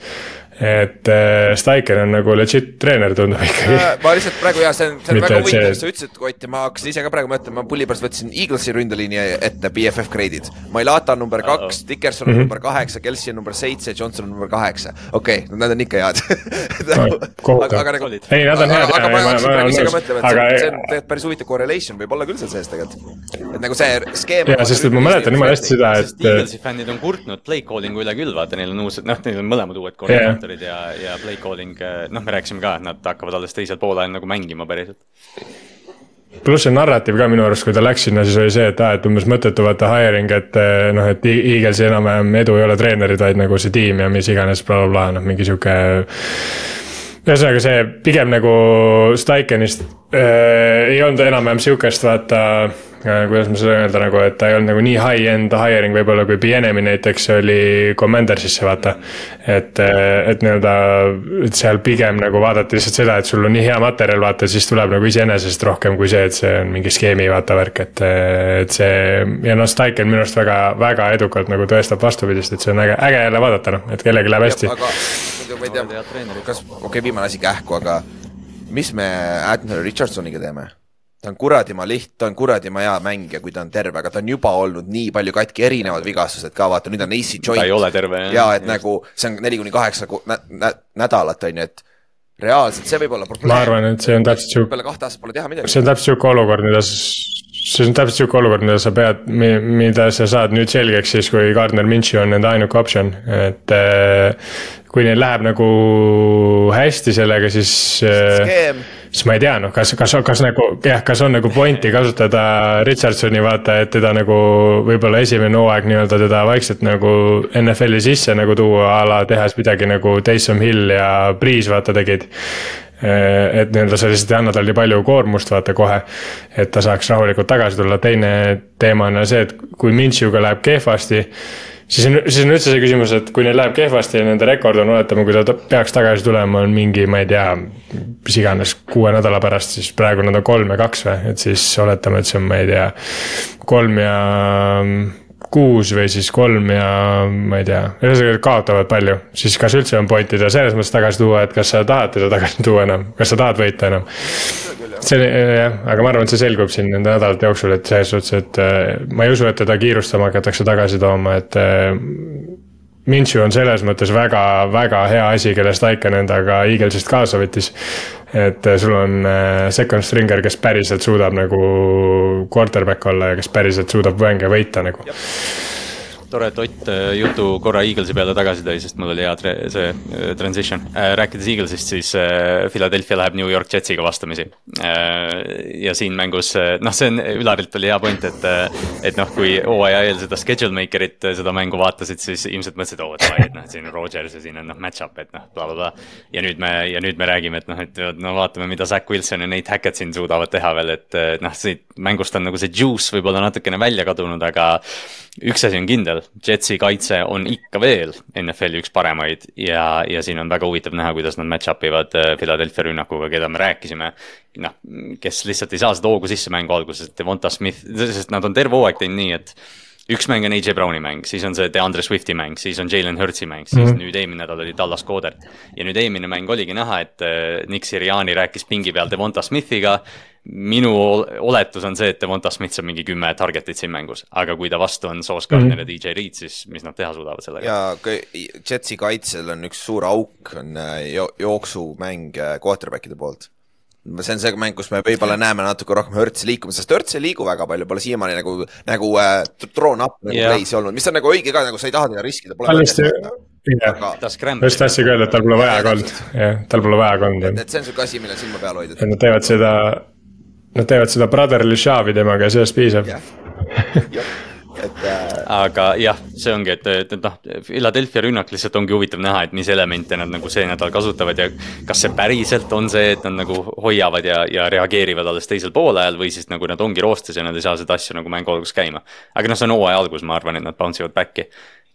et äh, Steichen on nagu legit treener, tundub ikkagi äh,. ma lihtsalt praegu ja see on, see on Mitte, väga huvitav, sa ütlesid, Ott, ja ma hakkasin ise ka praegu mõtlema, ma pulli pärast võtsin Eaglesi ründeliini ette BFF grade'id. Mailata on number kaks, Dickerson on mm -hmm. number kaheksa, Kelsey on number seitse, Johnson on number kaheksa. okei okay,, nad on ikka head aga, aga nagu. ei, nad on head. aga ma hakkasin praegu ise ka mõtlema, et see, see on tegelikult päris huvitav correlation võib olla küll seal sees tegelikult. et nagu see skeem. ja, sest et ma mäletan jumala hästi seda, et. Eaglesi fännid on kurtnud play calling'u üle küll, vaata, neil on uus, noh, neil on mõlemad uued koordinaatorid koordinaatorid ja, ja play calling, noh, me rääkisime ka, et nad hakkavad alles teisel poolajal nagu mängima päriselt pluss see narratiiv ka minu arust, kui ta läks sinna, siis oli see, et aa, et umbes mõttetu vaata hiring, et eh, noh, et Eaglesi enam-vähem edu ei ole treenerid, vaid nagu see tiim ja mis iganes blablabla bla, bla, noh, mingi sihuke. ühesõnaga see pigem nagu Steikenist äh, ei olnud enam-vähem sihukest vaata kuidas ma seda öelda nagu, et ta ei olnud nagu nii high-end hiring võib-olla kui Bienemi näiteks oli Commandersisse vaata. et, et nii-öelda, et seal pigem nagu vaadati lihtsalt seda, et sul on nii hea materjal, vaata, siis tuleb nagu iseenesest rohkem kui see, et see on mingi skeemi vaata värk, et, et see. ja noh, Steichen minu arust väga, väga edukalt nagu tõestab vastupidist, et see on äge, äge jälle vaadata noh, et kellelgi läheb hästi. aga muidu ma ei tea, kas, okei okay,, viimane asi kähku, aga mis me Anthony Richardsoniga teeme? Ta on kuradi ma liht-, ta on kuradi ma hea mängija, kui ta on terve, aga ta on juba olnud nii palju katki, erinevad vigastused ka, vaata nüüd on AC joint. ta ei ole terve. ja et just. nagu see on neli kuni kaheksa nä, nä, nädalat on ju, et reaalselt see võib olla probleem. ma arvan, et see on täpselt sihuke. peale kahte aastat pole teha midagi. see on täpselt sihuke olukord, mida see on täpselt sihuke olukord, mida sa pead, mida sa saad nüüd selgeks siis, kui Gardner Minshew on nende ainuke optsioon, et äh, kui neil läheb nagu hästi sellega, siis. Skeem siis ma ei tea, noh, kas, kas, kas nagu jah, kas on nagu pointi kasutada Richardsoni vaata, et teda nagu võib-olla esimene hooaeg nii-öelda teda vaikselt nagu NFL-i sisse nagu tuua a la tehes midagi nagu Taysom Hill ja Breeze vaata tegid et nii-öelda sa lihtsalt ei anna talle nii palju koormust, vaata kohe. et ta saaks rahulikult tagasi tulla, teine teema on see, et kui Minchuga läheb kehvasti siis on, siis on üldse see küsimus, et kui neil läheb kehvasti ja nende rekord on, oletame, kui ta peaks tagasi tulema, on mingi, ma ei tea, mis iganes, kuue nädala pärast, siis praegu nad on kolm ja kaks või, et siis oletame, et see on, ma ei tea, kolm ja kuus või siis kolm ja ma ei tea, ühesõnaga kaotavad palju, siis kas üldse on pointi teda selles mõttes tagasi tuua, et kas sa tahad teda tagasi tuua enam, kas sa tahad võita enam? See jah, aga ma arvan, et see selgub siin nende nädalate jooksul, et selles suhtes, et äh, ma ei usu, et teda kiirustama hakatakse tagasi tooma, et äh, Minshew on selles mõttes väga, väga hea asi, kellest Aiken endaga Eaglesist kaasa võttis. et äh, sul on second stringer, kes päriselt suudab nagu quarterback olla ja kes päriselt suudab mänge võita nagu tore, et Ott äh, jutu korra Eaglesi peale tagasi tõi, sest mul oli hea see äh, transition. Äh, rääkides Eaglesist, siis Philadelphia läheb New York Jetsiga vastamisi. ja siin mängus, noh, see on, Ülarilt oli hea point, et, et noh, kui hooaja eel seda schedule maker'it, seda mängu vaatasid, siis ilmselt mõtlesid, oo, davai, et noh, et siin on Rodgers ja siin on noh, match-up, et noh, blablabla. ja nüüd me, ja nüüd me räägime, et noh, et no vaatame, mida Zack Wilson ja Nate Hackett siin suudavad teha veel, et noh, siit mängust on nagu see juice võib-olla natukene välja kadunud, aga üks asi on kindel, Jetsi kaitse on ikka veel NFL-i üks paremaid ja, ja siin on väga huvitav näha, kuidas nad match-up ivad äh, Philadelphia rünnakuga, keda me rääkisime. noh, kes lihtsalt ei saa seda hoogu sisse mängu alguses, Devonta Smith, sest nad on terve hooaeg teinud nii, et üks mäng on AJ Browni mäng, siis on see DeAndre Swifti mäng, siis on Jalen Hurtsi mäng, siis mm -hmm. nüüd eelmine nädal oli Dallas Codert. ja nüüd eelmine mäng oligi näha, et äh, Nick Siriani rääkis pingi peal Devonta Smithiga minu oletus on see, et Devonta Smith saab mingi kümme target'it siin mängus, aga kui ta vastu on Sauce Gardner mm -hmm. ja DJ Reed, siis mis nad teha suudavad sellega? ja Jetsi kaitsel on üks suur auk, on äh, jo jooksumäng äh, quarterback'ide poolt see on see mäng, kus me võib-olla näeme natuke rohkem Hurtsi liikumas, sest Hurts ei liigu väga palju, pole siiamaani nagu, nagu äh, thrown up nagu yeah. play'si olnud, mis on nagu õige ka, nagu sa ei taha teda riskida. jah, just tahtsingi öelda, et tal pole vaja ka olnud, jah, tal pole vaja ka olnud. et see on sihuke asi, millel silma peal hoida. et nad teevad seda Nad teevad seda brotherly shove'i temaga ja sellest piisab et äh.... aga jah, see ongi, et, et, et noh, Philadelphia rünnak lihtsalt ongi huvitav näha, et mis elemente nad nagu see nädal kasutavad ja. kas see päriselt on see, et nad nagu hoiavad ja, ja reageerivad alles teisel poolajal või siis nagu nad ongi roostes ja nad ei saa seda asja nagu mängu alguses käima. aga noh, see on hooaja algus, ma arvan, et nad bounce ivad back'i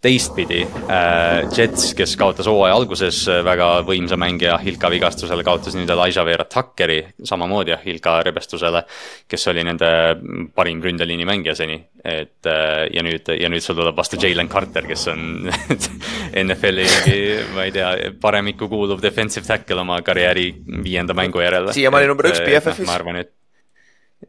teistpidi äh, Jets, kes kaotas hooaja alguses äh, väga võimsa mängija Hilka vigastusele, kaotas nüüd Elijah Vera Tuckeri samamoodi Hilka rebestusele. kes oli nende parim ründeliini mängija seni, et äh, ja nüüd, ja nüüd sul tuleb vastu Jalen Carter, kes on NFL-i, ma ei tea, paremikku kuuluv defensive tackle oma karjääri viienda mängu järel. siiamaani number üks BFF-is. ma arvan, et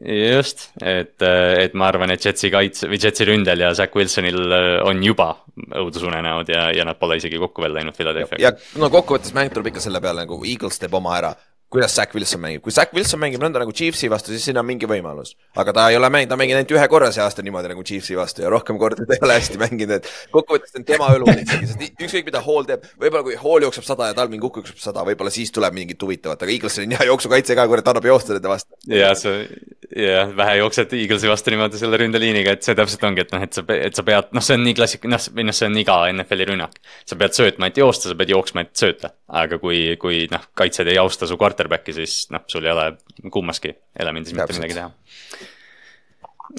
just, et, et ma arvan, et Jetsi kaitse või Jetsi ründel ja Zack Wilsonil äh, on juba õudusunenäod ja, ja nad pole isegi kokku veel läinud Philadelphia'ga. ja no kokkuvõttes mäng tuleb ikka selle peale nagu Eagles teeb oma ära kuidas Zack Wilson mängib, kui Zack Wilson mängib nõnda nagu Chiefsi vastu, siis siin on mingi võimalus. aga ta ei ole mänginud, ta mängib ainult ühe korra see aasta niimoodi nagu Chiefsi vastu ja rohkem kordi ta ei ole hästi mänginud, et kokkuvõttes on tema õlu ikkagi, sest ükskõik mida Hall teeb, võib-olla kui Hall jookseb sada ja Talvin Cook jookseb sada, võib-olla siis tuleb mingit huvitavat, aga Eaglesil on hea jooksukaitse ka, kurat, annab joosta nende vastu. ja see, jah, vähe jooksed Eaglesi vastu niimoodi selle ründeliiniga, et see täpselt ongi, et noh, et sa, et sa pead, noh, see on nii klassik-, noh, või noh, see on iga NFL-i rünnak. sa pead söötma, et joosta, sa pead jooksma, et sööta, aga kui, kui noh, kaitsjad ei austa su quarterback'i, siis noh, sul ei ole kummaski elemendis mitte midagi teha.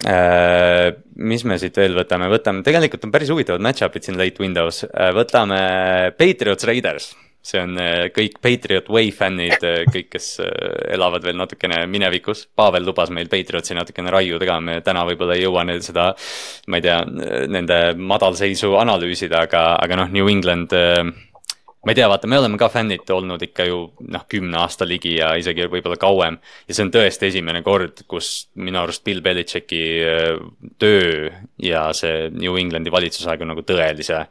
Äh,. mis me siit veel võtame, võtame, tegelikult on päris huvitavad match-up'id siin late windows. Äh,, võtame Patriots Raiders. See on äh, kõik Patriot Way fännid, kõik, kes elavad veel natukene minevikus. Pavel lubas meil Patriotsi natukene raiuda ka, me täna võib-olla ei jõua neil seda, ma ei tea, nende madalseisu analüüsida, aga, aga noh, New England ma ei tea, vaata, me oleme ka fännid olnud ikka ju noh, kümne aasta ligi ja isegi võib-olla kauem. ja see on tõesti esimene kord, kus minu arust Bill Belichicki äh, töö ja see New Englandi valitsusaeg on nagu tõelise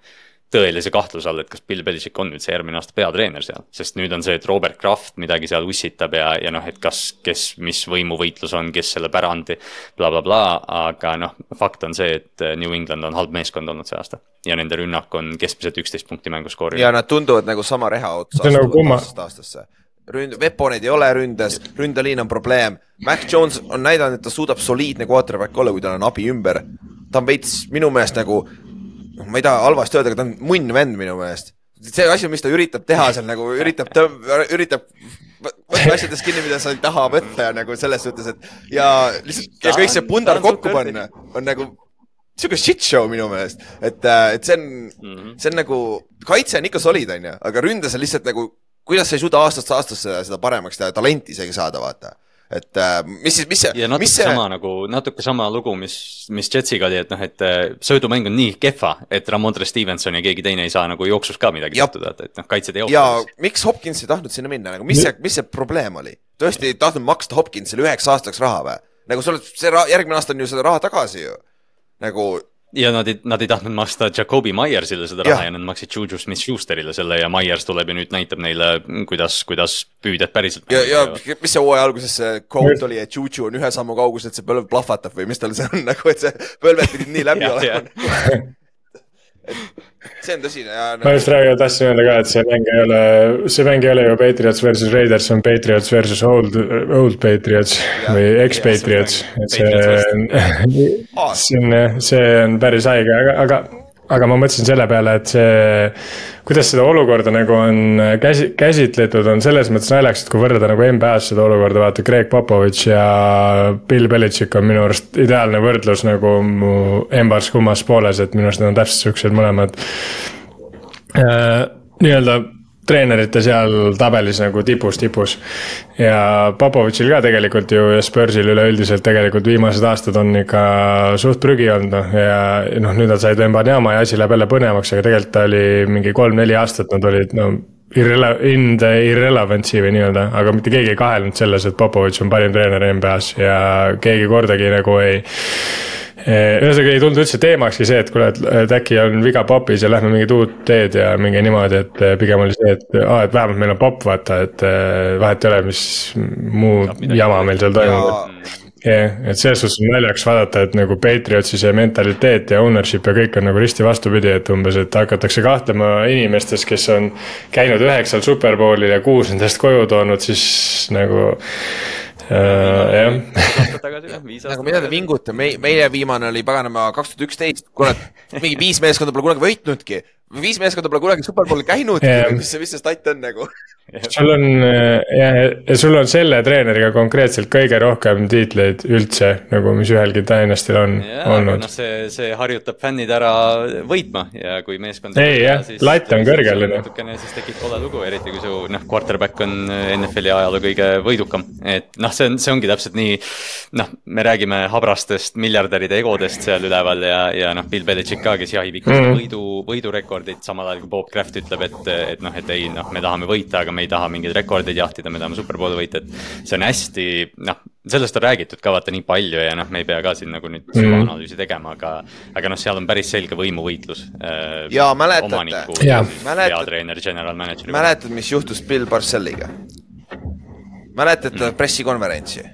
tõelise kahtluse all, et kas Bill Belichik on üldse järgmine aasta peatreener seal. sest nüüd on see, et Robert Kraft midagi seal ussitab ja, ja noh, et kas, kes, mis võimuvõitlus on, kes selle pärandi bla, bla, blablabla, aga noh, fakt on see, et New England on halb meeskond olnud see aasta. ja nende rünnak on keskmiselt üksteist punkti mängus skoorinud. ja nad tunduvad nagu sama reha otsa nagu aastast aastasse. ründ-, Veponeid ei ole ründes, ründeliin on probleem. Mac Jones on näidanud, et ta suudab soliidne quarterback olla, kui tal on abi ümber. ta on veits minu meelest nagu noh, ma ei taha halvasti öelda, aga ta on munn vend minu meelest. see asi, mis ta üritab teha seal nagu üritab, üritab võtta asjadest kinni, mida sa ei taha võtta ja nagu selles suhtes, et ja lihtsalt ja kõik see pundar kokku panna on nagu sihuke shit show minu meelest, et, äh, et see on mm, -hmm. see on nagu, kaitse on ikka solid, onju, aga ründes on lihtsalt nagu, kuidas sa ei suuda aastast aastasse seda paremaks teha, talenti isegi saada, vaata et äh, mis siis, mis see. ja natuke see... sama nagu, natuke sama lugu, mis, mis Jetsiga oli, et noh, et äh, söödumäng on nii kehva, et Ramondre Stevenson ja keegi teine ei saa nagu jooksus ka midagi tehtud, et, et noh, kaitsjad ei jookse. ja miks Hopkins ei tahtnud sinna minna, nagu mis see, mis see probleem oli? tõesti ei tahtnud maksta Hopkinsile üheks aastaks raha või? nagu sa oled, see raha, järgmine aasta on ju seda raha tagasi ju. nagu ja nad ei, nad ei tahtnud maksta Jakobi Meyersile seda raha ja. ja nad maksid Juju Smith-Schusterile selle ja Myers tuleb ja nüüd näitab neile, kuidas, kuidas püüdjad päriselt. ja, ja mis see hooaja alguses see quote oli, et Juju on ühe sammu kaugusel, et see põlv plahvatab või mis tal see on nagu, et see põlved pidid nii läbi olema see on tõsine ja no.... ma just räägin, tahtsin öelda ka, et see mäng ei ole, see mäng ei ole ju Patriots versus Raiders, see on Patriots versus old, old Patriots ja, või ex-Patriots, et see, see on, see on päris haige, aga, aga aga ma mõtlesin selle peale, et see, kuidas seda olukorda nagu on käsi, käsitletud, on selles mõttes naljakas, et kui võrrelda nagu NBA-s seda olukorda, vaata Greg Popovitš ja Bill Belichik on minu arust ideaalne võrdlus nagu mu embas kummas pooles, et minu arust nad on täpselt siuksed mõlemad äh,. nii-öelda treenerite seal tabelis nagu tipus, tipus. ja Popovitšil ka tegelikult ju ja Spursil üleüldiselt tegelikult viimased aastad on ikka suht prügi olnud noh ja noh, nüüd nad said Wembanyama ja asi läheb jälle põnevaks, aga tegelikult ta oli mingi kolm-neli aastat, nad olid no irrele-, in the irrelevancy või nii-öelda, aga mitte keegi ei kahelnud selles, et Popovitš on parim treener NBA-s ja keegi kordagi nagu ei ühesõnaga ei tulnud üldse teemakski see, et kuule, et äkki on viga popis ja lähme mingit uut teed ja mingi niimoodi, et eh, pigem oli see, et aa, et vähemalt meil on popp, vaata, et eh, vahet ei ole, mis muu jama meil seal toimub. jah, et selles suhtes on naljakas vaadata, et nagu Patriotsi see mentaliteet ja ownership ja kõik on nagu risti vastupidi, et umbes, et hakatakse kahtlema inimestes, kes on käinud üheksal superbowlil ja kuus nendest koju toonud, siis nagu jah. nagu mida te vingute, me, meie viimane oli paganama kaks tuhat üksteist, kurat, mingi viis meeskonda pole kunagi võitnudki. Viis meeskonda pole kunagi superbowli käinudki yeah. mis see, mis see stat on nagu sul on jah, ja sul on selle treeneriga konkreetselt kõige rohkem tiitleid üldse nagu, mis ühelgi Dynastil on ja, olnud. noh, see, see harjutab fännid ära võitma ja kui meeskond. ei jah, latt on kõrgel. natukene siis tekib kole lugu, eriti kui su noh, quarterback on NFL-i ajaloo kõige võidukam, et noh, see on, see ongi täpselt nii. noh, me räägime habrastest miljardäride egodest seal üleval ja, ja noh, Bill Belichik ka, kes jahib ikka mm -hmm. võidu, võidurekordit, samal ajal kui Bob Kraft ütleb, et, et noh, et ei noh, me tahame võita, aga me ei taha mingeid rekordeid jahtida, me tahame superbowli võita, et see on hästi, noh, sellest on räägitud ka vaata nii palju ja noh, me ei pea ka siin nagu nüüd süvaanalüüsi tegema, aga, aga noh, seal on päris selge võimuvõitlus äh,. ja mäletate, peatreener, general manager. mäletad, mis juhtus Bill Parcelliga? mäletate mm. pressikonverentsi?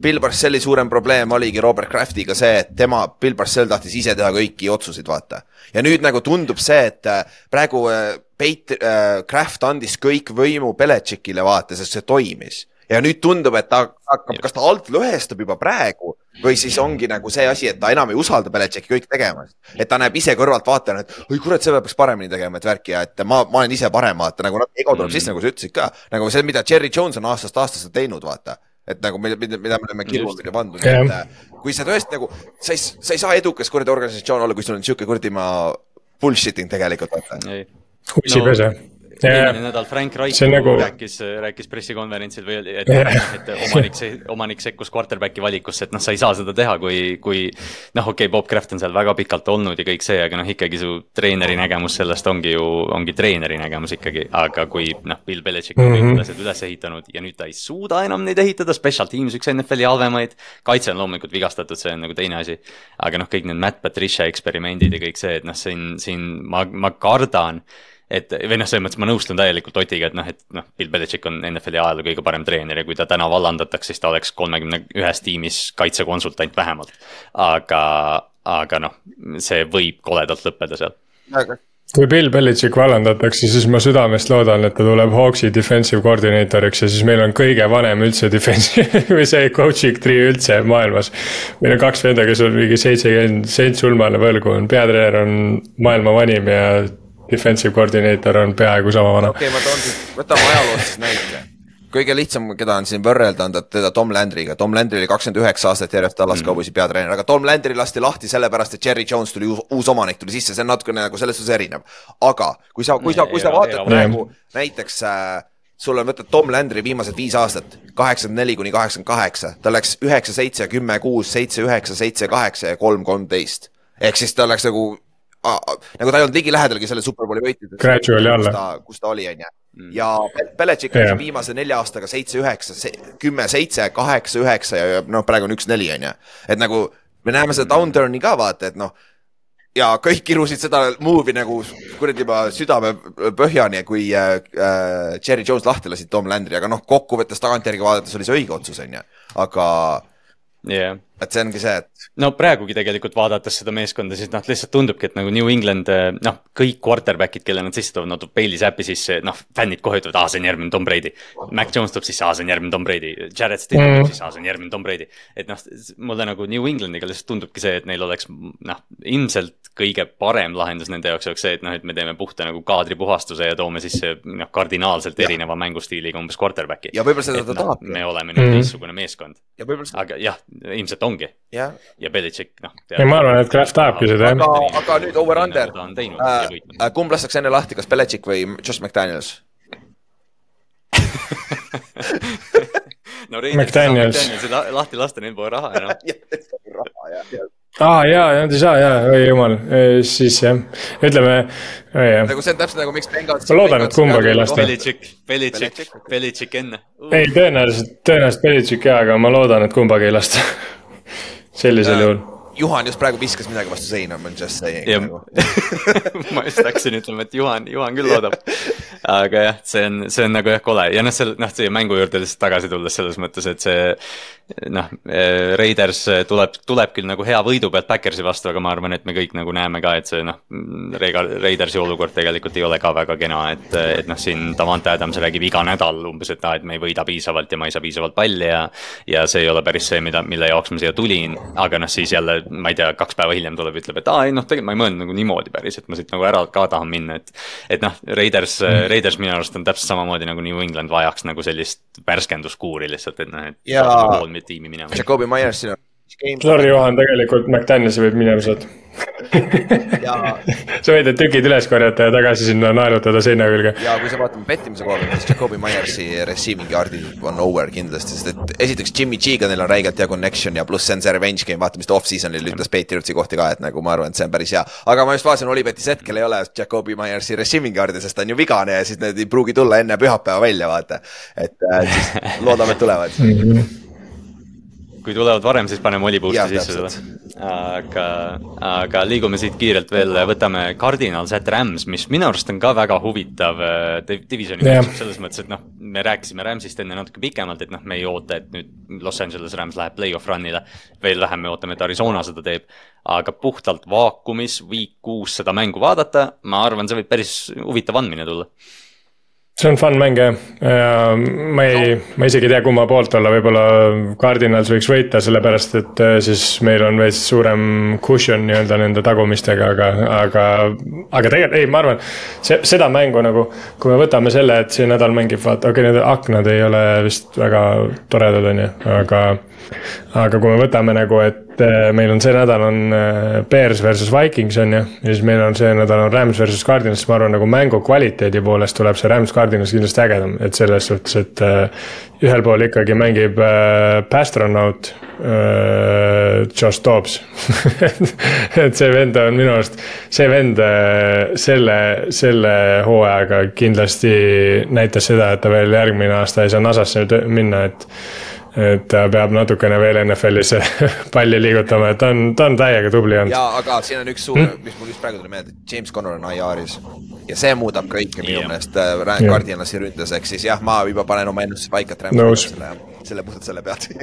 Bill Parcelli suurem probleem oligi Robert Kraftiga see, et tema, Bill Parcell tahtis ise teha kõiki otsuseid, vaata. ja nüüd nagu tundub see, et äh, praegu äh, Peit- äh,, Kraft andis kõik võimu Beletšikile vaata, sest see toimis. ja nüüd tundub, et ta hakkab, kas ta alt lõhestab juba praegu või siis ongi nagu see asi, et ta enam ei usalda Beletšiki kõik tegema. et ta näeb ise kõrvaltvaatajana, et oi kurat, seda peaks paremini tegema, et värki ja et ma, ma olen ise parem, vaata nagu ego tuleb mm. sisse, nagu sa ütlesid ka. nagu see, mida Cherry Jones on aastast aastasse teinud, vaata et nagu mida, mida, me oleme kirjutamine pandud, et äh, kui sa tõesti nagu, sa ei, sa ei saa edukas kuradi organisatsioon olla, kui sul on sihuke kuradi ma bullshitting tegelikult, vaata. Usipese no, eelmine nädal Frank Reich nagu... rääkis, rääkis pressikonverentsil või oli, et, et omanik, omanik sekkus quarterback'i valikusse, et noh, sa ei saa seda teha, kui, kui noh, okei okay,, Bob Kraft on seal väga pikalt olnud ja kõik see, aga noh, ikkagi su treeneri nägemus sellest ongi ju, ongi treeneri nägemus ikkagi, aga kui noh, Bill Belichik on kõik mm -hmm. asjad üles ehitanud ja nüüd ta ei suuda enam neid ehitada, special teams üks NFL-i halvemaid, kaitse on loomulikult vigastatud, see on nagu teine asi. aga noh, kõik need Matt Patricia eksperimendid ja kõik see, et noh, siin, siin ma, ma kardan et või noh, selles mõttes ma nõustun täielikult Otiga, et noh, et noh, Bill Belichik on NFL-i ajaloo kõige parem treener ja kui ta täna vallandataks, siis ta oleks kolmekümne ühes tiimis kaitsekonsultant vähemalt. aga, aga noh, see võib koledalt lõppeda seal. kui Bill Belichik vallandatakse, siis ma südamest loodan, et ta tuleb Hawksi defensive koordineeritoriks ja siis meil on kõige vanem üldse defensive või see coaching tree üldse maailmas. meil on kaks venda, kes on mingi seitsekümmend sent sulmale võlgu, on peatreener on maailma vanim ja defensive coordinator on peaaegu sama vana. okei okay,, ma toon siis, võtame ajaloost siis näite. kõige lihtsam, keda on siin võrrelda, on teda Tom Landry'ga. Tom Landry oli kakskümmend üheksa aastat järjest Dallas mm. Cowboysi peatreener, aga Tom Landry lasti lahti sellepärast, et Jerry Jones tuli uus, uus omanik tuli sisse, see on natukene nagu selles suhtes erinev. aga kui sa, kui sa, kui sa vaatad praegu näiteks äh, sul on, võtad Tom Landry viimased viis aastat, kaheksakümmend neli kuni kaheksakümmend kaheksa, ta läks üheksa, seitse, kümme, kuus, seitse, üheksa, seitse, kaheksa ja kolm, kolmteist. ehk siis ta läks nagu nagu ta ei olnud ligilähedalgi selle superbowli võitjatest. Gradually alla. kus ta oli, on ju. Mm. ja Belichik on yeah. viimase nelja aastaga seitse, üheksa, kümme, seitse, kaheksa, üheksa ja noh, praegu on üks, neli, on ju. et nagu me näeme seda downturn'i ka vaata, et noh ja kõik kirusid seda move'i nagu kuradi juba südame põhjani, kui äh, äh, Cherry Jones lahti lasid Tom Landry, aga noh, kokkuvõttes tagantjärgi vaadates oli see õige otsus, on ju. aga yeah et see ongi see, et. No praegugi tegelikult vaadates seda meeskonda, siis noh, lihtsalt tundubki, et nagu New England, eh, noh, kõik quarterback'id, kelle nad sisse toovad, nad toob Bailey Zappi sisse, noh, fännid kohe ütlevad, aa, see on järgmine Tom Brady. Mac Jones tuleb sisse, aa, see on järgmine Tom Brady. Jared Stidham mm. tuleb sisse, aa, see on järgmine Tom Brady. et noh, mulle nagu New Englandiga lihtsalt tundubki see, et neil oleks noh, ilmselt kõige parem lahendus nende jaoks oleks see, et noh, et me teeme puhta nagu kaadripuhastuse ja toome sisse noh, kardinaalselt ja. erineva mängustiiliga umbes quarterback'i. ja võib-olla seda ta noh, tahab. me oleme nüüd mm. teistsugune meeskond. aga jah, ilmselt ongi. ja, ja Belichik, noh. ei, ma arvan, et Kraft tahabki seda, jah. aga, aga nüüd over-under. Äh, äh, kumb lastakse enne lahti, kas Belichik või Josh McDaniels no McDaniels lahti lasta, neil pole raha enam raha, jah, jah aa ah, jaa, nad ei saa jaa, oi jumal, siis jah, ütleme, jah. nagu see on täpselt nagu miks Bengals. ma loodan, et kumbagi ei lasta. Belichik, Belichik, Belichik enne uh.. ei, tõenäoliselt, tõenäoliselt Belichik jaa, aga ma loodan, et kumbagi ei lasta sellisel juhul. Juhan just praegu viskas midagi vastu seina, ma just saying nagu. ma just läksin ütlema, et Juhan, Juhan küll loodab. aga jah, see on, see on nagu jah kole ja noh, seal noh, siia mängu juurde lihtsalt tagasi tulles selles mõttes, et see noh, eh, Raiders tuleb, tuleb küll nagu hea võidu pealt Backersi vastu, aga ma arvan, et me kõik nagu näeme ka, et see noh, Raidersi olukord tegelikult ei ole ka väga kena, et, et noh, siin Davante Adams räägib iga nädal umbes, et aa, et me ei võida piisavalt ja ma ei saa piisavalt palli ja. ja see ei ole päris see, mida, mille jaoks ma siia tulin, aga noh, siis jälle, ma ei tea, kaks päeva hiljem tuleb, ütleb, et aa, ei noh, tegelikult ma ei mõelnud nagu niimoodi päris, et ma siit nagu ära ka tahan minna, et. et noh, Raiders mm., Raiders minu arust on täpselt samamoodi nagu New England vajaks nagu sellist värskenduskuuri lihtsalt, et noh, et. ja tiimi minema. Jakobi Myersil on. Sorry, Juhan, tegelikult McDanielsi võib minema saada sa võid need tükid üles korjata ja tagasi sinna naelutada seina külge. ja kui sa vaatad pettimise koha pealt, siis Jakobi Myersi receiving yard'id on over kindlasti, sest et esiteks Jimmy G-ga neil on räigelt hea connection ja pluss see on see revenge game, vaata, mis ta off-season'il ütles Patriotsi kohta ka, et nagu ma arvan, et see on päris hea. aga ma just vaatasin, Olivetis hetkel ei ole Jakobi Myersi receiving yard'i, sest ta on ju vigane ja siis need ei pruugi tulla enne pühapäeva välja, vaata. et äh, siis loodame, et tulevad kui tulevad varem, siis paneme olipuusti sisse seda. aga, aga liigume siit kiirelt veel, võtame Cardinals at Rams, mis minu arust on ka väga huvitav äh, divisioni yeah. match selles mõttes, et noh, me rääkisime Ramsist enne natuke pikemalt, et noh, me ei oota, et nüüd Los Angeles Rams läheb play-off run'ile. veel vähem me ootame, et Arizona seda teeb. aga puhtalt vaakumis week kuus seda mängu vaadata, ma arvan, see võib päris huvitav andmine tulla see on fun mäng jah, ma ei, ma isegi ei tea, kumma poolt olla, võib-olla Cardinals võiks võita, sellepärast et äh, siis meil on veits suurem cushion nii-öelda nende tagumistega, aga, aga. aga tegelikult ei, ma arvan, see, seda mängu nagu, kui me võtame selle, et see nädal mängib, vaata, okei okay,, need aknad ei ole vist väga toredad, on ju, aga. aga kui me võtame nagu, et et äh, meil on see nädal on äh, Bears versus Vikings on ju. ja siis meil on see nädal on Rams versus Cardinals, ma arvan, nagu mängu kvaliteedi poolest tuleb see Rams Cardinals kindlasti ägedam, et selles suhtes, et ühel pool ikkagi mängib Pastronaut Josh Dobbs et see vend on minu arust, see vend selle, selle hooajaga kindlasti näitas seda, et ta veel järgmine aasta ei saa NASA-sse minna, et et ta peab natukene veel NFL-is palli liigutama, et ta on, ta on täiega tubli olnud. jaa, aga siin on üks suur hmm?, mis mul just praegu tuli meelde, James Connor on IR-is. ja see muudab kõike minu meelest yeah. äh, Cardinalsi ründes, ehk siis jah, ma juba panen oma ennustuse paika, et Rams võidab selle jah selle puhtalt selle pealt.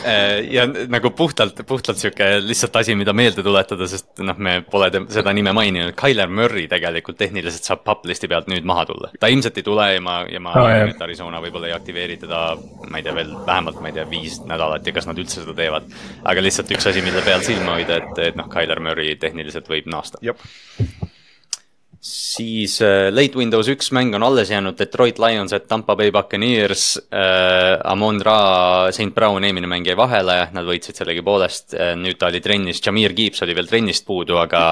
Äh, ja nagu puhtalt, puhtalt sihuke lihtsalt asi, mida meelde tuletada, sest noh, me pole seda nime maininud. Tyler Murry tegelikult tehniliselt saab Puplisti pealt nüüd maha tulla. ta ilmselt ei tule ja ma, ja ma arvan oh,, et Arizona võib-olla ei aktiveeri teda, ma ei tea, veel vähemalt, ma ei tea, viis nädalat ja kas nad üldse seda teevad. aga lihtsalt üks asi, mille peal silma hoida, et, et noh, Tyler Murry tehniliselt võib naasta siis äh, late Windows üks mäng on alles jäänud, Detroit Lions at Tampa Bay Buccaneers äh,. Amon Ra, St Brown eelmine mäng jäi vahele, nad võitsid sellegipoolest äh,. nüüd ta oli trennis, Jameer Gibbs oli veel trennist puudu, aga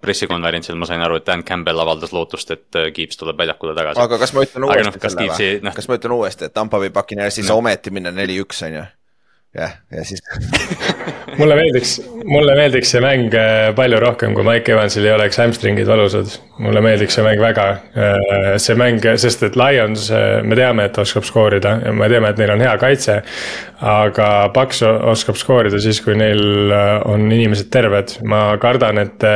pressikonverentsil ma sain aru, et Dan Campbell avaldas lootust, et äh, Gibbs tuleb väljakule tagasi. aga kas ma ütlen uuesti no, selle või? No. kas ma ütlen uuesti, et Tampa Bay Buccaneers ei saa ometi minna neli-üks, on ju? Jah, ja siis mulle meeldiks, mulle meeldiks see mäng äh, palju rohkem, kui Mike Evansil ei oleks hamstringid valusad. mulle meeldiks see mäng väga, äh, see mäng, sest et Lions, äh, me teame, et oskab skoorida ja me teame, et neil on hea kaitse. aga Paks oskab skoorida siis, kui neil on inimesed terved, ma kardan, et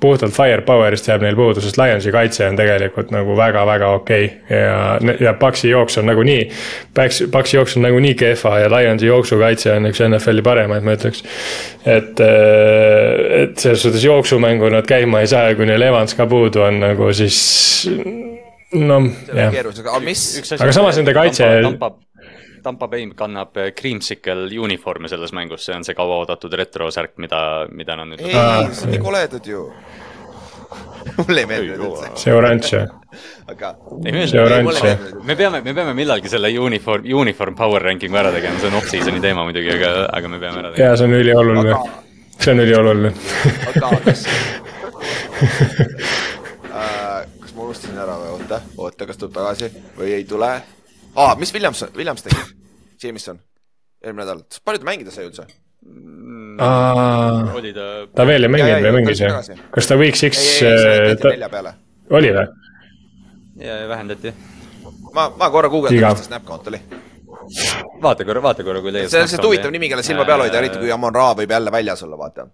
puhtalt firepower'ist jääb neil puudu, sest Lionsi kaitse on tegelikult nagu väga-väga okei okay. ja, ja Paxi jooks on nagunii. Paxi, Paxi jooks on nagunii kehva ja Lionsi jooksukaitse on üks NFL-i paremaid, ma ütleks. et, äh, et selles suhtes jooksumängu nad käima ei saa ja kui neil Evans ka puudu on nagu siis noh, jah. aga samas nende kaitse. Tampa Bay kannab eh, Creamsicle uniformi selles mängus, see on see kauaoodatud retrosärk, mida, mida nad nüüd. ei, see on nii koledad ju mulle ei meeldi üldse. see oranž jah. aga. see oranž jah. me peame, me peame millalgi selle uniform, uniform power ranking'u ära tegema, see on off-season'i teema muidugi, aga, aga me peame ära tegema. ja see on ülioluline aga..., see on ülioluline. aga kas uh, kas ma unustasin ära või, oota, oota, kas tuleb tagasi või ei tule? aa, mis Williams, Williams tegi? Jameson, eelmine nädal, palju ta mängida sai üldse? Uh, ta, ta veel ei mänginud või mängis jah? kas ta week six? Ta... oli või? ja vähendati. ma, ma korra guugeldan, mis ta snap count oli. vaata korra, vaata korra, kui leiad. see on lihtsalt huvitav nimi, kelle silma peal hoida, eriti kui Amon Ra võib jälle väljas olla, vaata.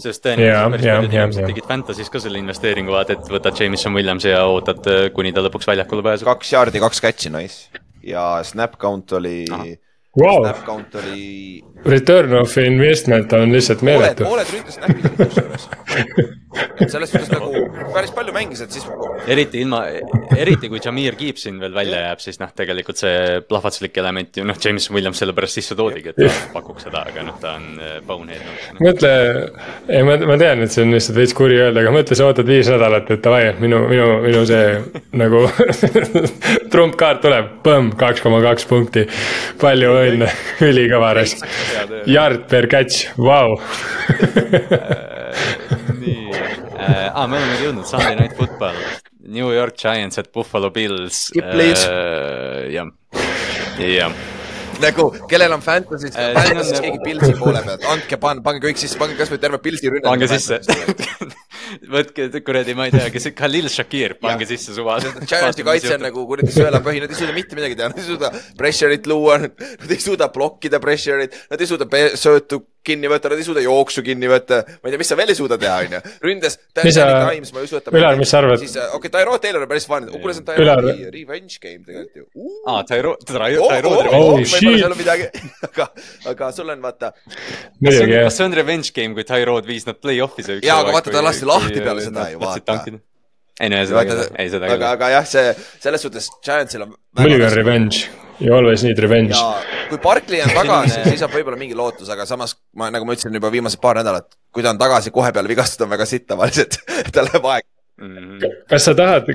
sest tõenäoliselt päris paljud inimesed tegid Fantasy's ka selle investeeringu, vaata, et võtad Jameson Williamsi ja ootad, kuni ta lõpuks väljakule pääseb. kaks jaardi, kaks catch'i, nice. ja snap count oli Aha wow.. Snap count oli. Return of investment on lihtsalt meeletu. pooled, pooled ründes snap'id olid kusjuures selles suhtes nagu päris palju mängisid, siis. eriti ilma, eriti kui Jameer Gibson veel välja jääb, siis noh, tegelikult see plahvatuslik element ju noh, James Williams sellepärast sisse toodigi, et ta pakuks seda, aga noh, ta on äh, bonehead no.. mõtle, ei ma, ma tean, et see on lihtsalt veits kuri öelda, aga mõtle, sa ootad viis nädalat, et davai, minu, minu, minu see nagu trumpkaart tuleb, põmm, kaks koma kaks punkti. palju õnne, ülikõva raisk. Yard per catch, vau. Nii. Äh,, ah, me olemegi jõudnud Sunday Night Football, New York Giants at Buffalo Bills. Äh, jah, jah. Nagu, kellel on Fantasy's äh,, Fantasy's keegi Pilsi poole pealt, andke, pange, pange kõik sisse, pange kasvõi terve Pilsi rünnak. pange sisse. võtke kuradi, ma ei tea, kes see Khalil Shakir, pange sisse suva. Giantsi kaitse on nagu kuradi sõelapõhi, nad ei suuda mitte midagi teha, nad ei suuda pressure'it luua, nad ei suuda blokkida pressure'it, nad ei suuda söötu kinni võtta, nad ei suuda jooksu kinni võtta, ma ei tea, mis sa veel ei suuda teha, onju. ründes, Danny Grimes, ma ei usu, et ta Ülar, mis sa arvad? siis, okei okay,, Tyro Taylor on päris fun, kuule, see on Tyro revenge game tegelikult ju uh.. aa, Tyro, Tyro, Tyro. võib-olla seal on midagi, aga, aga sul on vaata. kas see on revenge game, kui Tyrod viis nad play-off'i see üks jaa, aga vaata, ta lasti lahti peale seda ju, vaata ei no seda küll, ei seda küll. aga, aga jah, see, selles suhtes Giantsil on. muidugi on revenge You always need revenge. kui Barkley on tagasi, siis saab võib-olla mingi lootus, aga samas ma, nagu ma ütlesin juba viimased paar nädalat, kui ta on tagasi kohe peale vigastust, on väga sitt tavaliselt tal läheb aeg mm. -hmm. kas sa tahad,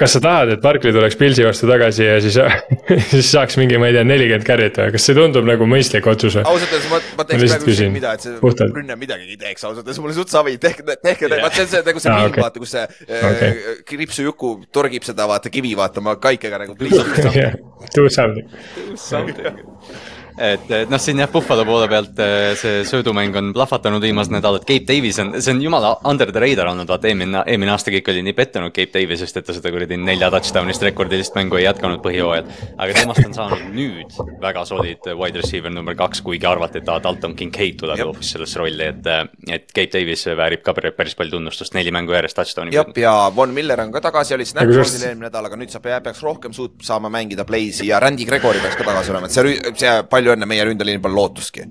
kas sa tahad, et Barkley tuleks Pilsi vastu tagasi ja siis, siis saaks mingi, ma ei tea, nelikümmend carry't või, kas see tundub nagu mõistlik otsus või? ausalt öeldes ma, ma teeks praegu küsin mida, et see rünne midagi ei teeks, ausalt öeldes mulle suht savi, tehke, tehke yeah., vaat see on see nagu see ah, film okay., vaata, kus see okay. äh, kriipsu Juku torgib seda vaata kivi vaata oma kaikega nagu. Do something. Do something et, et noh, siin jah, Buffalo poole pealt eh, see söödumäng on plahvatanud viimased nädalad, Gabe Davis on, see on jumala under the radar olnud, vaata eelmine, eelmine aasta kõik oli nii pettunud Gabe Davisest, et ta seda kuradi nelja touchdown'ist rekordilist mängu ei jätkanud põhijooajal. aga temast on saanud nüüd väga solid wide receiver number kaks, kuigi arvati, et Dalton Kincaid tuleb hoopis sellesse rolli, et, et Gabe Davis väärib ka päris palju tunnustust, neli mängu järjest touchdown'i. jah, ja Von Miller on ka tagasi, oli Snapchat'il eelmine nädal, aga nüüd sa peaks rohkem suut-, saama mängida play'si ja Randy Gregory peaks ka tagasi olema, et see, see palju palju õnne, meie ründeliinil pole lootustki.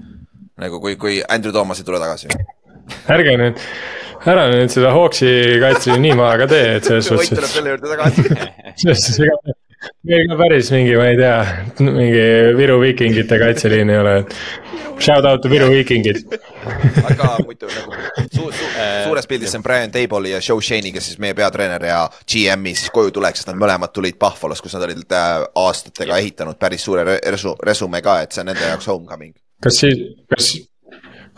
nagu kui, kui Andrew Thomas ei tule tagasi. ärge nüüd, ära nüüd seda Hawksi kaitse nii maha ka tee, et selles suhtes. Ott tuleb selle juurde tagasi selles suhtes ega meil ka päris mingi, ma ei tea, mingi Viru viikingite kaitseliin ei ole, Shout out to Viru Vikingid aga muidu nagu su, su, suures pildis see on Brian Table'i ja Joe Shane'i, kes siis meie peatreener ja GM-i siis koju tuleks, sest nad mõlemad tulid Buffalo's, kus nad olid äh, aastatega ehitanud päris suure resu, resume ka, et see on nende jaoks homecoming. kas siis, kas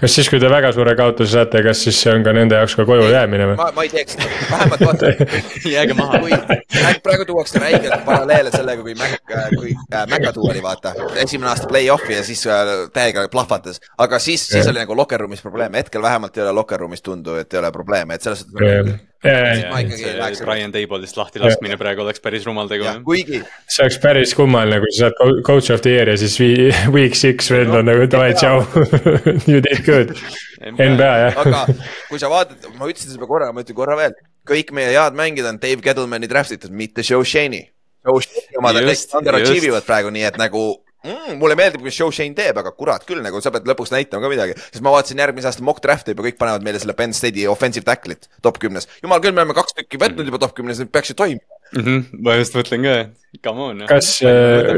kas siis, kui te väga suure kaotuse saate, kas siis see on ka nende jaoks ka koju jäämine või? ma, ma ei teeks seda, vähemalt vaata jääge maha. kui praegu tuuakse räigelt paralleele sellega, kui Mac, kui äh, Mäkatu oli vaata, esimene aasta play-off'i ja siis äh, täiega plahvatas. aga siis, siis oli nagu locker room'is probleeme, hetkel vähemalt ei ole locker room'is tundu, et ei ole probleeme, et selles suhtes Brian Table'ist lahti laskmine praegu oleks päris rumal tegu. kuigi. see oleks päris kummaline, kui sa saad coach of the year ja siis week six vend on nagu davai, tšau You did good. NBA jah. aga kui sa vaatad, ma ütlesin seda korra, ma ütlen korra veel. kõik meie head mängijad on Dave Gettlemani draft itud, mitte Joe Shane'i. Joe Shane'i omad on kõik underachieve ivad praegu, nii et nagu mm,. mulle meeldib, mis show Shane teeb, aga kurat küll, nagu sa pead lõpuks näitama ka midagi. sest ma vaatasin järgmise aasta mock draft'i juba kõik panevad meile selle Penn State'i offensive tackle'it top kümnes. jumal küll, me oleme kaks tükki võtnud juba top kümnes, need peaks ju toimima mm. -hmm, ma just mõtlen ka, come on. kas äh,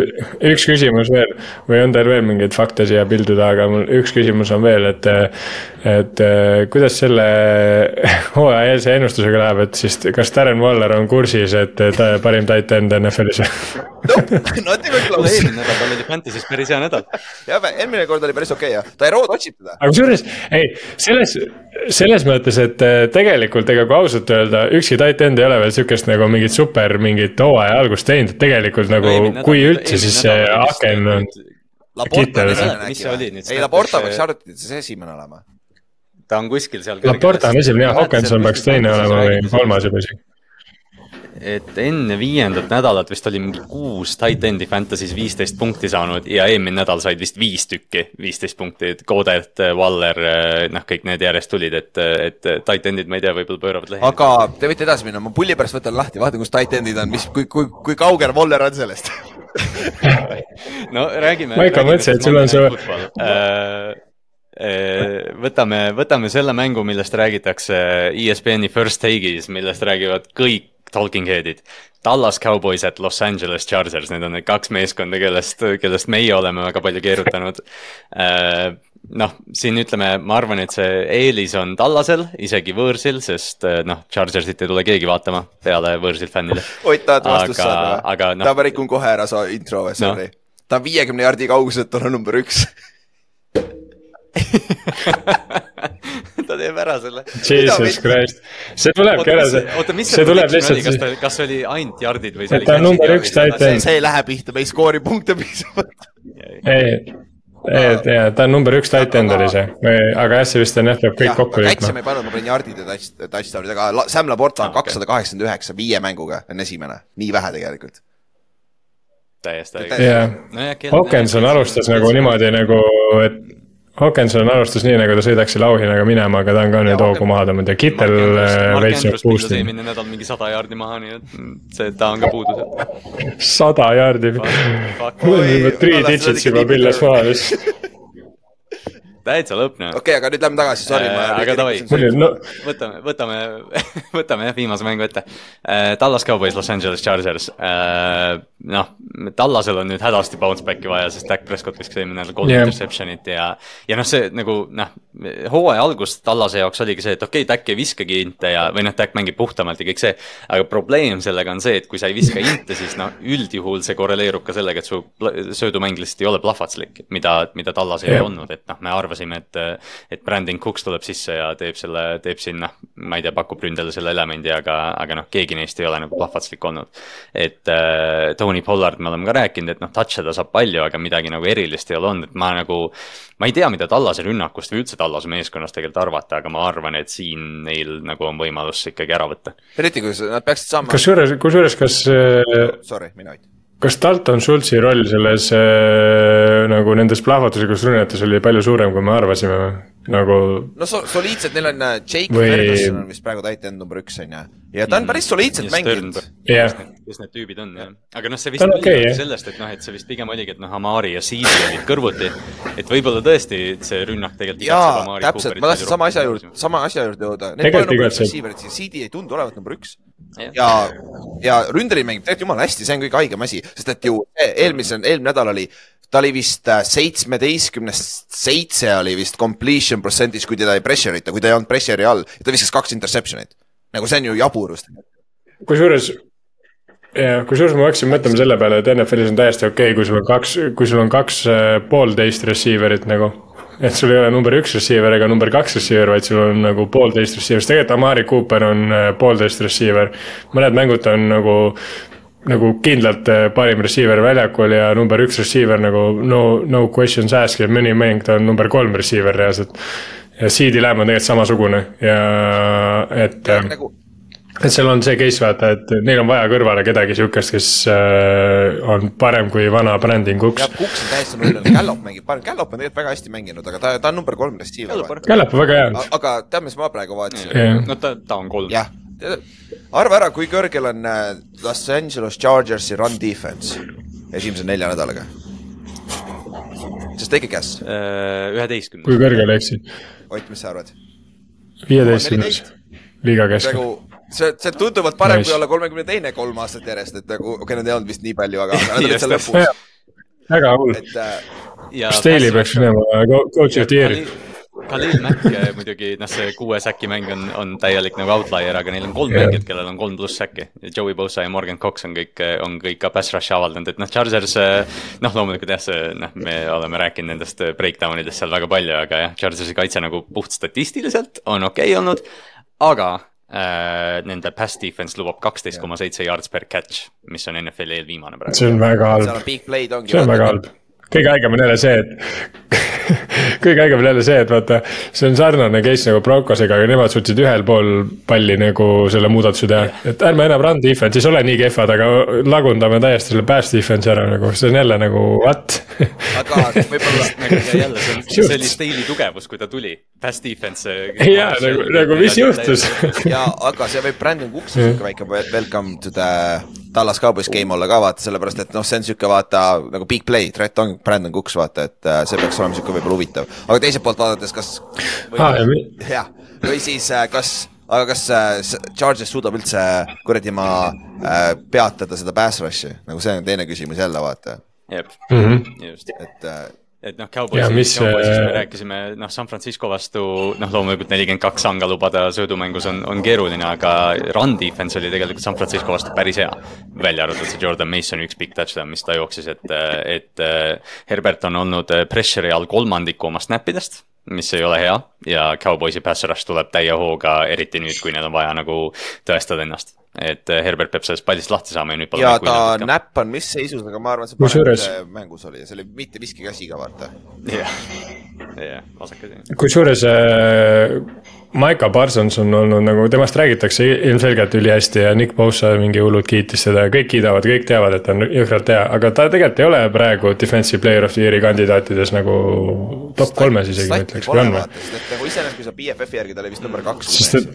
üks küsimus veel või on teil veel mingeid fakte siia pilduda, aga mul üks küsimus on veel, et. et äh, kuidas selle hooajaeelse ennustusega läheb, et siis kas Darren Waller on kursis, et ta parim tight end NFL-is Not even close. eelmine nädal tal oli Fantasy's päris hea nädal. jah, eelmine kord oli päris okei okay, jah, Tyrod otsib teda. aga kusjuures, ei, selles, selles mõttes, et äh, tegelikult ega kui ausalt öelda, ükski tight end ei ole veel sihukest nagu mingit super mingit hooaja algust teinud, et tegelikult nagu no, kui üldse, siis see aken on. On esimene äkki või? ei, Laporta peaks arvutites esimene olema. ta on kuskil seal. Laporta on esimene, jah, Hawkinson peaks teine olema või kolmas juba isegi et enne viiendat nädalat vist oli mingi kuus tight end'i Fantasy's viisteist punkti saanud ja eelmine nädal said vist viis tükki, viisteist punkti, et Kodet, Waller, noh, kõik need järjest tulid, et, et tight end'id, ma ei tea, võib-olla pööravad lehe. aga te võite edasi minna, ma pulli pärast võtan lahti, vaatan, kus tight end'id on, mis, kui, kui, kui kaugel Waller on sellest no räägime. ma ikka mõtlesin, et sul on see äh, äh, võtame, võtame selle mängu, millest räägitakse ESPN-i First Take'is, millest räägivad kõik talking head'id. Dallas Cowboys at Los Angeles Chargers, need on need kaks meeskonda, kellest, kellest meie oleme väga palju keerutanud. Äh, noh, siin ütleme, ma arvan, et see eelis on Tallasel, isegi võõrsil, sest äh, noh, Chargersit ei tule keegi vaatama peale võõrsil fännile. Ott, tahad vastust saada või? No, ta rikun kohe ära su intro sorry no.. ta on viiekümne jardi kauguselt, on number üks ta teeb ära selle. Jesus Christ, see tulebki ära, see, see tuleb lihtsalt. kas ta, kas see oli ainult jardid või see oli? ta on number üks tight end. see ei lähe pihta, me ei skoori punkte piisavalt. ei, ei, ja ta on number üks tight end oli see, aga jah, see vist on jah, peab kõik kokku liitma. kaitse me ei pannud, ma panin jardid ja touchdown'id, aga Sam Laporta on kakssada kaheksakümmend üheksa viie mänguga, on esimene, nii vähe tegelikult täiesti õige. jah, Hawkinson alustas nagu niimoodi nagu, et Hawkinson alustas nii, nagu ta sõidaks selle auhinnaga minema, aga ta on ka nüüd hoogu maha tõmmanud ja Kittel veits nagu boost'i. eelmine nädal mingi sada jaardi maha, nii et see, ta on ka puudu sealt. sada jaardi. on three digits juba pilles maha lihtsalt täitsa lõpp noh. okei okay,, aga nüüd lähme tagasi, sorry äh,. aga davai, no. võtame, võtame võtame jah viimase mängu ette äh,. Tallas Cowboys, Los Angeles Chargers äh,. noh, Tallasel on nüüd hädasti bounce back'i vaja, sest Dak Prescott viskas eelmine nädal kolm yeah. interception'it ja. ja noh, see nagu noh, hooaja algus Tallase jaoks oligi see, et okei okay,, Tack ei viskagi inte ja, või noh, Tack mängib puhtamalt ja kõik see. aga probleem sellega on see, et kui sa ei viska inte, siis noh, üldjuhul see korreleerub ka sellega, et su söödumäng lihtsalt ei ole plahvatuslik, mida, mida Tallas ei olnud, et noh, me arvasime, et, et Brandon Cooks tuleb sisse ja teeb selle, teeb siin noh, ma ei tea, pakub ründele selle elemendi, aga, aga noh, keegi neist ei ole nagu plahvatuslik olnud. et äh, Tony Pollard, me oleme ka rääkinud, et noh, touch'e ta saab palju, aga midagi nagu erilist ei ole olnud, et ma nagu ma ei tea, mida Tallase rünnakust või üldse Tallase meeskonnast tegelikult arvata, aga ma arvan, et siin neil nagu on võimalus ikkagi ära võtta. eriti kui nad peaksid saama. kusjuures, kusjuures, kas äh,. Sorry, mina Ott. kas Dalton Schultzi roll selles äh, nagu nendes plahvatuslikus rünnetes oli palju suurem, kui me arvasime või? Nagu. no so, soliidsed, neil on äh, Jake või... Ferguson on vist praegu täitend number üks on ju. ja ta on mm. päris soliidselt mänginud. jah, kes need tüübid on jah, aga noh, see vist oli okay, sellest, et noh, et see vist pigem oligi, et noh, Amari ja Siidi olid kõrvuti. et võib-olla tõesti see rünnak tegelikult. jaa, täpselt, ma tahtsin sama asja juurde, sama asja juurde jõuda. Need pole number üks receiver'id, Siidi ei tundu olevat number üks. ja, ja ründeri mängib tegelikult jumala hästi, see on kõige haigem asi, sest et ju eelmisel, eelmine nädal oli ta oli vist äh, seitsmeteistkümnest seitse oli vist completion percentage, kui teda ei pressure ita, kui ta ei olnud pressure'i all ta viskas kaks interception'it. nagu see on ju jaburus. kusjuures, kusjuures ma hakkasin mõtlema selle peale, et NFL-is on täiesti okei okay,, kui sul on kaks, kui sul on kaks äh, poolteist receiver'it nagu. et sul ei ole number üks receiver ega number kaks receiver, vaid sul on nagu poolteist receiver, sest tegelikult Amari Cooper on äh, poolteist receiver. mõned mängud on nagu nagu kindlalt eh, parim receiver väljakul ja number üks receiver nagu no, no questions asked ja mõni mäng ta on number kolm receiver reaalselt. ja CD Lamb on tegelikult samasugune ja et. Nagu... et seal on see case vaata, et neil on vaja kõrvale kedagi sihukest, kes äh, on parem kui vana Brandon Cooks. jah, Cooks on täiesti null, Gallop mängib parem, Gallop on tegelikult väga hästi mänginud, aga ta, ta on number kolm receiver. Gallop on väga hea. aga tead, mis ma praegu vaatasin no ta, ta on kolm. jah arva ära, kui kõrgel on äh, Los Angeles Chargersi run defense esimese nelja nädalaga. Just take a guess. Äh, üheteistkümnes. kui kõrgel eksid? Ott, mis sa arvad? viieteistkümnes, liiga keskel nagu see, see tunduvalt parem nice. kui olla kolmekümne teine kolm aastat järjest, et nagu, okei okay,, nad ei olnud vist nii palju, aga nad olid seal lõpus. väga hull. Staley peaks minema coach of the year'i Khalil Mack eh, muidugi, noh, see kuue säki mäng on, on täielik nagu outlier, aga neil on kolm yeah. mängijat, kellel on kolm pluss säki. Joey Bosa ja Morgan Cox on kõik, eh, on kõik ka pass rush'i avaldanud, et noh, Chargers, eh, noh, loomulikult jah, see, noh, me oleme rääkinud nendest breakdown idest seal väga palju, aga jah, Chargersi kaitse nagu puht statistiliselt on okei okay olnud, aga äh, nende pass defense lubab kaksteist koma seitse yards per catch, mis on NFL-i eelviimane praegu. see on väga halb. see on väga halb kõige haigem on jälle see, et kõige haigem on jälle see, et vaata, see on sarnane case nagu Broncosega, aga nemad suutsid ühel pool palli nagu selle muudatuse teha. et ärme enam run defense'is ole nii kehvad, aga lagundame täiesti selle pass defense'i ära nagu, see on jälle nagu what? Aga võib-olla nagu jälle see see oli Stahli tugevus, kui ta tuli, pass defense. jaa, nagu, nagu mis juhtus? ja, aga see võib Brandon Cooksi sihuke väike welcome to the Tallas Cowboys game olla ka vaata, sellepärast et noh, see on sihuke vaata nagu big play, threat on Brandon Cooks vaata, et äh, see peaks olema sihuke võib-olla huvitav. aga teiselt poolt vaadates, kas ah,. jah, või siis äh, kas, aga kas äh, Charges suudab üldse kuradi ma peatada seda pass rush'i, nagu see on teine küsimus jälle vaata. jep mm, -hmm. just. et et noh, Cowboysi, Cowboysist me rääkisime, noh, San Francisco vastu, noh, loomulikult nelikümmend kaks anga lubada söödumängus on, on keeruline, aga run defense oli tegelikult San Francisco vastu päris hea. välja arvatud see Jordan Masoni üks pikk touchdown, mis ta jooksis, et, et Herbert on olnud pressure'i all kolmandiku oma snap idest mis ei ole hea ja Cowboysi pass rush tuleb täie hooga, eriti nüüd, kui neil on vaja nagu tõestada ennast et eh, Herbert peab sellest pallist lahti saama ja nüüd ja ta näpp on mis seisus, aga ma arvan, see parem mängus oli ja see oli mitte viskikäsi ka vaata. jah, jah, vasakas. kusjuures äh, Maiko Parsons on olnud nagu, temast räägitakse ilmselgelt ülihästi ja Nick Bosa mingi hullult kiitis seda ja kõik kiidavad, kõik teavad, et ta on jõhkralt hea, aga ta tegelikult ei ole praegu defensive player of the year'i kandidaatides nagu top kolmes isegi ma ütleks, või on või? nagu iseenesest, kui sa BFF-i järgi, ta oli vist number kaks. sest et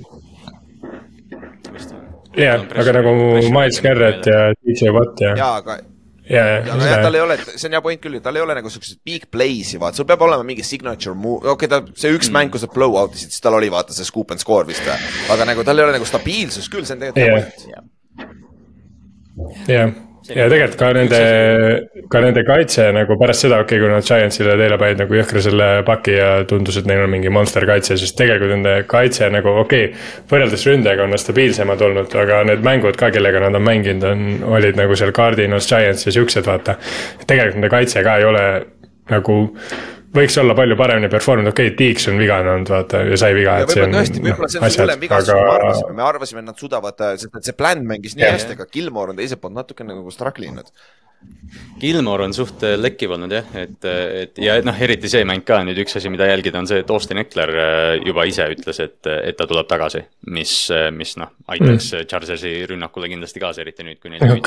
jah, aga nagu Miles Garrett ja DJ Watt ja. jaa, aga ja, ja, ja, ja tal ei ole, see on hea point küll, tal ei ole nagu siukseid big play'si, vaata, sul peab olema mingi signature move, okei okay,, ta, see üks mm. mäng, kus sa blow out isid, siis tal oli vaata see scoop and score vist või, aga nagu tal ei ole nagu stabiilsus küll, see on tegelikult hea point. jah, ja tegelikult ka nende, ka nende kaitse nagu pärast seda, okei okay,, kui nad Giantsile teele panid nagu jõhkra selle paki ja tundus, et neil on mingi monster kaitse, siis tegelikult nende kaitse nagu okei okay,. võrreldes ründajaga on nad stabiilsemad olnud, aga need mängud ka, kellega nad on mänginud, on, olid nagu seal Cardinals, Giants ja siuksed, vaata. tegelikult nende kaitse ka ei ole nagu võiks olla palju paremini perform inud, okei okay,, Tiiks on vigane olnud, vaata ja sai viga, et see on. tõesti, võib-olla see on see hullem viga, sest me arvasime, me arvasime, et nad suudavad, sest et see plan mängis nii hästi, aga Gilmore on teiselt poolt natuke nagu struggle inud. Gilmore on suht äh, lekkiv olnud jah, et, et ja noh, eriti see mäng ka nüüd üks asi, mida jälgida, on see, et Austin Eckler äh, juba ise ütles, et, et ta tuleb tagasi. mis, äh, mis noh, aitaks mm. Chargersi rünnakule kindlasti kaasa, eriti nüüd, kui neil.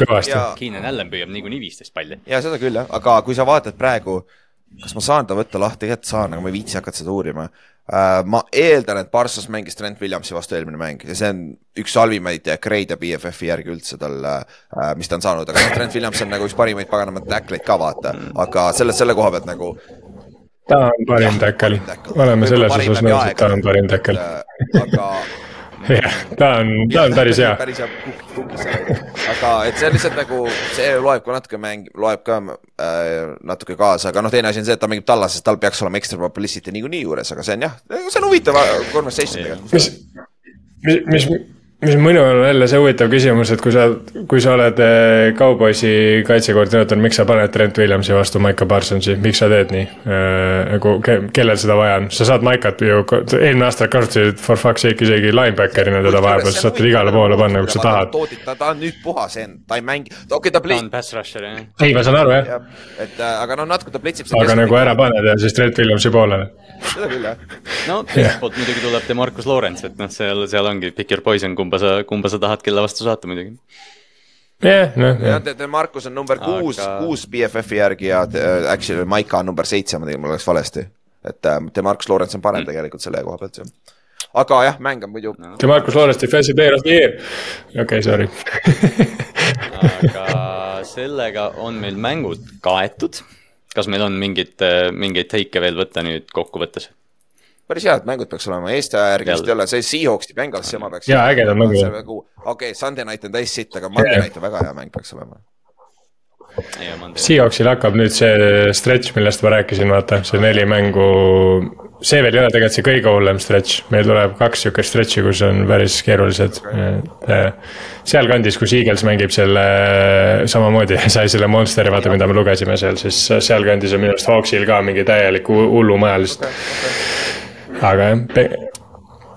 Keenan Allan püüab niikuinii viisteist palli. ja seda küll jah, aga kui sa vaatad praegu kas ma saan ta võtta lahti, tegelikult saan, aga ma ei viitsi hakata seda uurima. Uh,. ma eeldan, et Barssas mängis Trent Williamsi vastu eelmine mäng ja see on üks halvimaid grade'e BFF-i järgi üldse tal uh,, mis ta on saanud, aga noh, Trent Williams on nagu üks parimaid paganamaid tackleid ka vaata, aga selle, selle koha pealt nagu ta on parim tackle, oleme selles osas nõus, et ta on parim tackle. aga jah, ta on, ta on päris hea. päris hea kukis seal, aga et see on lihtsalt nagu, see loeb ka natuke mäng, loeb ka äh, natuke kaasa, aga noh, teine asi on see, et ta mängib tallases, tal peaks olema ekstra publicity niikuinii juures, aga see on jah, see on huvitav conversation tegelikult. mis, mis, mis mis minul on jälle see huvitav küsimus, et kui sa, kui sa oled eh, Cowboysi kaitsekoordinaator, miks sa paned Trent Williamsi vastu Maiko Parsonsi, miks sa teed nii? Eh, nagu ke, kellel seda vaja on, sa saad Maikat ju, eelmine aasta kasutasid for fuck's sake isegi linebacker'ina teda vahepeal, sa saad teda igale poole panna, kui sa tahad. ta, ta on nüüd puhas end, ta ei mängi, okei okay, ta play-. ta on pass rusher jah. ei, ma saan aru jah ja,. et äh, aga noh, natuke ta plitsib. aga nagu ära paned ja siis Trent Williamsi poolele. seda küll jah. no teiselt poolt muidugi tuleb Demarcus Lawrence, et noh, seal, seal ongi pick your poison, kumba kumba sa, kumba sa tahad, kelle vastu saata muidugi. jah, noh. jah, te, Markus on number kuus Aga..., kuus BFF-i järgi ja äh, actually Maika on number seitse, ma tegin, mul läks valesti. et äh, te Markus Lorents on parem mm. tegelikult selle koha pealt, jah aga jah, mäng on muidu no.. Te Markus Lorents defensive player of the year, okei okay,, sorry aga sellega on meil mängud kaetud. kas meil on mingit, mingeid teike veel võtta nüüd kokkuvõttes? Päris head mängud peaks olema, Eesti aja järgi vist ei ole, see Seahawksi Bengals, see ma peaks. jaa, ägedad mängud. okei Sunday night on täis sitt, aga Monday night on väga hea mäng peaks olema. Seahawksil hakkab nüüd see stretch, millest ma rääkisin, vaata, see neli mängu. see veel ei ole tegelikult see kõige hullem stretch, meil tuleb kaks sihukest stretch'i, kus on päris keerulised okay.. sealkandis, kus Eagles mängib selle samamoodi, sai selle monster'i, vaata, mida me lugesime seal, siis sealkandis on minu arust Hawksil ka mingi täielik hullumaja lihtsalt okay,. Okay aga jah,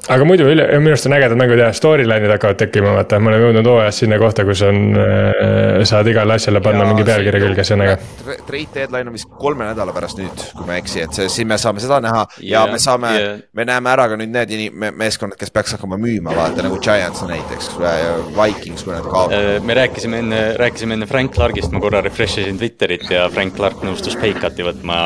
aga muidu üle, minu arust on ägedad mängud ja storyline'id hakkavad tekkima, vaata, me oleme jõudnud hooajas sinna kohta, kus on äh,, saad igale asjale panna ja mingi pealkirja külge, see on äge. Trade deadline on vist kolme nädala pärast nüüd, kui ma ei eksi, et see, siin me saame seda näha ja, ja me saame yeah., me näeme ära ka nüüd need inim-, meeskonnad, kes peaks hakkama müüma, vaata nagu Giants näiteks, Vikings, kui nad kaovad. Äh, me rääkisime enne, rääkisime enne Frank Clarkist, ma korra refresh isin Twitterit ja Frank Clark nõustus Paycut'i võtma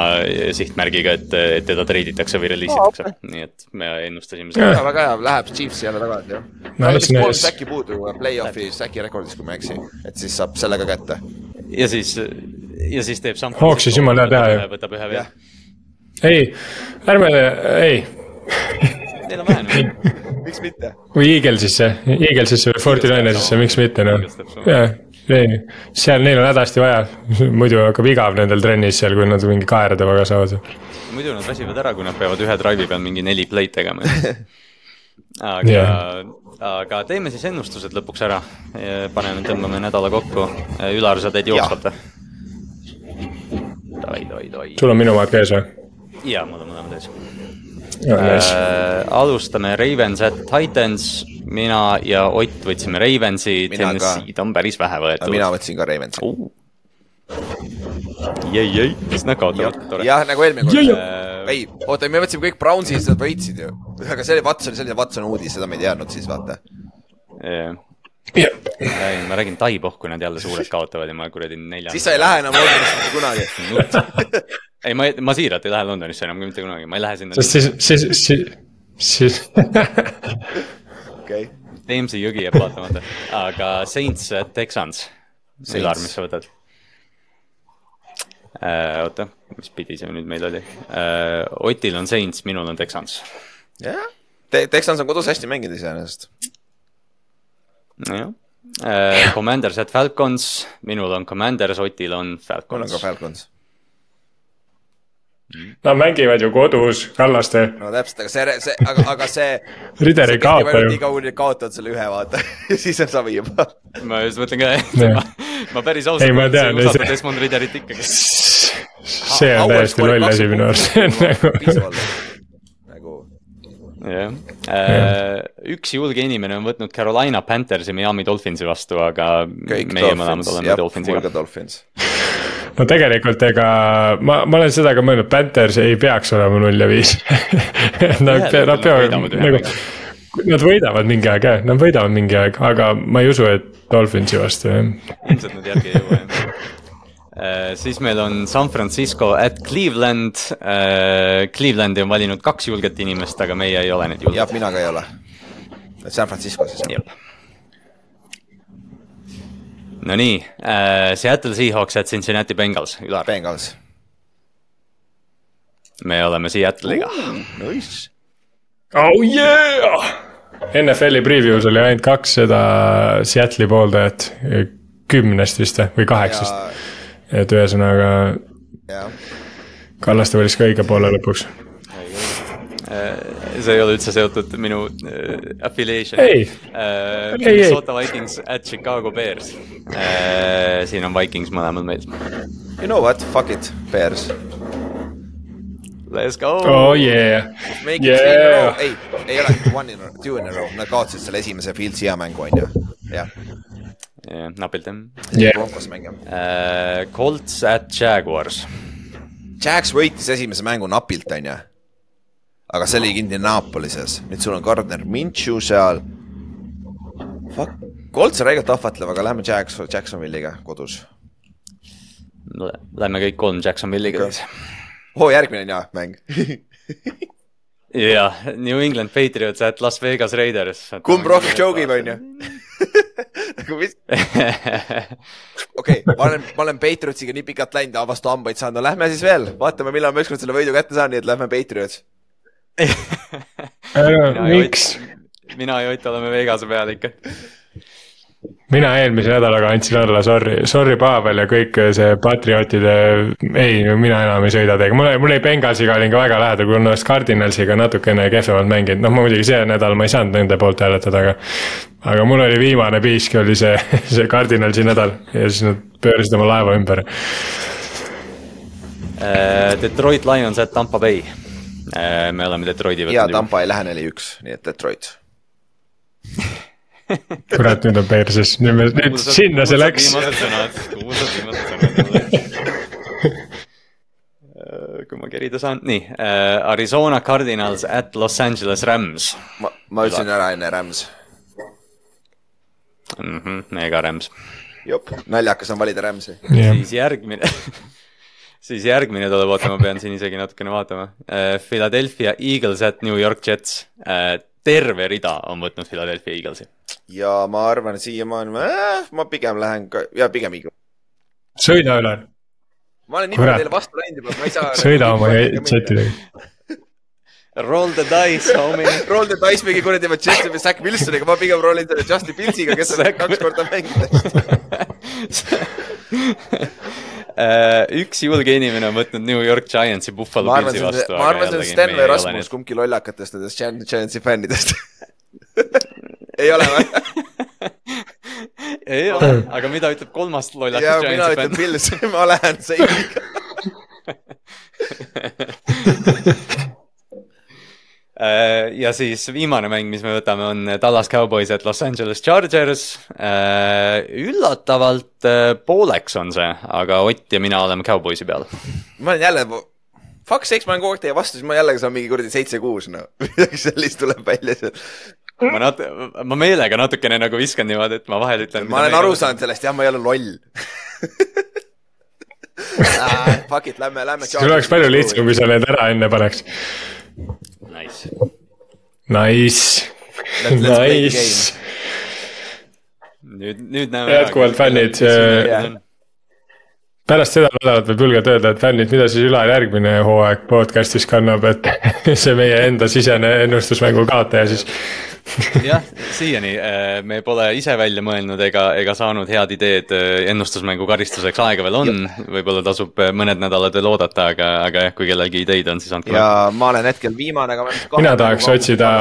sihtmärgiga, et, et teda treiditakse või release itakse, nii et me ennustasime seda väga hea, läheb Chiefsi jälle tagasi, jah. tal on vist kolm säki puudu play-off'i säki rekordis, kui ma ei eksi, et siis saab selle ka kätte. ja siis, ja siis teeb. Hawksis jumala hea teha ju. võtab ühe veel. ei, ärme, ei Neil on vähe nüüd. miks mitte? või Eaglesisse, Eaglesisse või Forty Ninersisse, miks mitte noh, jah ei, seal neil on hädasti vaja, muidu hakkab igav nendel trennis seal, kui nad mingi kaerade taga saavad. muidu nad väsivad ära, kui nad peavad ühe drive'i peal mingi neli play'd tegema aga yeah., aga teeme siis ennustused lõpuks ära. paneme, tõmbame nädala kokku. Ülar, sa teed jooksvalt või? Davai, davai, davai. sul on minu maad käes või? jaa, mul on mõlemad ees. Äh, alustame Ravens at Titans, mina ja Ott võtsime Ravensi, Tennessee'd on päris vähe võetud. mina võtsin ka Ravensi uh jäi, jäi, siis nad kaotavad, tore. jah, nagu eelmine kord. ei, oota, me võtsime kõik Brownsi, siis nad võitsid ju. aga see oli Watson, see oli Watsoni uudis, seda me ei teadnud siis, vaata. jah yeah.. ma räägin tai pohku, nad jälle suured kaotavad ja ma kuradi nelja. siis sa ei lähe enam Londonisse kunagi ei, ma, ma siiralt ei lähe Londonisse enam mitte kunagi, ma ei lähe sinna. sest siis, siis, siis, siis okei. Jamesi jõgi jääb vaatamata, aga Saints, Texans. Ülar, mis sa võtad? Äh,. oota, mis pidi see nüüd meil oli äh,? Otil on Saints, minul on Texans. jah Te, Texans on kodus hästi mänginud iseenesest. nojah, uh,. Commanders at Falcons, minul on Commanders, Otil on Falcons. mul on ka Falcons. Nad mängivad ju kodus, Kallaste. no täpselt, aga see, see, aga, aga see. Rider ei kaota ju. nii kaua, kuni kaotad selle ühe, vaata siis on savi juba. ma just mõtlen ka, et ma, ma päris ausalt. ei, ma tean. usaldan Desmond Riderit ikkagi. see on täiesti loll asi minu arust nagu jah, äh, üks julge inimene on võtnud Carolina Panthersi Miami Dolphinsi vastu, aga kõik oleme Dolphinsiga. Dolphins no tegelikult ega ma, ma olen seda ka mõelnud, Panthers ei peaks olema null ja viis Nad, nad peavad nagu, nad võidavad mingi aeg jah, nad võidavad mingi aeg, aga ma ei usu, et Dolphinsi vastu jah. ilmselt nad järgi ei jõua jah Uh, siis meil on San Francisco at Cleveland uh,. Clevelandi on valinud kaks julget inimest, aga meie ei ole need julged. jah, mina ka ei ole. San Francisco siis. Nonii uh,, Seattle Seahawks at Cincinnati Bengals, Ülar. Bengals. me oleme Seattle'iga uh,. Nice. Oh yeah! NFL-i preview's oli ainult kaks seda Seattle'i pooldajat, kümnest vist või kaheksast. et ühesõnaga. Kallaste valis ka õige poole lõpuks see ei ole üldse seotud minu äh, affiliation'i. ei äh,, Minnesota Vikings at Chicago Bears äh,. siin on Vikings mõlemal meil. You know what, fuck it, Bears. Let's go. Oh yeah. Make it yeah. three in a row, ei, ei ole one in a row, two in a row, nad kaotasid selle esimese Fieldsi hea mängu, on ju, jah. jah, napilt jah yeah.. Broncos mängima uh,. Colts at Jaguars. Jags võitis esimese mängu napilt, on ju aga see oli Indianapolises, nüüd sul on Gardner Minshew seal. Fuck, Colts on räigelt ahvatlev, aga lähme Jacks, Jacksonville'iga kodus. Lähme kõik kolm Jacksonville'iga siis. oo, järgmine on hea mäng jah, New England Patriots at Las Vegas Raiders. kumb rohkem jogib, on ju? nagu mis? okei, ma olen, ma olen Patriotsiga nii pikalt läinud vastu hambaid saanud, no lähme siis veel, vaatame, millal ma ükskord selle võidu kätte saan, nii et lähme Patriots miks? mina ja Ott oleme Vegase peal ikka. mina eelmise nädalaga andsin alla, sorry, sorry Pavel ja kõik see patriootide, ei, mina enam ei sõida teiega, mul, mul oli Benghasiga olin ka väga lähedal, kuna Cardinalsiga natukene kehvemalt mänginud, noh muidugi see nädal ma ei saanud nende poolt hääletada, aga. aga mul oli viimane piisk oli see, see Cardinalsi nädal ja siis nad pöörasid oma laeva ümber. Detroit Lions at Tampa Bay Äh, me oleme Detroiti võtnud. ja Tampa ei lähe neli-üks, nii et Detroit kurat, nüüd on perses, nüüd me, nüüd sinna see läks. viimased sõnad, kuulsad viimased sõnad äh, kui ma kerida saan, nii uh,, Arizona Cardinals at Los Angeles Rams. ma, ma ütlesin ära enne Rams mm. -hmm, mega Rams. jop, naljakas on valida Ramsi yeah.. siis järgmine siis järgmine tuleb oota, ma pean siin isegi natukene vaatama uh,. Philadelphia Eagles at New York Jets uh,. terve rida on võtnud Philadelphia Eaglesi. ja ma arvan siiamaani äh,, ma pigem lähen ka, ja pigem Eagles. sõida üle. ma olen nii palju teile vastu läinud juba, ma ei saa. sõida oma jetidega. Roll the dice, homie Roll the dice mingi kuradi oma Jets või Zack Wilsoniga, ma pigem rollin selle Justin Piltsiga, kes on kaks korda mänginud üks julge inimene on võtnud New York Giantsi Buffalo Pillsi vastu. ma arvan, see on Sten või Rasmus, kumbki lollakatest nendest Giantsi fännidest ei ole või? ei ole, aga mida ütleb kolmas lollakas Giantsi fänn? mina ütlen Pils, ma lähen Seimiga Äh, ja siis viimane mäng, mis me võtame, on Dallas Cowboys et Los Angeles Chargers. Äh, üllatavalt äh, pooleks on see, aga Ott ja mina oleme Cowboysi peal. ma olen jälle, fuck sakes, ma olen kogu aeg teie vastu, siis ma jällegi saan mingi kuradi seitse-kuus, no midagi sellist tuleb välja seal ma nat-, ma meelega natukene nagu viskan niimoodi, et ma vahel ütlen. ma olen aru saanud sellest, jah, ma ei ole loll ah, Fuck it, lähme, lähme. sul oleks palju lihtsam, kui sa need ära enne paneks Nice. Nice. Nice. nüüd, nüüd näeme. jätkuvalt fännid. Pärast seda nädalat võib julgelt öelda, et fännid, mida siis Ülar järgmine hooaeg podcast'is kannab, et see meie enda sisene ennustusmängu kaotaja siis jah, siiani äh, me pole ise välja mõelnud ega, ega saanud head ideed äh, ennustusmängu karistuseks, aega veel on, võib-olla tasub äh, mõned nädalad veel oodata, aga, aga jah, kui kellelgi ideid on, siis andke. ja ma olen hetkel viimane, aga. mina tahaks otsida.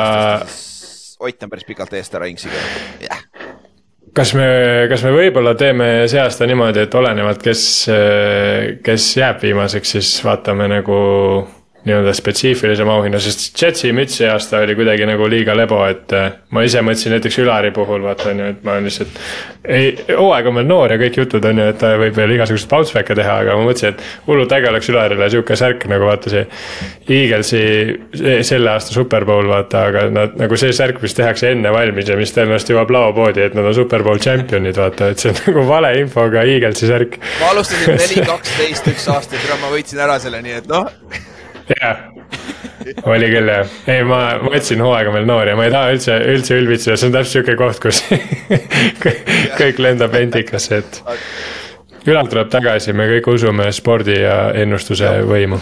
Ott on päris pikalt eest ära Inksiga, jah kas me, kas me võib-olla teeme see aasta niimoodi, et olenevalt, kes, kes jääb viimaseks, siis vaatame nagu nii-öelda spetsiifilisema auhinna, sest Jetsi müts see aasta oli kuidagi nagu liiga lebo, et äh, ma ise mõtlesin näiteks Ülari puhul vaata on ju, et ma olen lihtsalt. ei, hooaeg on veel noor ja kõik jutud on ju, et ta võib veel igasuguseid bounce back'e teha, aga ma mõtlesin, et hullult äge oleks Ülarile sihuke särk nagu vaata see. Eaglesi selle aasta superbowl vaata, aga nad nagu see särk, mis tehakse enne valmis ja mis tõenäoliselt jõuab laopoodi, et nad on superbowl champion'id vaata, et see on nagu valeinfoga Eaglesi särk. ma alustasin neli, kaksteist üks aasta ja ma võitsin ära selle, nii et noh jah, oli küll jah, ei ma, ma võtsin hooaega veel noor ja ma ei taha üldse, üldse ülbitseda, see on täpselt sihuke koht, kus kõik lendab endikasse, et. Ülal tuleb tagasi, me kõik usume spordi ja ennustuse võimu.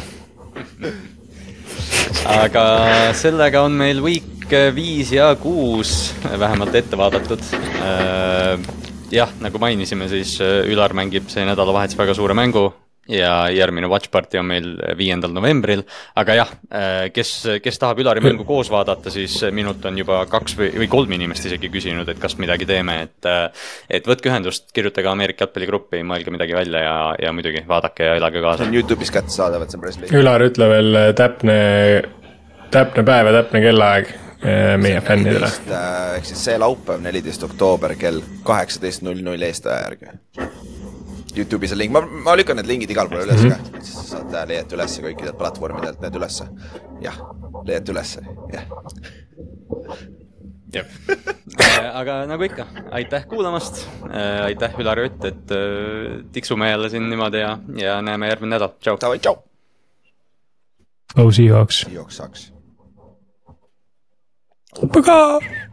aga sellega on meil week viis ja kuus vähemalt ette vaadatud. Äh, jah, nagu mainisime, siis Ülar mängib see nädalavahetus väga suure mängu ja järgmine Watch Party on meil viiendal novembril. aga jah, äh, kes, kes tahab Ülari mängu koos vaadata, siis minult on juba kaks või, või kolm inimest isegi küsinud, et kas midagi teeme, et. Äh, et võtke ühendust, kirjutage Ameerika jalgpalligruppi, mõelge midagi välja ja, ja muidugi vaadake ja elage kaasa. see on Youtube'is kättesaadav, et see on päris lihtne. Ülar, ütle veel täpne, täpne päev ja täpne kellaaeg meie fännidele. ehk siis see laupäev, neliteist oktoober kell kaheksateist null null Eesti aja järgi Youtube'is on link, ma, ma lükkan need lingid igal pool üles mm -hmm. ka, siis saate leiate ülesse kõikidelt platvormidelt need ülesse. jah, leiate ülesse, jah. jah äh, aga nagu ikka, aitäh kuulamast äh,, aitäh Ülar Jott, et äh, tiksume jälle siin niimoodi ja, ja näeme järgmine nädal, tšau. Davai, tšau. Go Seahawks. Seahawks saaks. Paga. Paga.